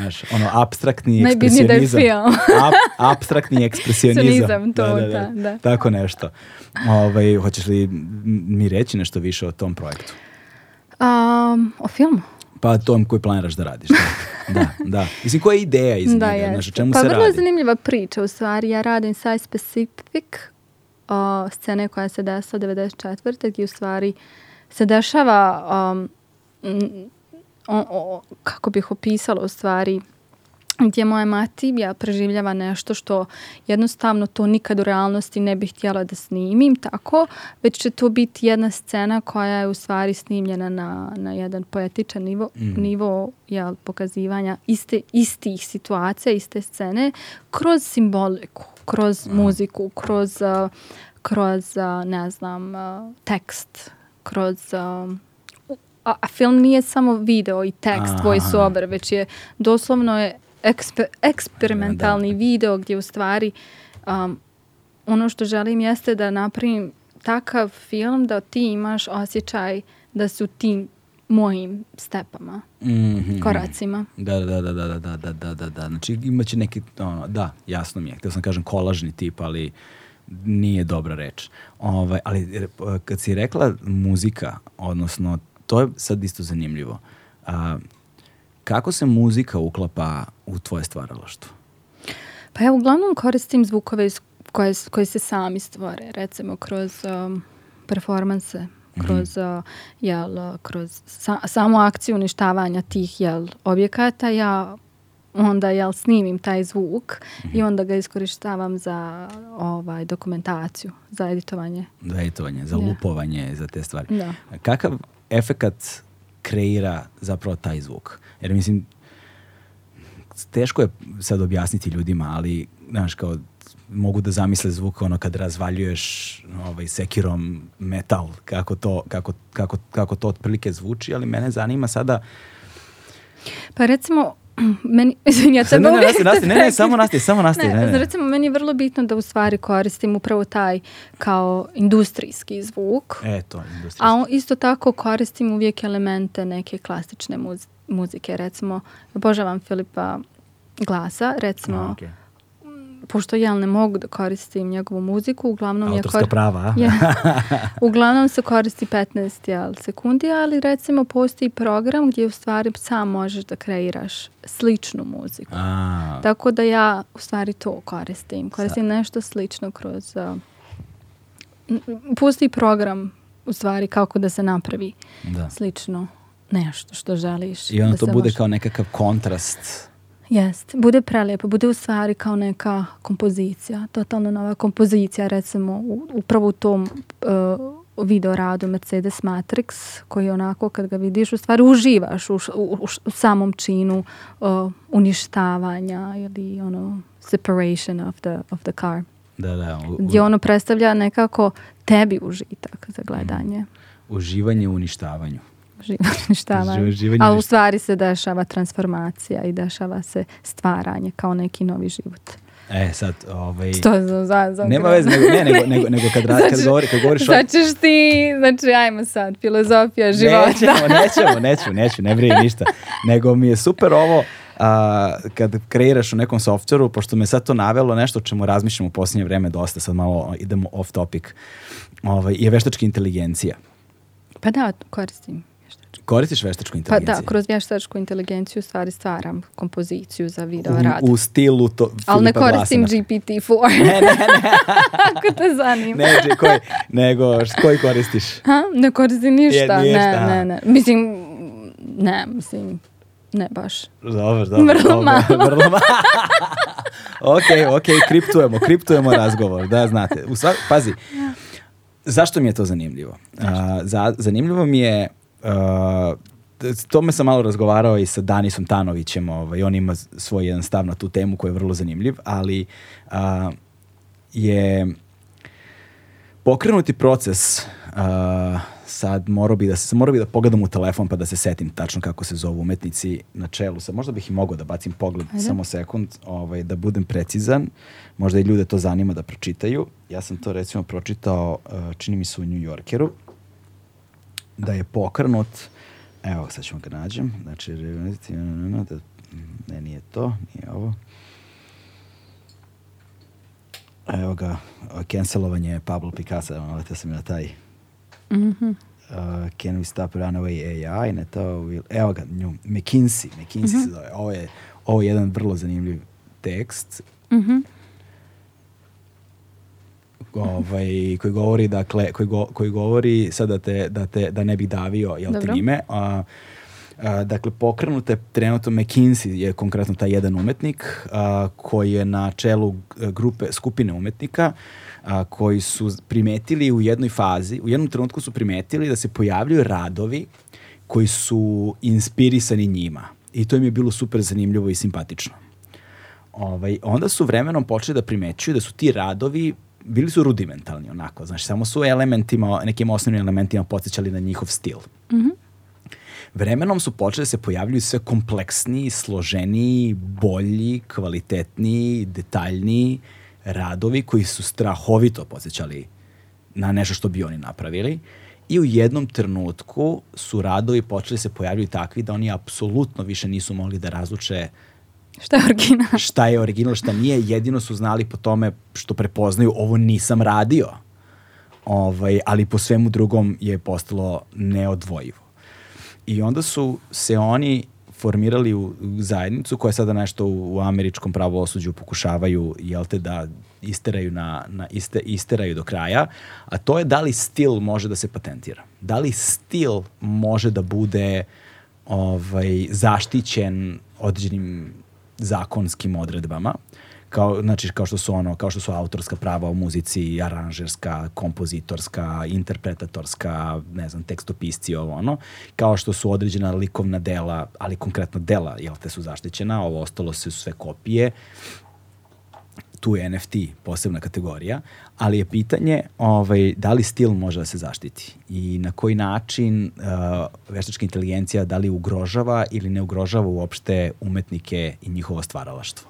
Znaš, ono, abstraktni ekspresionizam. Ab, abstraktni ekspresionizam. to, da, da, da, da. Tako nešto. Ovaj, hoćeš li mi reći nešto više o tom projektu? Um, o filmu? Pa tom koji planiraš da radiš. Da, da. da. Mislim, koja je ideja iz da, njega? Znaš, čemu pa se vrlo radi? zanimljiva priča u stvari. Ja radim Sci Specific, o, scene koja se desila 94. gdje u stvari se dešava um, o, o, kako bih opisala u stvari gdje moja ja preživljava nešto što jednostavno to nikad u realnosti ne bih htjela da snimim tako, već će to biti jedna scena koja je u stvari snimljena na, na jedan poetičan nivo, mm. nivo jel, pokazivanja iste, istih situacija, iste scene, kroz simboliku, kroz mm. muziku, kroz, eh, kroz eh, ne znam, eh, tekst, kroz a, a film nije samo video i tekst, voice over, već je doslovno je eksper, eksperimentalni da. video gdje u stvari um, ono što želim jeste da napravim takav film da ti imaš osjećaj da su ti mojim stepama, mm -hmm. koracima. Da, da, da, da, da, da, da, da, da. Znači imaće neki, ono, da, jasno mi je. Htio sam kažem kolažni tip, ali nije dobra reč. Ovaj, ali e, kad si rekla muzika, odnosno, to je sad isto zanimljivo. A, Kako se muzika uklapa u tvoje stvaralaštvo? Pa ja uglavnom koristim zvukove iz koje, koji se sami stvore, recimo kroz um, performanse, mhm. kroz, mm -hmm. jel, kroz sa, samo akciju uništavanja tih jel, objekata, ja onda jel, snimim taj zvuk mm -hmm. i onda ga iskorištavam za ovaj, dokumentaciju, za editovanje. Za editovanje, za da. lupovanje, yeah. za te stvari. Da. Kakav efekat kreira zapravo taj zvuk? Jer mislim, teško je sad objasniti ljudima, ali, znaš, kao, mogu da zamisle zvuk ono kad razvaljuješ ovaj, sekirom metal, kako to, kako, kako, kako to otprilike zvuči, ali mene zanima sada... Pa recimo, meni, ja tebe ne, ne, nasti, nasti, da ne, ne, samo nasti, samo nasti. Ne, ne, Recimo, meni je vrlo bitno da u stvari koristim upravo taj kao industrijski zvuk. E, to, industrijski. A on, isto tako koristim uvijek elemente neke klasične muzike. Recimo, obožavam Filipa Glasa, recimo... A, okay pošto ja ne mogu da koristim njegovu muziku, uglavnom Autorska ja kor... prava. je, uglavnom se koristi 15 jel, sekundi, ali recimo postoji program gdje u stvari sam možeš da kreiraš sličnu muziku. A. Tako da ja u stvari to koristim. Koristim Sa. nešto slično kroz... Uh, postoji program u stvari kako da se napravi da. slično nešto što želiš. I onda da to bude može... kao nekakav kontrast Jeste, bude prelijepo, bude u stvari kao neka kompozicija, totalno nova kompozicija recimo upravo u tom uh, e, video radu Mercedes Matrix koji onako kad ga vidiš u stvari uživaš u, u, u samom činu uh, uništavanja ili ono separation of the, of the car. Da, da. U, gdje ono predstavlja nekako tebi užitak za gledanje. Uživanje u uništavanju uništavanje. Živanje. Ali u stvari se dešava transformacija i dešava se stvaranje kao neki novi život. E sad, ovaj... Sto, za, za, za nema veze, nego, ne, nego, nego, nego kad, znači, kad, govori, kad govoriš... Znači ti, znači ajmo sad, filozofija života. Nećemo, nećemo, neću, neću, ne vrije ništa. Nego mi je super ovo, a, kad kreiraš u nekom softveru, pošto me sad to navelo nešto o čemu razmišljam u posljednje vreme dosta, sad malo idemo off topic, ovaj, je veštačka inteligencija. Pa da, koristim. Koristiš veštačku inteligenciju? Pa da, kroz veštačku inteligenciju stvari stvaram kompoziciju za video u, rad. U stilu to Filipa Ali ne koristim GPT-4. ne, ne, ne. Ako te zanima. ne, koji, nego koji koristiš? Ha? Ne koristim ništa. Je, ništa. Ne, ne, ne. Mislim, ne, mislim, ne baš. Dobro, dobro. Vrlo dobro, malo. Vrlo malo. ok, ok, kriptujemo, kriptujemo razgovor, da znate. U sva, pazi, zašto mi je to zanimljivo? Uh, za, zanimljivo mi je uh, tome sam malo razgovarao i sa Danisom Tanovićem, ovaj, on ima svoj jedan stav na tu temu koji je vrlo zanimljiv, ali uh, je pokrenuti proces uh, sad morao bi da se morao bi da pogledam u telefon pa da se setim tačno kako se zovu umetnici na čelu. sa možda bih i mogao da bacim pogled Ajde. samo sekund, ovaj da budem precizan. Možda i ljude to zanima da pročitaju. Ja sam to recimo pročitao uh, čini mi se u New Yorkeru da je pokrenut, evo sad ćemo ga nađem, znači, da, ne, nije to, nije ovo. Evo ga, cancelovanje Pablo Picasso, ono, letao sam na taj. Mhm. Mm uh, Can We Stop Runaway AI, ne to, will, evo ga, nju, McKinsey, McKinsey mm -hmm. se zove, ovo je, ovo je jedan vrlo zanimljiv tekst, mm -hmm. ovaj, koji govori, dakle, koji, go, koji govori sad da, te, da, te, da ne bi davio je Dobro. time. A, a, dakle, pokrenute trenutno McKinsey je konkretno taj jedan umetnik a, koji je na čelu e, grupe, skupine umetnika a, koji su primetili u jednoj fazi, u jednom trenutku su primetili da se pojavljuju radovi koji su inspirisani njima. I to im je bilo super zanimljivo i simpatično. Ovaj, onda su vremenom počeli da primećuju da su ti radovi bili su rudimentalni onako, znači samo su elementima, nekim osnovnim elementima podsjećali na njihov stil. Mhm. Mm vremenom su počeli da se pojavljuju sve kompleksniji, složeniji, bolji, kvalitetniji, detaljniji radovi koji su strahovito podsjećali na nešto što bi oni napravili. I u jednom trenutku su radovi počeli da se pojavljuju takvi da oni apsolutno više nisu mogli da razluče uh, Šta je original? šta je original, šta nije. Jedino su znali po tome što prepoznaju ovo nisam radio. Ovaj, ali po svemu drugom je postalo neodvojivo. I onda su se oni formirali u zajednicu koja sada nešto u, u američkom pravosuđu pokušavaju jel te da isteraju na, na iste, isteraju do kraja, a to je da li stil može da se patentira. Da li stil može da bude ovaj zaštićen određenim zakonskim odredbama kao znači kao što su ono kao što su autorska prava u muzici, aranžerska, kompozitorska, interpretatorska, ne znam, tekstopisci ovo ono, kao što su određena likovna dela, ali konkretno dela, jel te su zaštićena, ovo ostalo su sve kopije tu je NFT posebna kategorija, ali je pitanje ovaj, da li stil može da se zaštiti i na koji način uh, veštačka inteligencija da li ugrožava ili ne ugrožava uopšte umetnike i njihovo stvaralaštvo.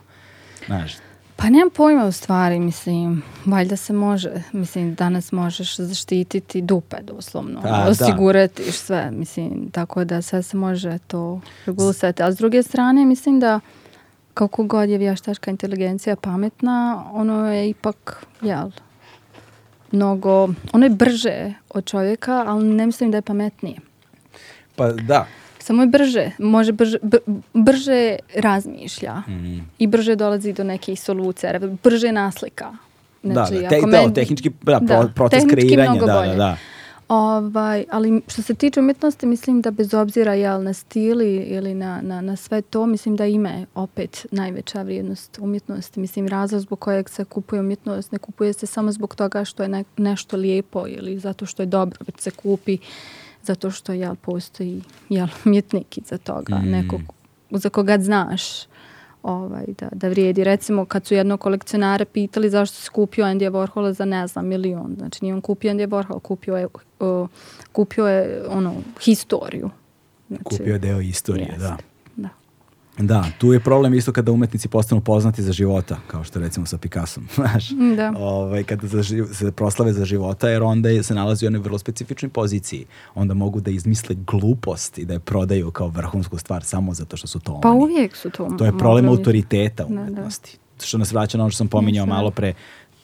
Znaš, Pa nemam pojma u stvari, mislim, valjda se može, mislim, danas možeš zaštititi dupe, doslovno, pa, da, osigurati da. sve, mislim, tako da sve se može to regulisati. A s druge strane, mislim da kako god je vještačka inteligencija pametna, ono je ipak, jel, mnogo, ono je brže od čovjeka, ali ne mislim da je pametnije. Pa da. Samo je brže, može brže, br, brže razmišlja mm. i brže dolazi do neke solucije, brže naslika. Znači, da, da, te, da, tehnički da, da, proces tehnički kreiranja. Da, da, da. Ovaj, ali što se tiče umjetnosti, mislim da bez obzira jel, na stil ili na, na, na sve to, mislim da ima opet najveća vrijednost umjetnosti. Mislim, razlog zbog kojeg se kupuje umjetnost ne kupuje se samo zbog toga što je ne, nešto lijepo ili zato što je dobro, već se kupi zato što jel, postoji jel, umjetnik iza toga, mm. nekog za koga znaš ovaj, da, da vrijedi. Recimo, kad su jedno kolekcionara pitali zašto se kupio Andy Warhola za, ne znam, milion. Znači, nije on kupio Andy Warhola, kupio je, uh, kupio je ono, historiju. Znači, kupio je deo istorije, jest. da. Da, tu je problem isto kada umetnici postanu poznati za života, kao što recimo sa Picassom, znaš. Da. Ovaj, kada za živ, se proslave za života, jer onda je, se nalazi u onoj vrlo specifičnoj poziciji. Onda mogu da izmisle glupost i da je prodaju kao vrhunsku stvar samo zato što su to pa oni. Pa uvijek su to. To je problem autoriteta umetnosti. Da, da. Što nas vraća na ono što sam pominjao malo pre,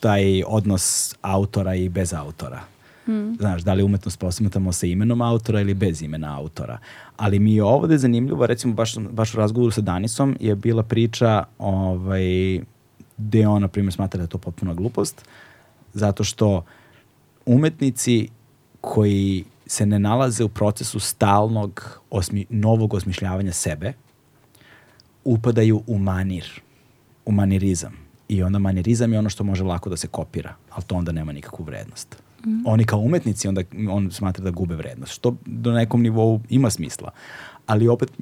taj odnos autora i bez autora. Hmm. Znaš, da li umetnost posmatamo sa imenom autora ili bez imena autora. Ali mi je ovo da zanimljivo, recimo baš, baš u razgovoru sa Danisom je bila priča ovaj, gde on, na primjer, smatra da je to potpuna glupost, zato što umetnici koji se ne nalaze u procesu stalnog osmi, novog osmišljavanja sebe, upadaju u manir, u manirizam. I onda manirizam je ono što može lako da se kopira, ali to onda nema nikakvu vrednost. Mm. Oni kao umetnici, onda on smatra da gube vrednost, što do nekom nivou ima smisla. Ali opet,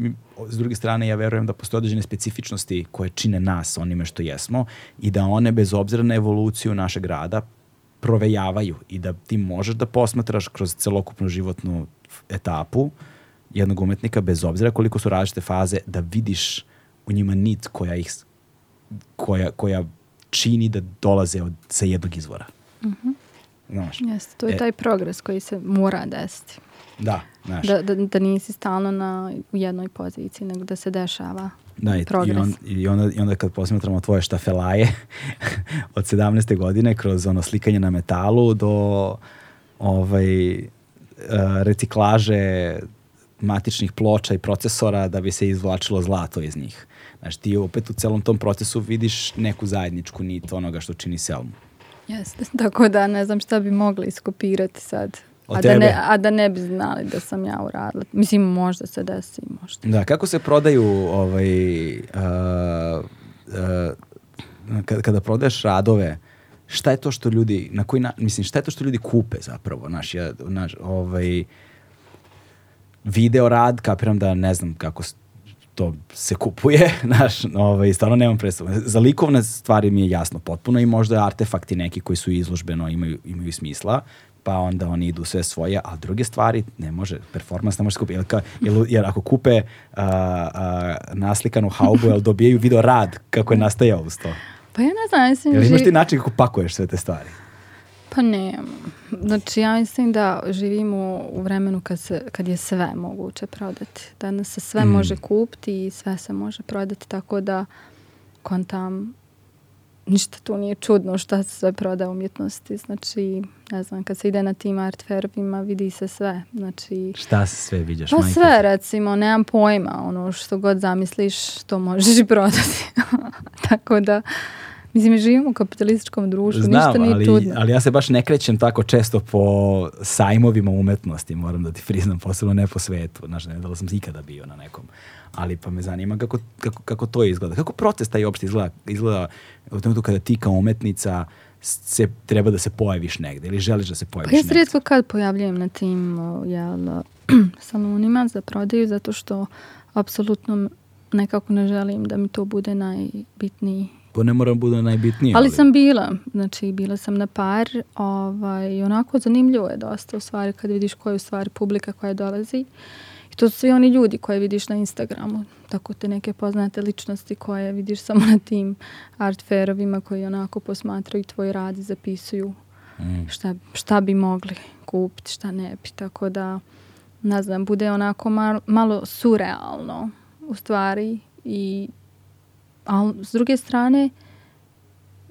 s druge strane, ja verujem da postoje određene specifičnosti koje čine nas onime što jesmo i da one, bez obzira na evoluciju našeg rada, provejavaju i da ti možeš da posmatraš kroz celokupnu životnu etapu jednog umetnika, bez obzira koliko su različite faze, da vidiš u njima nit koja ih koja, koja čini da dolaze od, sa jednog izvora. Mhm. Mm Znaš. Jeste, to je e, taj progres koji se mora desiti. Da, znaš. Da, da, da nisi stalno na, u jednoj poziciji, nego da se dešava da, i, progres. I, on, i, onda, I onda kad posmetramo tvoje štafelaje od 17. godine kroz ono slikanje na metalu do ovaj, e, reciklaže matičnih ploča i procesora da bi se izvlačilo zlato iz njih. Znaš, ti opet u celom tom procesu vidiš neku zajedničku nit onoga što čini Selmu. Jeste, tako da ne znam šta bi mogli iskopirati sad. A da, ne, a da ne bi znali da sam ja uradila. Mislim, možda se desi, možda. Da, kako se prodaju ovaj, uh, uh, kada, kada prodaješ radove, šta je to što ljudi, na koji na, mislim, šta je to što ljudi kupe zapravo, naš, ja, naš, ovaj, video rad, kapiram da ne znam kako to se kupuje, znaš, ovaj, stvarno nemam predstavu. Za likovne stvari mi je jasno potpuno i možda artefakti neki koji su izložbeno imaju, imaju smisla, pa onda oni idu sve svoje, a druge stvari ne može, performans ne može skupiti. Jer, ka, jer, jer ako kupe a, a, naslikanu haubu, jel dobijaju video rad kako je nastajao uz to? Pa ja ne znam, mislim... Jel imaš ti način kako pakuješ sve te stvari? Pa ne, znači ja mislim da živimo u vremenu kad, se, kad je sve moguće prodati. Danas se sve mm. može kupiti i sve se može prodati, tako da kontam ništa tu nije čudno šta se sve proda umjetnosti. Znači, ne znam, kad se ide na tim art fairovima vidi se sve. Znači, šta se sve vidiš? Pa majka? sve recimo, nemam pojma. Ono što god zamisliš, to možeš i prodati. tako da... Mislim, mi živimo u kapitalističkom društvu, Znam, ništa nije ali, čudno. ali ja se baš ne krećem tako često po sajmovima umetnosti, moram da ti priznam, posebno ne po svetu. Znaš, ne da sam ikada bio na nekom. Ali pa me zanima kako, kako, kako to izgleda. Kako proces taj opšte izgleda, izgleda u trenutku kada ti kao umetnica se, treba da se pojaviš negde ili želiš da se pa pojaviš pa ja se kad pojavljujem na tim jel, salonima za prodaju zato što apsolutno nekako ne želim da mi to bude najbitniji Pa ne moram da bude najbitnije. Ali, ali, sam bila, znači bila sam na par ovaj, onako zanimljivo je dosta u stvari kad vidiš koja je u stvari publika koja dolazi. I to su svi oni ljudi koje vidiš na Instagramu, tako te neke poznate ličnosti koje vidiš samo na tim art fairovima koji onako posmatraju tvoj rad i zapisuju mm. šta, šta bi mogli kupiti, šta ne bi. Tako da, ne znam, bude onako malo, malo surrealno u stvari i ali s druge strane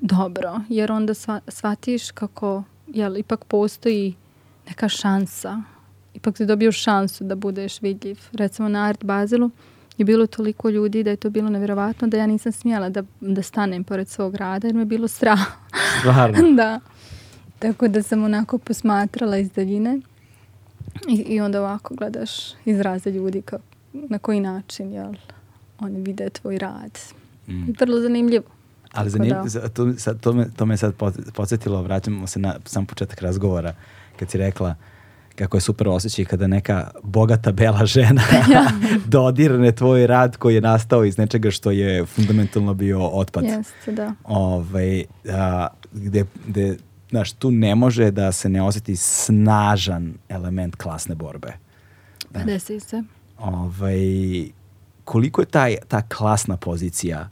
dobro, jer onda sva, shvatiš kako jel, ipak postoji neka šansa. Ipak si dobio šansu da budeš vidljiv. Recimo na Art Bazilu je bilo toliko ljudi da je to bilo nevjerovatno da ja nisam smjela da, da stanem pored svog rada jer me je bilo strah. Stvarno? da. Tako da sam onako posmatrala iz daljine i, i onda ovako gledaš izraze ljudi kao, na koji način jel, oni vide tvoj rad. Mm. Vrlo zanimljivo. Ali zanimljivo, da. to, to, me, to me sad podsjetilo, vraćamo se na sam početak razgovora, kad si rekla kako je super osjećaj kada neka bogata bela žena dodirne tvoj rad koji je nastao iz nečega što je fundamentalno bio otpad. Jeste, da. Ove, ovaj, a, gde, gde, znaš, tu ne može da se ne osjeti snažan element klasne borbe. Da. Desi se. Ove, ovaj, koliko je taj, ta klasna pozicija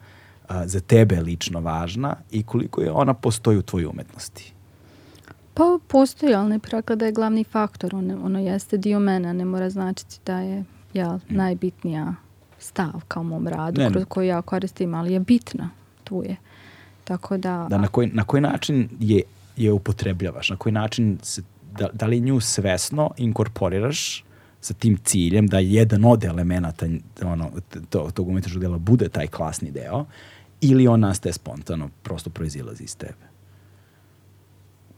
a, za tebe lično važna i koliko je ona postoji u tvojoj umetnosti? Pa postoji, ali ne prekla da je glavni faktor. Ono, ono jeste dio mena, ne mora značiti da je ja, mm. najbitnija stavka u mom radu ne, kroz koju ja koristim, ali je bitna, tu je. Tako da... da na, koji, na koji način je, je upotrebljavaš? Na koji način se, da, da li nju svesno inkorporiraš sa tim ciljem da jedan od elemenata ono, to, tog umetničkog dela bude taj klasni deo, ili on nastaje spontano, prosto proizilazi iz tebe?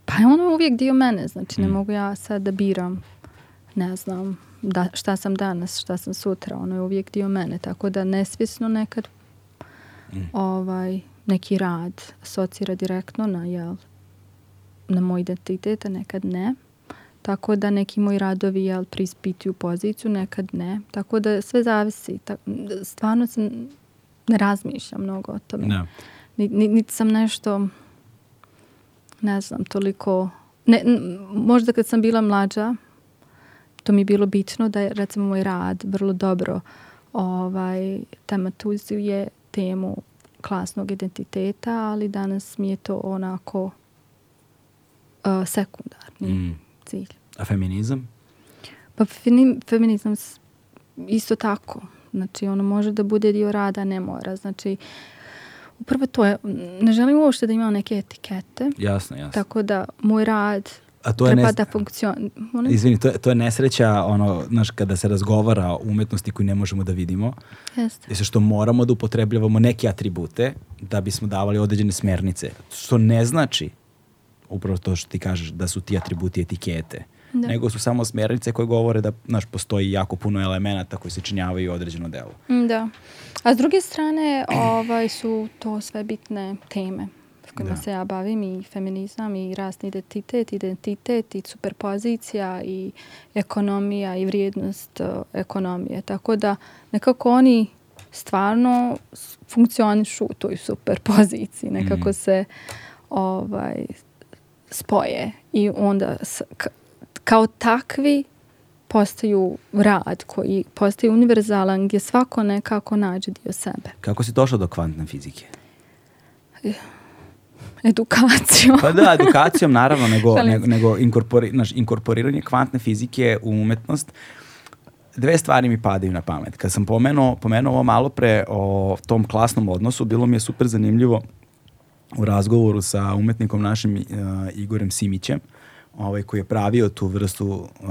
Pa je uvijek dio mene, znači ne mm. mogu ja sad da biram, ne znam, da, šta sam danas, šta sam sutra, ono je uvijek dio mene, tako da nesvjesno nekad mm. ovaj, neki rad asocira direktno na, jel, na moj identitet, a nekad ne. Tako da neki moji radovi jel, u poziciju, nekad ne. Tako da sve zavisi. stvarno sam ne razmišljam mnogo o tome. Ne. Niti nit sam nešto, ne znam, toliko... Ne, n, možda kad sam bila mlađa, to mi je bilo bitno da je, recimo, moj rad vrlo dobro ovaj, tematizuje temu klasnog identiteta, ali danas mi je to onako uh, sekundarni mm. cilj. A feminizam? Pa femi, feminizam isto tako. Znači, ono može da bude dio rada, ne mora. Znači, upravo to je, ne želim uopšte da imam neke etikete. Jasno, jasno. Tako da, moj rad A to je treba nes... da funkcion... Molim? Izvini, to je, to je nesreća, ono, znaš, kada se razgovara o umetnosti koju ne možemo da vidimo. Jeste. Jeste što moramo da upotrebljavamo neke atribute da bismo davali određene smernice. Što ne znači, upravo to što ti kažeš, da su ti atributi etikete. Mm da. nego su samo smernice koje govore da naš, postoji jako puno elemenata koji se činjavaju određeno delo. Mm, da. A s druge strane ovaj, su to sve bitne teme s kojima da. se ja bavim i feminizam i rasni identitet, identitet i superpozicija i ekonomija i vrijednost e, ekonomije. Tako da nekako oni stvarno funkcionišu u toj superpoziciji. Nekako mm. se ovaj, spoje i onda kao takvi postaju rad koji postaje univerzalan gdje svako nekako nađe dio sebe. Kako si došao do kvantne fizike? Edukacijom. pa da, edukacijom naravno, nego, nego, nego inkorpori, naš, inkorporiranje kvantne fizike u umetnost. Dve stvari mi padaju na pamet. Kad sam pomenuo, pomenuo ovo malo pre o tom klasnom odnosu, bilo mi je super zanimljivo u razgovoru sa umetnikom našim uh, e, Igorem Simićem, ovaj, koji je pravio tu vrstu, uh,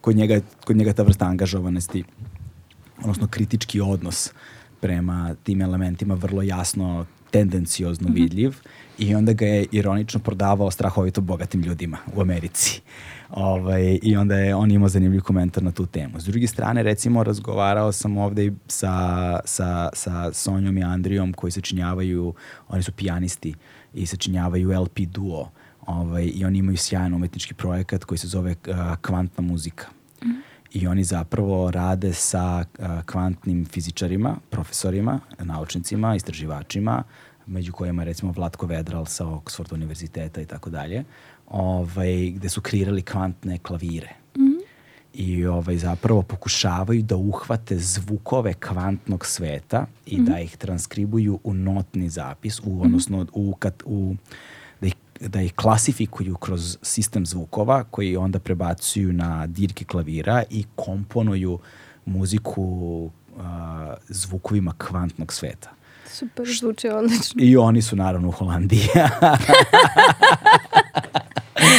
kod, njega, kod njega ta vrsta angažovanosti, odnosno kritički odnos prema tim elementima vrlo jasno tendenciozno mhm. vidljiv mm -hmm. i onda ga je ironično prodavao strahovito bogatim ljudima u Americi. Ovaj, I onda je on imao zanimljiv komentar na tu temu. S druge strane, recimo, razgovarao sam ovde sa, sa, sa Sonjom i Andrijom koji sačinjavaju, oni su pijanisti i sačinjavaju LP duo Ovaj, I oni imaju sjajan umetnički projekat koji se zove a, eh, kvantna muzika. Mm I oni zapravo rade sa a, eh, kvantnim fizičarima, profesorima, naučnicima, istraživačima, među kojima recimo Vlatko Vedral sa Oxford univerziteta i tako dalje, ovaj, gde su kreirali kvantne klavire. Mm I ovaj, zapravo pokušavaju da uhvate zvukove kvantnog sveta i mm da mhm. ih transkribuju u notni zapis, u, mhm. odnosno u, kad, u da ih klasifikuju kroz sistem zvukova koji onda prebacuju na dirke klavira i komponuju muziku a, zvukovima kvantnog sveta. Super, zvuči odlično. I oni su naravno u Holandiji.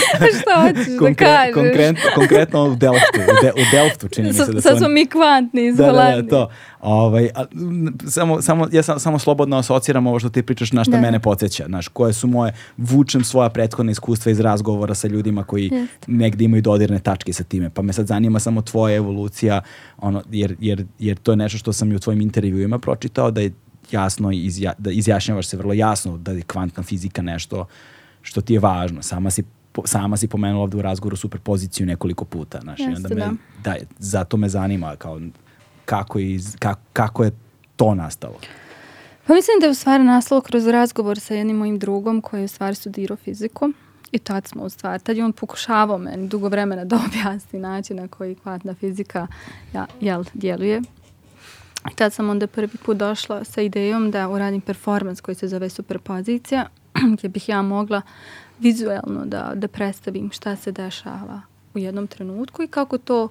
Šta hoćeš da Konkre, da kažeš? Konkret, konkretno u Delftu, u, De, u Delftu čini mi se da su Sad smo mi kvantni iz da, da, da, to. Ovaj, a, samo, samo, ja sam, samo slobodno asociram ovo što ti pričaš na što da. mene podsjeća. Znaš, koje su moje, vučem svoja prethodna iskustva iz razgovora sa ljudima koji Jest. negde imaju dodirne tačke sa time. Pa me sad zanima samo tvoja evolucija, ono, jer, jer, jer to je nešto što sam i u tvojim intervjuima pročitao, da je jasno izja, da izjašnjavaš se vrlo jasno da je kvantna fizika nešto što ti je važno. Sama si po, sama si pomenula ovde u razgovoru superpoziciju nekoliko puta, znaš, Jeste, i onda me, da. da. zato me zanima kao kako, iz, ka, kako je to nastalo. Pa mislim da je u stvari nastalo kroz razgovor sa jednim mojim drugom koji je u stvari studirao fiziku i tad smo u stvari, tad je on pokušavao meni dugo vremena da objasni način na koji kvantna fizika ja, jel, djeluje. I tad sam onda prvi put došla sa idejom da uradim performans koji se zove superpozicija gdje bih ja mogla vizuelno da, da predstavim šta se dešava u jednom trenutku i kako to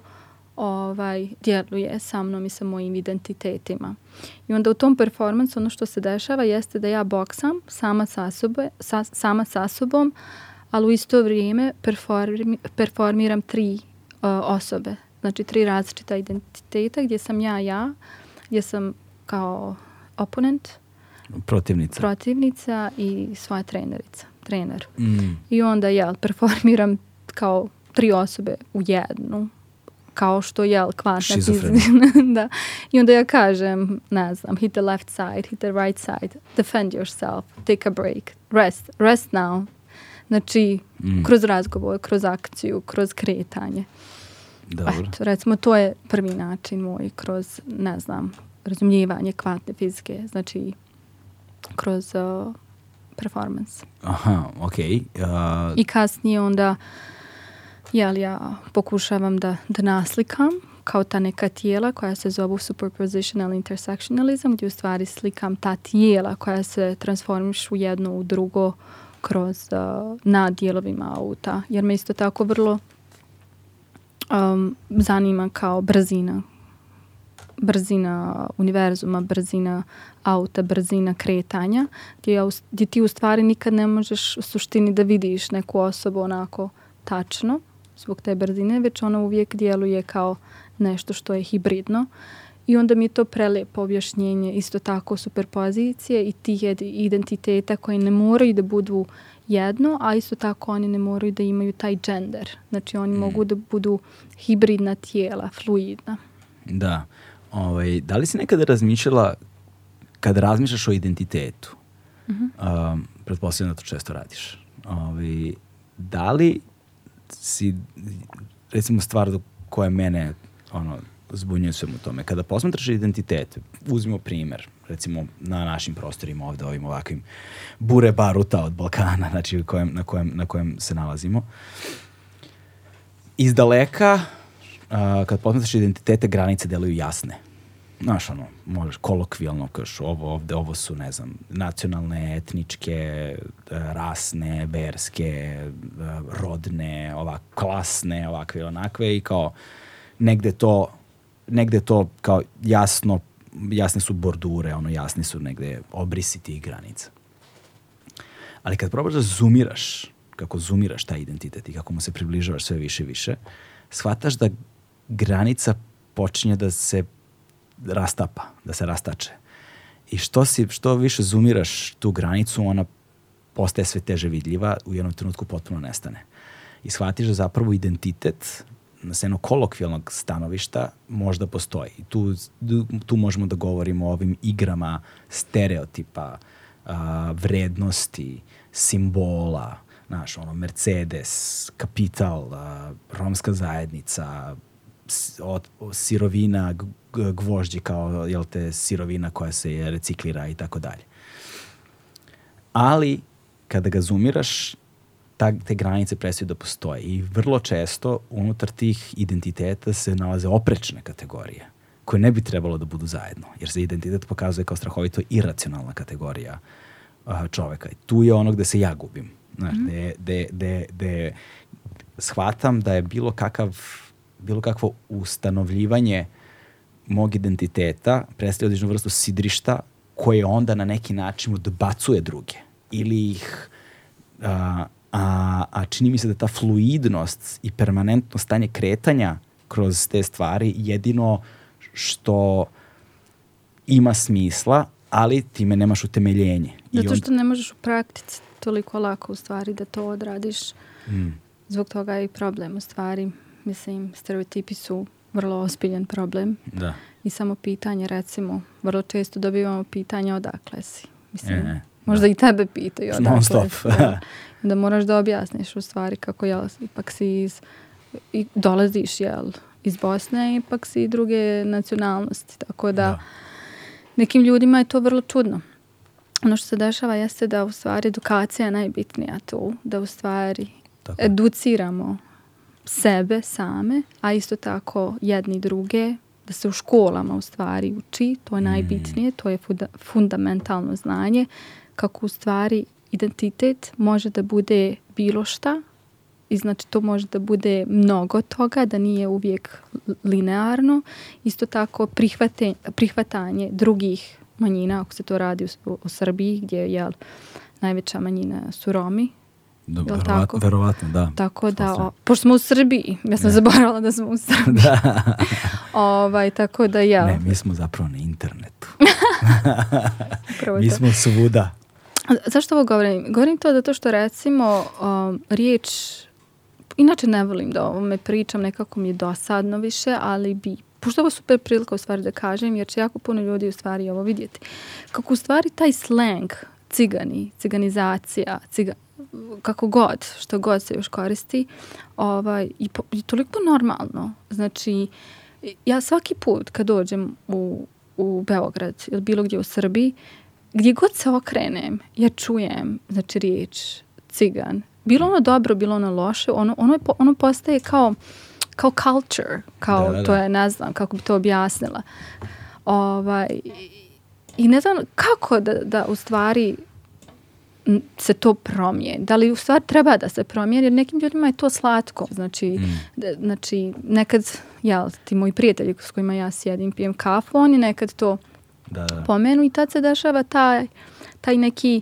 ovaj, djeluje sa mnom i sa mojim identitetima. I onda u tom performansu ono što se dešava jeste da ja boksam sama sa, sobe, sa, sama sa sobom, ali u isto vrijeme performi, performiram tri uh, osobe. Znači tri različita identiteta gdje sam ja ja, gdje sam kao oponent, protivnica, protivnica i svoja trenerica trener. Mm. I onda ja performiram kao tri osobe u jednu kao što je kvantna fizina. da. I onda ja kažem, ne znam, hit the left side, hit the right side, defend yourself, take a break, rest, rest now. Znači, mm. kroz razgovor, kroz akciju, kroz kretanje. Dobro. Eto, recimo, to je prvi način moj kroz, ne znam, razumljivanje kvantne fizike, znači, kroz uh, performance. Aha, okej. Okay. Uh... I kasnije onda jel ja pokušavam da, da naslikam kao ta neka tijela koja se zovu superpositional intersectionalism gdje u stvari slikam ta tijela koja se transformišu jedno u drugo kroz uh, na dijelovima auta jer me isto tako vrlo um, zanima kao brzina brzina univerzuma, brzina auta, brzina kretanja, gdje, gdje ti u stvari nikad ne možeš u suštini da vidiš neku osobu onako tačno zbog te brzine, već ona uvijek djeluje kao nešto što je hibridno. I onda mi je to prelepo objašnjenje isto tako superpozicije i tih identiteta koji ne moraju da budu jedno, a isto tako oni ne moraju da imaju taj gender. Znači oni mm. mogu da budu hibridna tijela, fluidna. Da. Ovaj, da li si nekada razmišljala kad razmišljaš o identitetu, mm -hmm. um, pretpostavljam da to često radiš, ovaj, da li si, recimo stvar do koja mene ono, zbunjuje u tome, kada posmatraš identitet, uzmimo primer, recimo na našim prostorima ovde, ovim ovakvim bure baruta od Balkana, znači kojem, na, kojem, na kojem se nalazimo, iz daleka a, kad posmetaš identitete, granice deluju jasne. Znaš, ono, možeš kolokvijalno kažeš ovo ovde, ovo su, ne znam, nacionalne, etničke, e, rasne, verske, e, rodne, ovak, klasne, ovakve, onakve i kao negde to, negde to kao jasno, jasne su bordure, ono, jasni su negde obrisi tih granica. Ali kad probaš da zoomiraš, kako zoomiraš taj identitet i kako mu se približavaš sve više i više, shvataš da granica počinje da se rastapa, da se rastače. I što, si, što više zoomiraš tu granicu, ona postaje sve teže vidljiva, u jednom trenutku potpuno nestane. I shvatiš da zapravo identitet na jednog kolokvijalnog stanovišta možda postoji. Tu, tu možemo da govorimo o ovim igrama stereotipa, a, vrednosti, simbola, znaš, ono, Mercedes, kapital, a, romska zajednica, od, sirovina gvožđe kao jel te sirovina koja se reciklira i tako dalje. Ali kada ga zumiraš ta, te granice prestaju da postoje i vrlo često unutar tih identiteta se nalaze oprečne kategorije koje ne bi trebalo da budu zajedno, jer se identitet pokazuje kao strahovito iracionalna kategorija a, čoveka. I tu je ono gde se ja gubim. Znaš, mm -hmm. gde, gde, gde, shvatam da je bilo kakav bilo kakvo ustanovljivanje mog identiteta predstavlja određenu vrstu sidrišta koje onda na neki način odbacuje druge ili ih a, a, a čini mi se da ta fluidnost i permanentno stanje kretanja kroz te stvari jedino što ima smisla, ali time nemaš utemeljenje. Zato što ne možeš u praktici toliko lako u stvari da to odradiš. Mm. Zbog toga je i problem u stvari. Mislim, stereotipi su vrlo ozbiljan problem. Da. I samo pitanje, recimo, vrlo često dobivamo pitanje odakle si. Mislim, e, e možda da. i tebe pitaju odakle Non stop. si. Da. Onda moraš da objasniš u stvari kako jel, ipak si iz, i dolaziš jel, iz Bosne, ipak si druge nacionalnosti. Tako da, da nekim ljudima je to vrlo čudno. Ono što se dešava jeste da u stvari edukacija je najbitnija tu, da u stvari Tako. educiramo sebe same, a isto tako jedni druge, da se u školama u stvari uči, to je mm. najbitnije, to je funda fundamentalno znanje, kako u stvari identitet može da bude bilo šta i znači to može da bude mnogo toga, da nije uvijek linearno. Isto tako prihvate, prihvatanje drugih manjina, ako se to radi u, u Srbiji gdje je jel, najveća manjina su Romi, Da, verovatno, tako? verovatno, da. Tako da, o, pošto smo u Srbiji, ja sam ja. zaboravila da smo u Srbiji. da. ovaj, tako da ja. Ne, mi smo zapravo na internetu. mi smo svuda. Zašto ovo govorim? Govorim to zato što recimo um, riječ, inače ne volim da o ovome pričam, nekako mi je dosadno više, ali bi pošto ovo super prilika u stvari da kažem, jer će jako puno ljudi u stvari ovo vidjeti. Kako u stvari taj slang, cigani, ciganizacija, ciga, kako god, što god se još koristi, ovaj, i, po, i toliko normalno. Znači, ja svaki put kad dođem u, u Beograd ili bilo gdje u Srbiji, gdje god se okrenem, ja čujem, znači, riječ cigan. Bilo ono dobro, bilo ono loše, ono, ono, je, ono postaje kao, kao culture, kao da, da, da. to je, ne znam kako bi to objasnila. Ovaj, I ne znam kako da, da u stvari se to promije. Da li u stvari treba da se promijeni, jer nekim ljudima je to slatko. Znači, mm. da, znači nekad, jel, ti moji prijatelji s kojima ja sjedim, pijem kafu, oni nekad to da, da. pomenu i tad se dešava taj, taj neki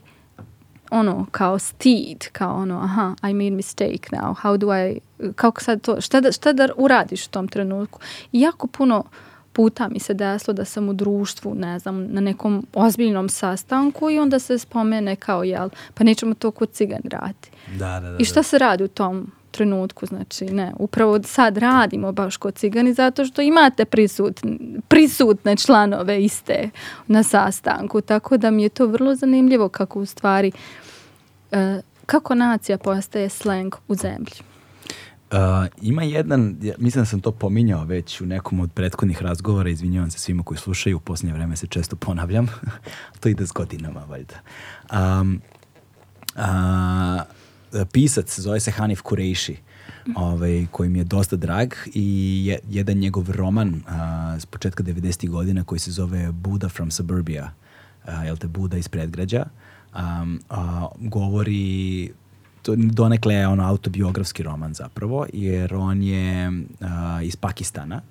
ono, kao stid, kao ono, aha, I made mistake now, how do I, kako sad to, šta da, šta da uradiš u tom trenutku. I jako puno uh, puta mi se desilo da sam u društvu, ne znam, na nekom ozbiljnom sastanku i onda se spomene kao, jel, pa nećemo to kod cigan raditi. Da, da, da. I šta da. se radi u tom trenutku, znači ne, upravo sad radimo baš kod cigani zato što imate prisut, prisutne članove iste na sastanku, tako da mi je to vrlo zanimljivo kako u stvari, e, kako nacija postaje sleng u zemlji. Uh, ima jedan, ja, mislim da sam to pominjao već u nekom od prethodnih razgovora, izvinjavam se svima koji slušaju, u posljednje vreme se često ponavljam, to ide s godinama valjda. Um, uh, pisac, zove se Hanif Kureishi, ovaj, koji mi je dosta drag i je, jedan njegov roman a, uh, s početka 90. godina koji se zove Buddha from Suburbia, a, uh, jel te Buda iz predgrađa, um, a, govori to donekle je ono autobiografski roman zapravo, jer on je uh, iz Pakistana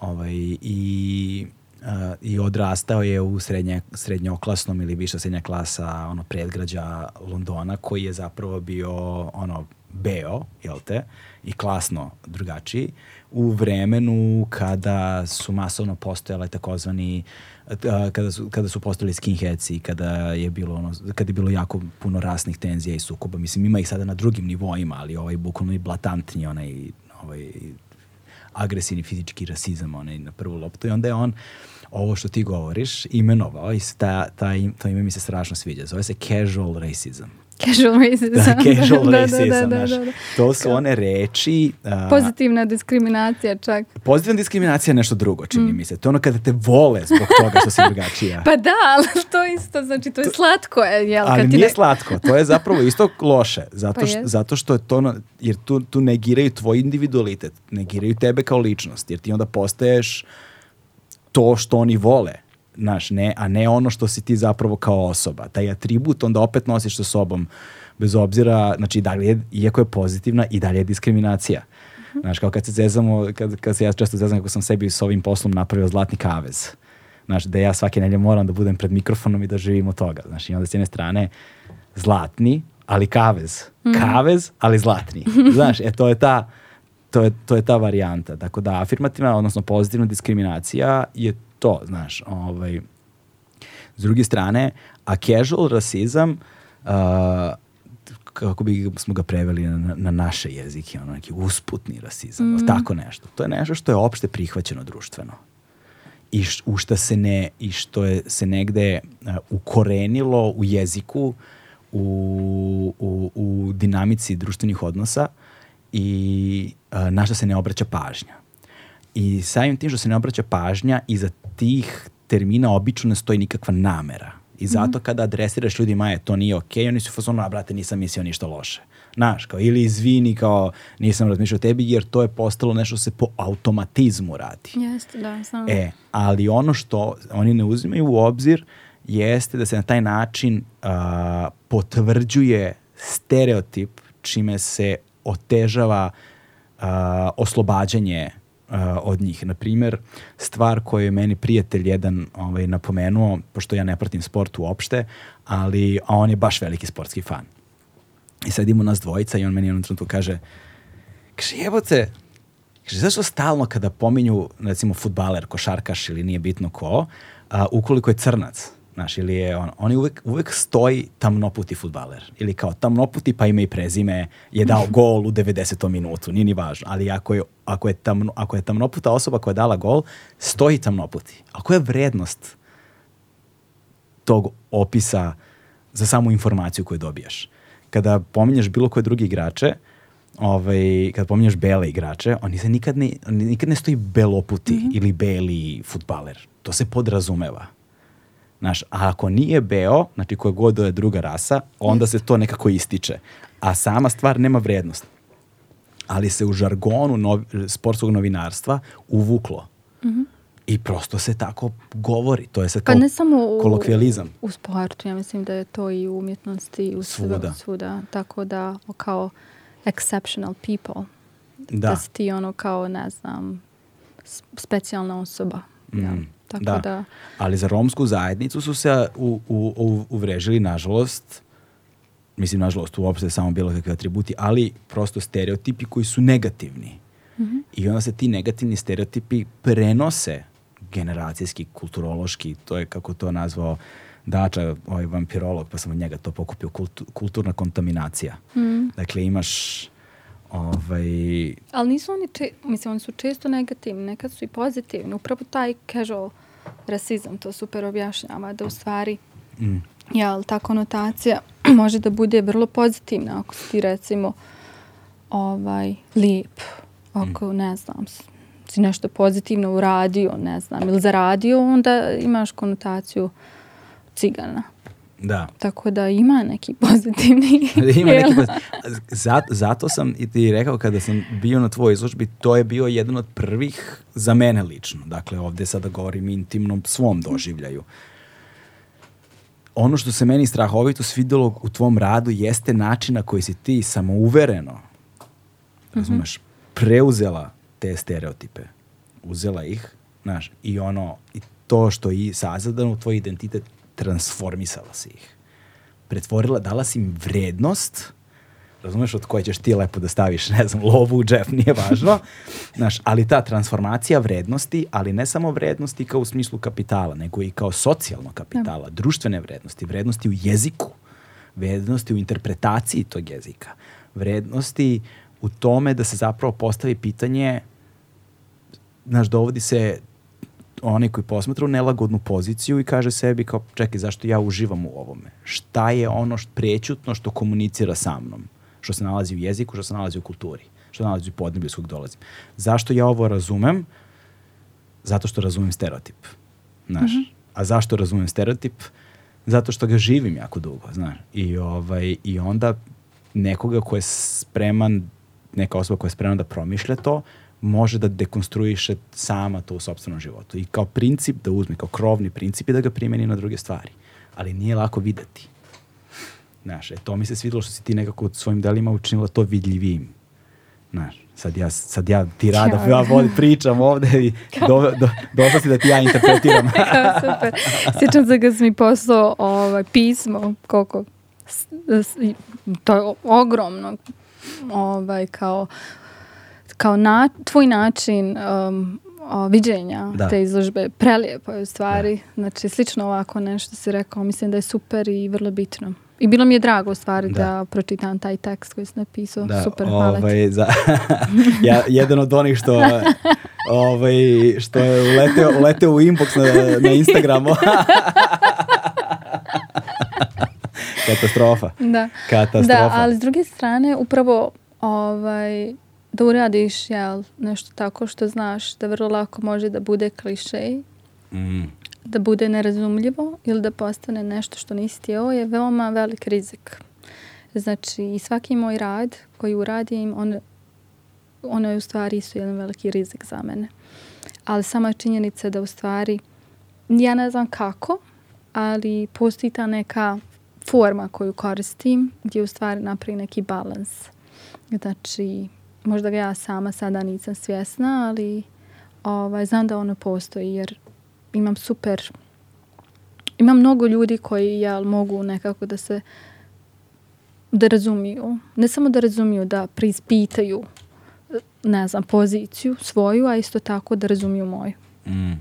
ovaj, i uh, i odrastao je u srednje, srednjoklasnom ili više srednja klasa ono predgrađa Londona koji je zapravo bio ono beo, jel te, i klasno drugačiji, u vremenu kada su masovno postojale takozvani kada su, kada su postali skinheads i kada je bilo ono, kada je bilo jako puno rasnih tenzija i sukoba. Mislim, ima ih sada na drugim nivoima, ali ovaj bukvalno i blatantni onaj, ovaj, agresivni fizički rasizam onaj na prvu loptu i onda je on ovo što ti govoriš imenovao i ta, ta, to ime mi se strašno sviđa. Zove se casual racism. Casual racism. Da, casual da, da, racism, da, da, znaš. Da, da. To su one reči... Uh, pozitivna diskriminacija čak. Pozitivna diskriminacija je nešto drugo, čini mm. mi se. To je ono kada te vole zbog toga što si drugačija. pa da, ali to isto, znači to je slatko. E, jel, ali kad ti nije ne... slatko, to je zapravo isto loše. Zato, pa š, zato što je to, jer tu, tu negiraju tvoj individualitet, negiraju tebe kao ličnost, jer ti onda postaješ to što oni vole znaš, ne, a ne ono što si ti zapravo kao osoba. Taj atribut onda opet nosiš sa sobom, bez obzira, znači, dalje je, iako je pozitivna, i dalje je diskriminacija. Mhm. Znaš, kao kad se zezamo, kad, kad se ja često zezam kako sam sebi s ovim poslom napravio zlatni kavez. Znaš, da ja svake nelje moram da budem pred mikrofonom i da živim od toga. Znaš, i onda s jedne strane, zlatni, ali kavez. Mm. Kavez, ali zlatni. Znaš, e to je ta, to je, to je ta varijanta. Tako dakle, da, afirmativna, odnosno pozitivna diskriminacija je to, znaš. Ovaj. S druge strane, a casual rasizam, uh, kako bi smo ga preveli na, na naše jezike, ono neki usputni rasizam, mm. tako nešto. To je nešto što je opšte prihvaćeno društveno i š, u šta se ne, i što je se negde uh, ukorenilo u jeziku, u, u, u dinamici društvenih odnosa i uh, na što se ne obraća pažnja. I samim tim što se ne obraća pažnja i za tih termina obično ne stoji nikakva namera. I zato mm kada adresiraš ljudima, je, to nije okej, okay, oni su fazonu, a brate, nisam mislio ništa loše. Znaš, kao, ili izvini, kao, nisam razmišljao o tebi, jer to je postalo nešto se po automatizmu radi. Jeste, da, samo. E, ali ono što oni ne uzimaju u obzir jeste da se na taj način a, potvrđuje stereotip čime se otežava a, oslobađanje uh, od njih. Na primer, stvar koju je meni prijatelj jedan ovaj, napomenuo, pošto ja ne pratim sport uopšte, ali a on je baš veliki sportski fan. I sad ima nas dvojica i on meni jednom trenutku kaže, kaže, jebote, Kaže, zašto stalno kada pominju, recimo, futbaler, košarkaš ili nije bitno ko, a, ukoliko je crnac, Znaš, ili je on, on je uvek, uvek stoji tamnoputi futbaler. Ili kao tamnoputi pa ima i prezime je dao gol u 90. minutu, nije ni važno. Ali ako je, ako je, tamno, ako je tamnoputa osoba koja je dala gol, stoji tamnoputi. A koja je vrednost tog opisa za samu informaciju koju dobijaš? Kada pominješ bilo koje drugi igrače, ovaj, kad pominješ bele igrače, oni se nikad ne, nikad ne stoji beloputi mm -hmm. ili beli futbaler. To se podrazumeva Znaš, a ako nije beo, znači koja god da je druga rasa, onda se to nekako ističe. A sama stvar nema vrednost. Ali se u žargonu novi, sportskog novinarstva uvuklo. Mm -hmm. I prosto se tako govori. To je sad pa kao ne samo u, kolokvijalizam. U sportu, ja mislim da je to i u umjetnosti i u svuda. svuda. Tako da kao exceptional people. Da. da si ti ono kao, ne znam, specijalna osoba. Mm. Ja. Tako da. da. Ali za romsku zajednicu su se u, u, u, uvrežili, nažalost, mislim, nažalost, uopšte samo bilo kakve atributi, ali prosto stereotipi koji su negativni. Mm -hmm. I onda se ti negativni stereotipi prenose generacijski, kulturološki, to je kako to nazvao Dača, ovaj vampirolog, pa sam od njega to pokupio, kultu, kulturna kontaminacija. Mm. Dakle, imaš Ovaj... Ali nisu oni, če, mislim, oni su često negativni, nekad su i pozitivni. Upravo taj casual rasizam to super objašnjava, da u stvari mm. jel, ta konotacija može da bude vrlo pozitivna ako si ti recimo ovaj, lijep, ako mm. ne znam, si nešto pozitivno uradio, ne znam, ili zaradio, onda imaš konotaciju cigana. Da. Tako da ima neki pozitivni. Da, ima neki pozitivni. Zato, zato sam i ti rekao kada sam bio na tvojoj izložbi, to je bio jedan od prvih za mene lično. Dakle, ovde sada govorim intimno svom doživljaju. Ono što se meni strahovito svidelo u tvom radu jeste način na koji si ti samouvereno, razumeš, mm preuzela te stereotipe. Uzela ih, znaš, i ono, i to što je sazadano u tvoj identitet transformisala si ih. Pretvorila, dala si im vrednost, razumeš od koje ćeš ti lepo da staviš, ne znam, lovu u džep, nije važno, znaš, ali ta transformacija vrednosti, ali ne samo vrednosti kao u smislu kapitala, nego i kao socijalnog kapitala, ja. Da. društvene vrednosti, vrednosti u jeziku, vrednosti u interpretaciji tog jezika, vrednosti u tome da se zapravo postavi pitanje, znaš, dovodi se onaj koji posmatra u nelagodnu poziciju i kaže sebi kao čekaj zašto ja uživam u ovome? Šta je ono što prećutno što komunicira sa mnom? Što se nalazi u jeziku, što se nalazi u kulturi, što se nalazi u podneblju s kog dolazim. Zašto ja ovo razumem? Zato što razumem stereotip. Znaš? Mm -hmm. A zašto razumem stereotip? Zato što ga živim jako dugo, znaš. I, ovaj, i onda nekoga ko je spreman, neka osoba koja je spremna da promišlja to, može da dekonstruiše sama to u sobstvenom životu. I kao princip da uzme, kao krovni princip i da ga primeni na druge stvari. Ali nije lako videti. Znaš, e, to mi se svidilo što si ti nekako svojim delima učinila to vidljivim. Znaš, sad ja, sad ja ti rada, ja, ja volim, pričam ovde i do, do, došla si da ti ja interpretiram. Kao super. Sjećam se kad si mi poslao ovaj, pismo, koliko, to je ogromno, ovaj, kao kao na, tvoj način um, o, viđenja da. te izložbe. Prelijepo je u stvari. Da. Znači, slično ovako nešto si rekao. Mislim da je super i vrlo bitno. I bilo mi je drago u stvari da, da pročitam taj tekst koji si napisao. Da, super, hvala ovaj, ti. Za, ja, jedan od onih što, ovaj, što je uleteo, uleteo u inbox na, na Instagramu. Katastrofa. Da. Katastrofa. Da, ali s druge strane, upravo ovaj, da uradiš jel, nešto tako što znaš da vrlo lako može da bude klišej, mm. da bude nerazumljivo ili da postane nešto što nisi htio je veoma velik rizik. Znači, i svaki moj rad koji uradim, on, ono je u stvari isto jedan veliki rizik za mene. Ali sama činjenica da u stvari, ja ne znam kako, ali postoji ta neka forma koju koristim gdje u stvari napravi neki balans. Znači, možda ga ja sama sada nisam svjesna, ali ovaj, znam da ono postoji jer imam super, imam mnogo ljudi koji jel, mogu nekako da se da razumiju, ne samo da razumiju, da preispitaju ne znam, poziciju svoju, a isto tako da razumiju moju. Mm.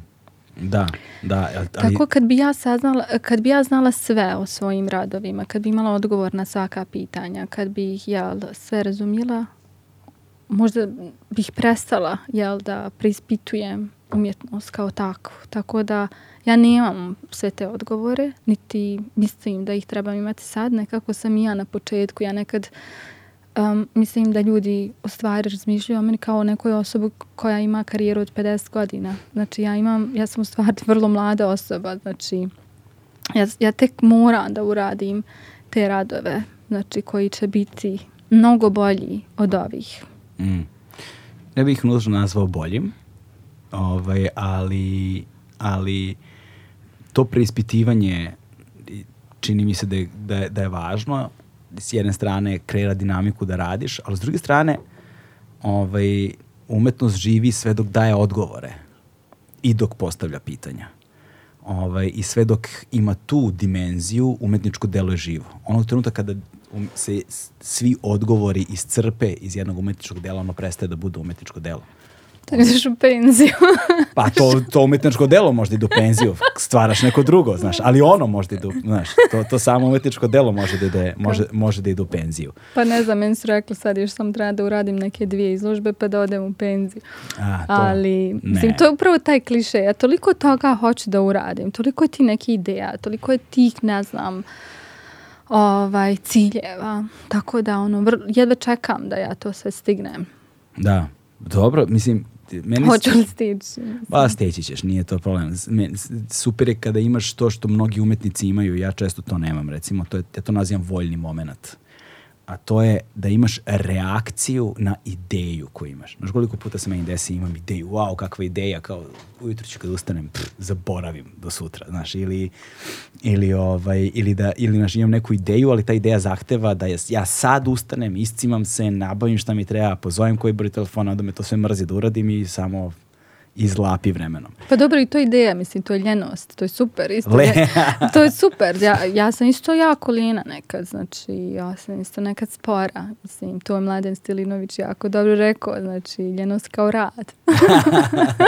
Da, da. Ali... Tako kad bi, ja saznala, kad bi ja znala sve o svojim radovima, kad bi imala odgovor na svaka pitanja, kad bi ih ja sve razumjela, možda bih prestala jel, da preispitujem umjetnost kao takvu. Tako da ja nemam sve te odgovore, niti mislim da ih trebam imati sad, nekako sam i ja na početku. Ja nekad um, mislim da ljudi o stvari razmišljaju o meni kao o nekoj osobi koja ima karijeru od 50 godina. Znači ja imam, ja sam u stvari vrlo mlada osoba, znači ja, ja tek moram da uradim te radove, znači koji će biti mnogo bolji od ovih. Mm. Ne bih nužno nazvao boljim, ovaj, ali, ali to preispitivanje čini mi se da je, da je, da je važno. S jedne strane kreira dinamiku da radiš, ali s druge strane ovaj, umetnost živi sve dok daje odgovore i dok postavlja pitanja. Ovaj, I sve dok ima tu dimenziju, umetničko delo je živo. Onog trenutka kada um, se svi odgovori iscrpe iz jednog umetničkog dela, ono prestaje da bude umetničko delo. Da ne u penziju. pa to, to umetničko delo možda ide u penziju, stvaraš neko drugo, znaš, ali ono možda ide, znaš, to, to samo umetničko delo može da ide, može, može da ide u penziju. Pa ne znam, meni su rekli sad još sam treba da uradim neke dvije izložbe pa da odem u penziju. A, to, ali, ne. mislim, to je upravo taj kliše, ja toliko toga hoću da uradim, toliko je ti neki ideja, toliko je tih, ne znam, uh, ovaj, ciljeva. Tako da, ono, vr, jedva čekam da ja to sve stignem. Da, dobro, mislim, meni Hoću li stići? Ba, pa, steći ćeš, nije to problem. Super je kada imaš to što mnogi umetnici imaju, ja često to nemam recimo, to je, ja to nazivam voljni moment a to je da imaš reakciju na ideju koju imaš. Znaš koliko puta se meni desi, imam ideju, wow, kakva ideja, kao ujutro ću kad ustanem, pff, zaboravim do sutra, znaš, ili, ili, ovaj, ili, da, ili znaš, imam neku ideju, ali ta ideja zahteva da ja sad ustanem, iscimam se, nabavim šta mi treba, pozovem koji broj telefona, onda me to sve mrzi da uradim i samo izlapi vremenom. Pa dobro i to je ideja, mislim, to je ljenost, to je super. Isto, Le... to je super, ja, ja sam isto jako lijena nekad, znači ja sam isto nekad spora, mislim, to je Mladen Stilinović jako dobro rekao, znači ljenost kao rad.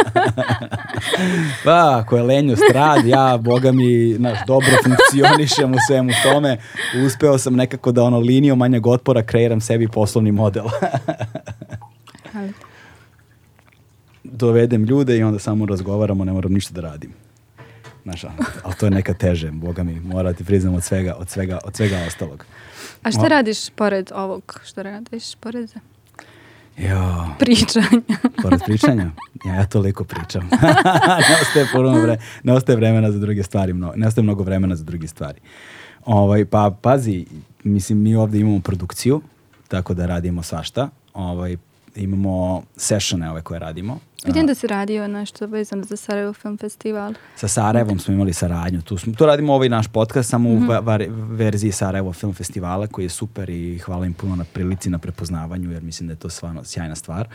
pa, ako je lenjost rad, ja, boga mi, naš, dobro funkcionišem u svemu tome, uspeo sam nekako da ono linijom manjeg otpora kreiram sebi poslovni model. Ali dovedem ljude i onda samo razgovaramo, ne moram ništa da radim. Znaš, ali to je neka teže, boga mi, mora ti priznam od svega, od svega, od svega ostalog. A šta o... radiš pored ovog što radiš, pored Jo. Pričanja. Pored pričanja? Ja, ja toliko pričam. ne, ostaje vre, ne ostaje vremena za druge stvari. Mnogo, ne ostaje mnogo vremena za druge stvari. Ovaj, pa pazi, mislim, mi ovde imamo produkciju, tako da radimo svašta. Ovaj, imamo sessione ove koje radimo. Vidim da se radi o nešto vezano za Sarajevo Film Festival. Sa Sarajevom smo imali saradnju. Tu, smo, tu radimo ovaj naš podcast samo mm -hmm. u mhm. var, verziji Sarajevo Film Festivala koji je super i hvala im puno na prilici, na prepoznavanju jer mislim da je to stvarno sjajna stvar.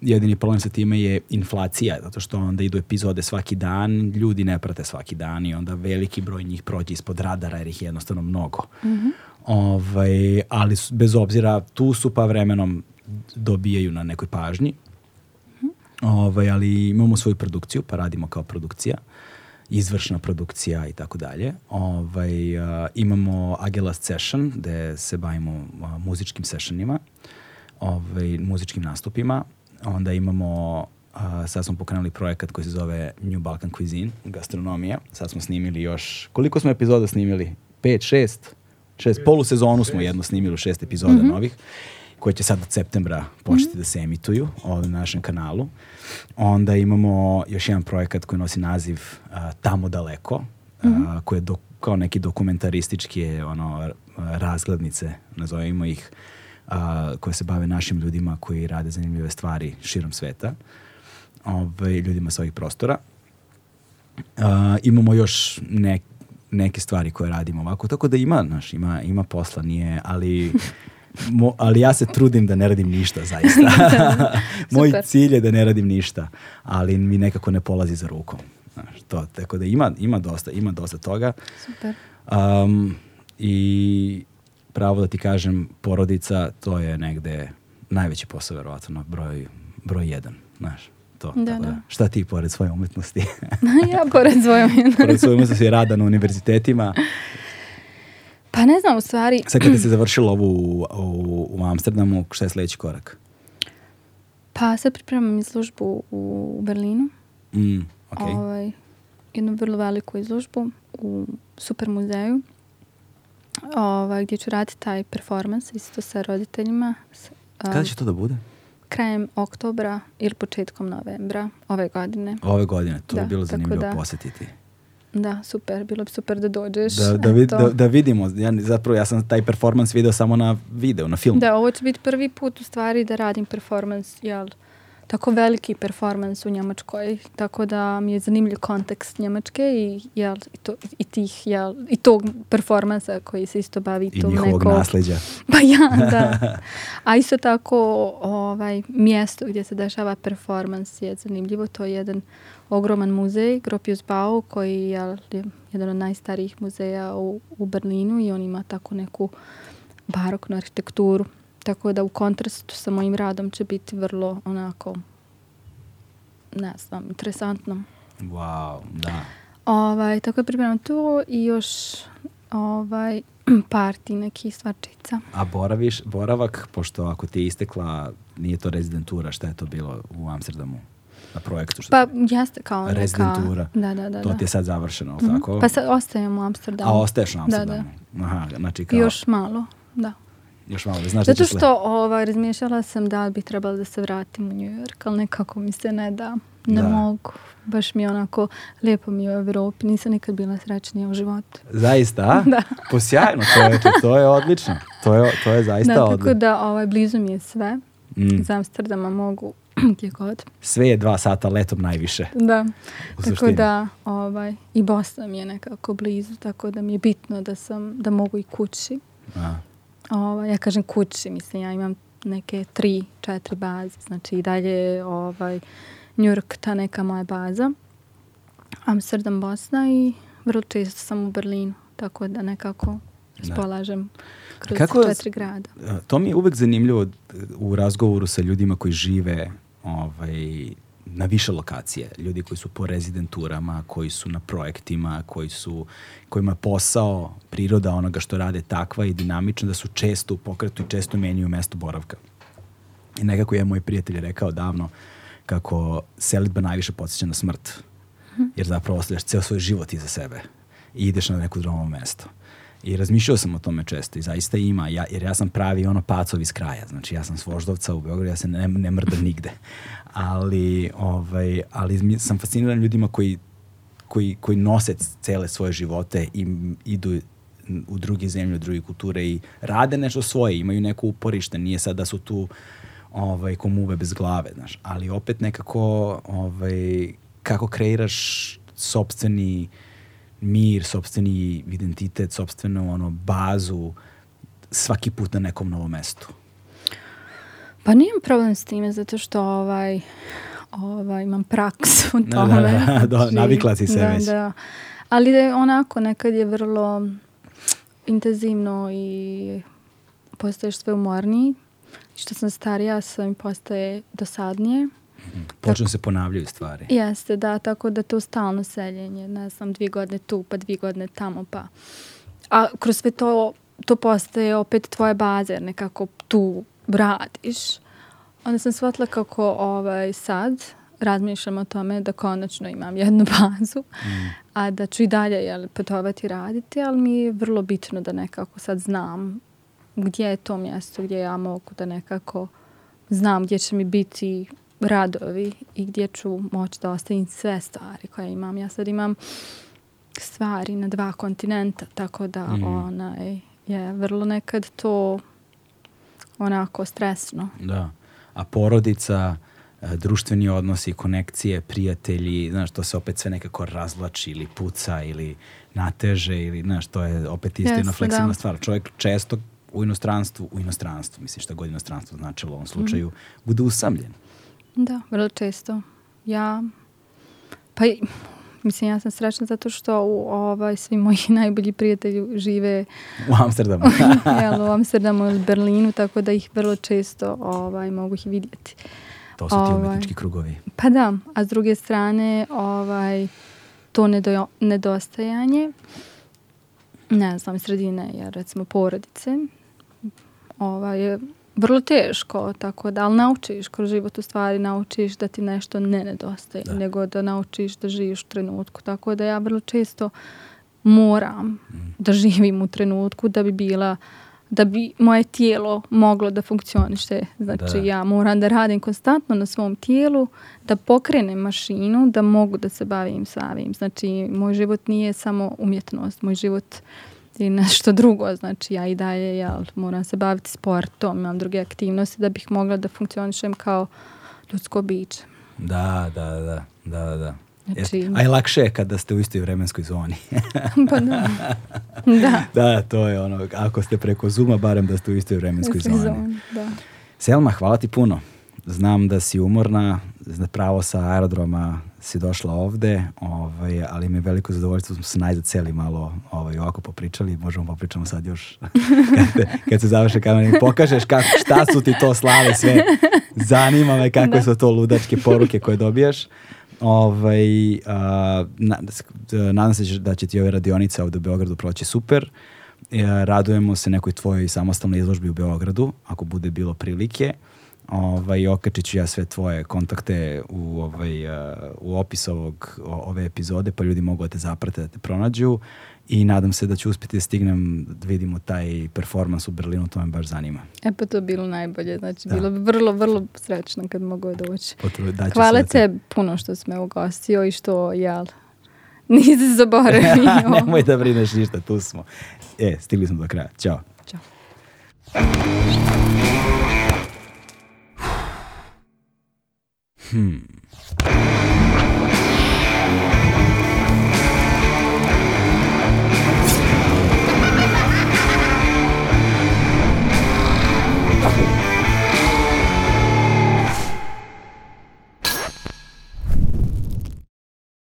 Jedini problem sa time je inflacija, zato što onda idu epizode svaki dan, ljudi ne prate svaki dan i onda veliki broj njih prođe ispod radara jer ih je jednostavno mnogo. Mm -hmm. Ovaj, ali bez obzira tu su pa vremenom dobijaju na nekoj pažnji. Ovaj, ali imamo svoju produkciju, pa radimo kao produkcija, izvršna produkcija i tako dalje. Ovaj, a, imamo Agela Session, gde se bavimo a, muzičkim sessionima, ovaj, muzičkim nastupima. Onda imamo a, sad smo pokrenuli projekat koji se zove New Balkan Cuisine, gastronomija. Sad smo snimili još, koliko smo epizoda snimili? 5, 6? Šest, polusezonu smo jedno snimili, šest epizoda mm -hmm. novih koje će sad od septembra početi mm -hmm. da se emituju ovde na našem kanalu. Onda imamo još jedan projekat koji nosi naziv uh, Tamo daleko, mm -hmm. uh, koji je do, kao neki dokumentarističke ono, razglednice, nazovimo ih, uh, koje se bave našim ljudima koji rade zanimljive stvari širom sveta, ovaj, ljudima sa ovih prostora. Uh, imamo još nek, neke stvari koje radimo ovako, tako da ima, znaš, ima, ima posla, nije, ali Mo, ali ja se trudim da ne radim ništa zaista. Da, Moj cilj je da ne radim ništa, ali mi nekako ne polazi za rukom. Znaš, to, tako da ima, ima, dosta, ima dosta toga. Super. Um, I pravo da ti kažem, porodica, to je negde najveći posao, verovatno, broj, broj jedan, znaš. To, da, tako da. da. Šta ti pored svoje umetnosti? ja pored svoje umetnosti. pored svoje umetnosti rada na univerzitetima Pa ne znam, u stvari... Sad kada si završila ovu u, u, u Amsterdamu, šta je sljedeći korak? Pa sad pripremam izložbu u, u Berlinu. Mm, okay. ovaj, jednu vrlo veliku izložbu u super muzeju ovaj, gdje ću raditi taj performans isto sa roditeljima. S, um, Kada će to da bude? Krajem oktobra ili početkom novembra ove godine. Ove godine, to da, bi bilo zanimljivo da, posjetiti. Da, super, bilo bi super da dođeš. Da, da, vid, da, da vidimo, ja, zapravo ja sam taj performance video samo na video, na filmu. Da, ovo će biti prvi put u stvari da radim performance, jel, tako veliki performance u Njemačkoj, tako da mi je zanimljiv kontekst Njemačke i, jel, i, to, i tih, jel, i tog performansa koji se isto bavi I tog njihovog neko... Pa ja, da. A isto tako ovaj, mjesto gdje se dešava performance je zanimljivo, to je jedan ogroman muzej, Gropius Bau, koji je jedan od najstarijih muzeja u, u Berlinu i on ima tako neku baroknu arhitekturu. Tako da u kontrastu sa mojim radom će biti vrlo onako, ne znam, interesantno. Wow, da. Ovaj, tako je pripremam to i još ovaj, parti nekih stvarčica. A boraviš, boravak, pošto ako ti je istekla, nije to rezidentura, šta je to bilo u Amsterdamu? na projektu. Što pa jeste kao neka. Rezidentura. Da, da, da. To da. ti je sad završeno, mm -hmm. tako? Pa sad ostajem u Amsterdamu. A ostaješ na Amsterdamu? Da, da. Aha, znači kao... Još malo, da. Još malo, znaš da Zato što da ova, razmišljala sam da li bi trebala da se vratim u New York, ali nekako mi se ne da. Ne da. mogu. Baš mi je onako, lijepo mi je u Evropi. Nisam nikad bila srećnija u životu. Zaista? da. Posjajno pa čoveče, to je odlično. To je, to je zaista da, odlično. Tako da ovaj, blizu mi je sve. Mm. Iz Amsterdama mogu gdje god. Sve je dva sata letom najviše. Da, u tako suštini. da ovaj, i Bosna mi je nekako blizu, tako da mi je bitno da, sam, da mogu i kući. A. Ovaj, ja kažem kući, mislim, ja imam neke tri, četiri baze, znači i dalje ovaj, New York, ta neka moja baza, Amsterdam, Bosna i vrlo često sam u Berlinu, tako da nekako da. spolažem kroz Kako, četiri grada. To mi je uvek zanimljivo u razgovoru sa ljudima koji žive ovaj, na više lokacije. Ljudi koji su po rezidenturama, koji su na projektima, koji su, kojima je posao, priroda onoga što rade takva i dinamična, da su često u pokretu i često menjaju mesto boravka. I nekako je moj prijatelj rekao davno kako selitba najviše podsjeća na smrt. Mhm. Jer zapravo ostavljaš ceo svoj život iza sebe i ideš na neko drugo mesto. Uh, I razmišljao sam o tome često i zaista ima, ja, jer ja sam pravi ono pacov iz kraja, znači ja sam s u Beogradu, ja se ne, ne mrdam nigde. Ali, ovaj, ali sam fasciniran ljudima koji, koji, koji nose cele svoje živote i idu u druge zemlje, u druge kulture i rade nešto svoje, imaju neko uporište, nije sad da su tu ovaj, komuve bez glave, znaš. Ali opet nekako ovaj, kako kreiraš sobstveni uh, mir, sobstveni identitet, sobstvenu ono, bazu svaki put na nekom novom mestu? Pa nijem problem s time, zato što ovaj, ovaj, imam praksu u da, da, tome. Da, da, da, da navikla si se da, već. Da. Ali da je onako nekad je vrlo intenzivno i postaješ sve umorniji. Što sam starija, sam postaje dosadnije. Počnu se ponavljaju stvari. Jeste, da, tako da to stalno seljenje, ne znam, dvije godine tu, pa dvije godine tamo, pa... A kroz sve to, to postaje opet tvoja baza, jer nekako tu radiš. Onda sam shvatila kako ovaj, sad razmišljam o tome da konačno imam jednu bazu, mm. a da ću i dalje jel, putovati i raditi, ali mi je vrlo bitno da nekako sad znam gdje je to mjesto gdje ja mogu da nekako znam gdje će mi biti radovi i gdje ću moći da ostavim sve stvari koje imam. Ja sad imam stvari na dva kontinenta, tako da mm. onaj, je vrlo nekad to onako stresno. Da. A porodica, e, društveni odnosi, konekcije, prijatelji, znaš, to se opet sve nekako razlači ili puca ili nateže ili, znaš, to je opet isto jedna yes, da. fleksibilna da. stvar. Čovjek često u inostranstvu, u inostranstvu, mislim šta god inostranstvo značilo u ovom mhm. slučaju, mm. bude usamljen. Da, vrlo često. Ja, pa i, mislim, ja sam srećna zato što u, ovaj, svi moji najbolji prijatelji žive u Amsterdamu. jel, u Amsterdamu ili Berlinu, tako da ih vrlo često ovaj, mogu ih vidjeti. To su ti ovaj. umetnički krugovi. Pa da, a s druge strane, ovaj, to nedo, nedostajanje, ne znam, sredine, jer recimo porodice, ovaj, vrlo teško, tako da, ali naučiš kroz život u stvari, naučiš da ti nešto ne nedostaje, da. nego da naučiš da živiš u trenutku, tako da ja vrlo često moram mm. da živim u trenutku da bi bila da bi moje tijelo moglo da funkcioniše. Znači da. ja moram da radim konstantno na svom tijelu, da pokrenem mašinu, da mogu da se bavim savim. Znači moj život nije samo umjetnost, moj život uh, raditi nešto drugo. Znači ja i dalje ja moram se baviti sportom, imam druge aktivnosti da bih mogla da funkcionišem kao ljudsko biće. Da, da, da, da, da. Znači... E, a i lakše je kada ste u istoj vremenskoj zoni. pa da. da. Da, to je ono, ako ste preko Zuma, barem da ste u istoj vremenskoj zoni. zoni. Da. Selma, hvala ti puno znam da si umorna, pravo sa aerodroma si došla ovde, ovaj, ali mi je veliko zadovoljstvo da smo se najzad celi malo ovaj, ovako popričali, možemo da popričamo sad još kad, te, kad se završe kamera i pokažeš kako, šta su ti to slave sve, zanima me kakve da. su to ludačke poruke koje dobijaš. Ovaj, uh, na, nadam se da će ti ove radionice ovde u Beogradu proći super. Uh, radujemo se nekoj tvojoj samostalnoj izložbi u Beogradu, ako bude bilo prilike. Uh, Ovaj, okačit ću ja sve tvoje kontakte u, ovaj, eh, u opis ovog, ove epizode, pa ljudi mogu da te zaprate, da te pronađu i nadam se da ću uspjeti da stignem da vidimo taj performans u Berlinu, to me baš zanima. E pa to bilo najbolje, znači da. bilo bi vrlo, vrlo srećno kad mogu doći. Potru, pa Hvala da te da... puno što si me ugostio i što, jel, nisi zaboravio. Nemoj da brineš ništa, tu smo. E, stigli smo do kraja. Ćao. Ćao. Hmm.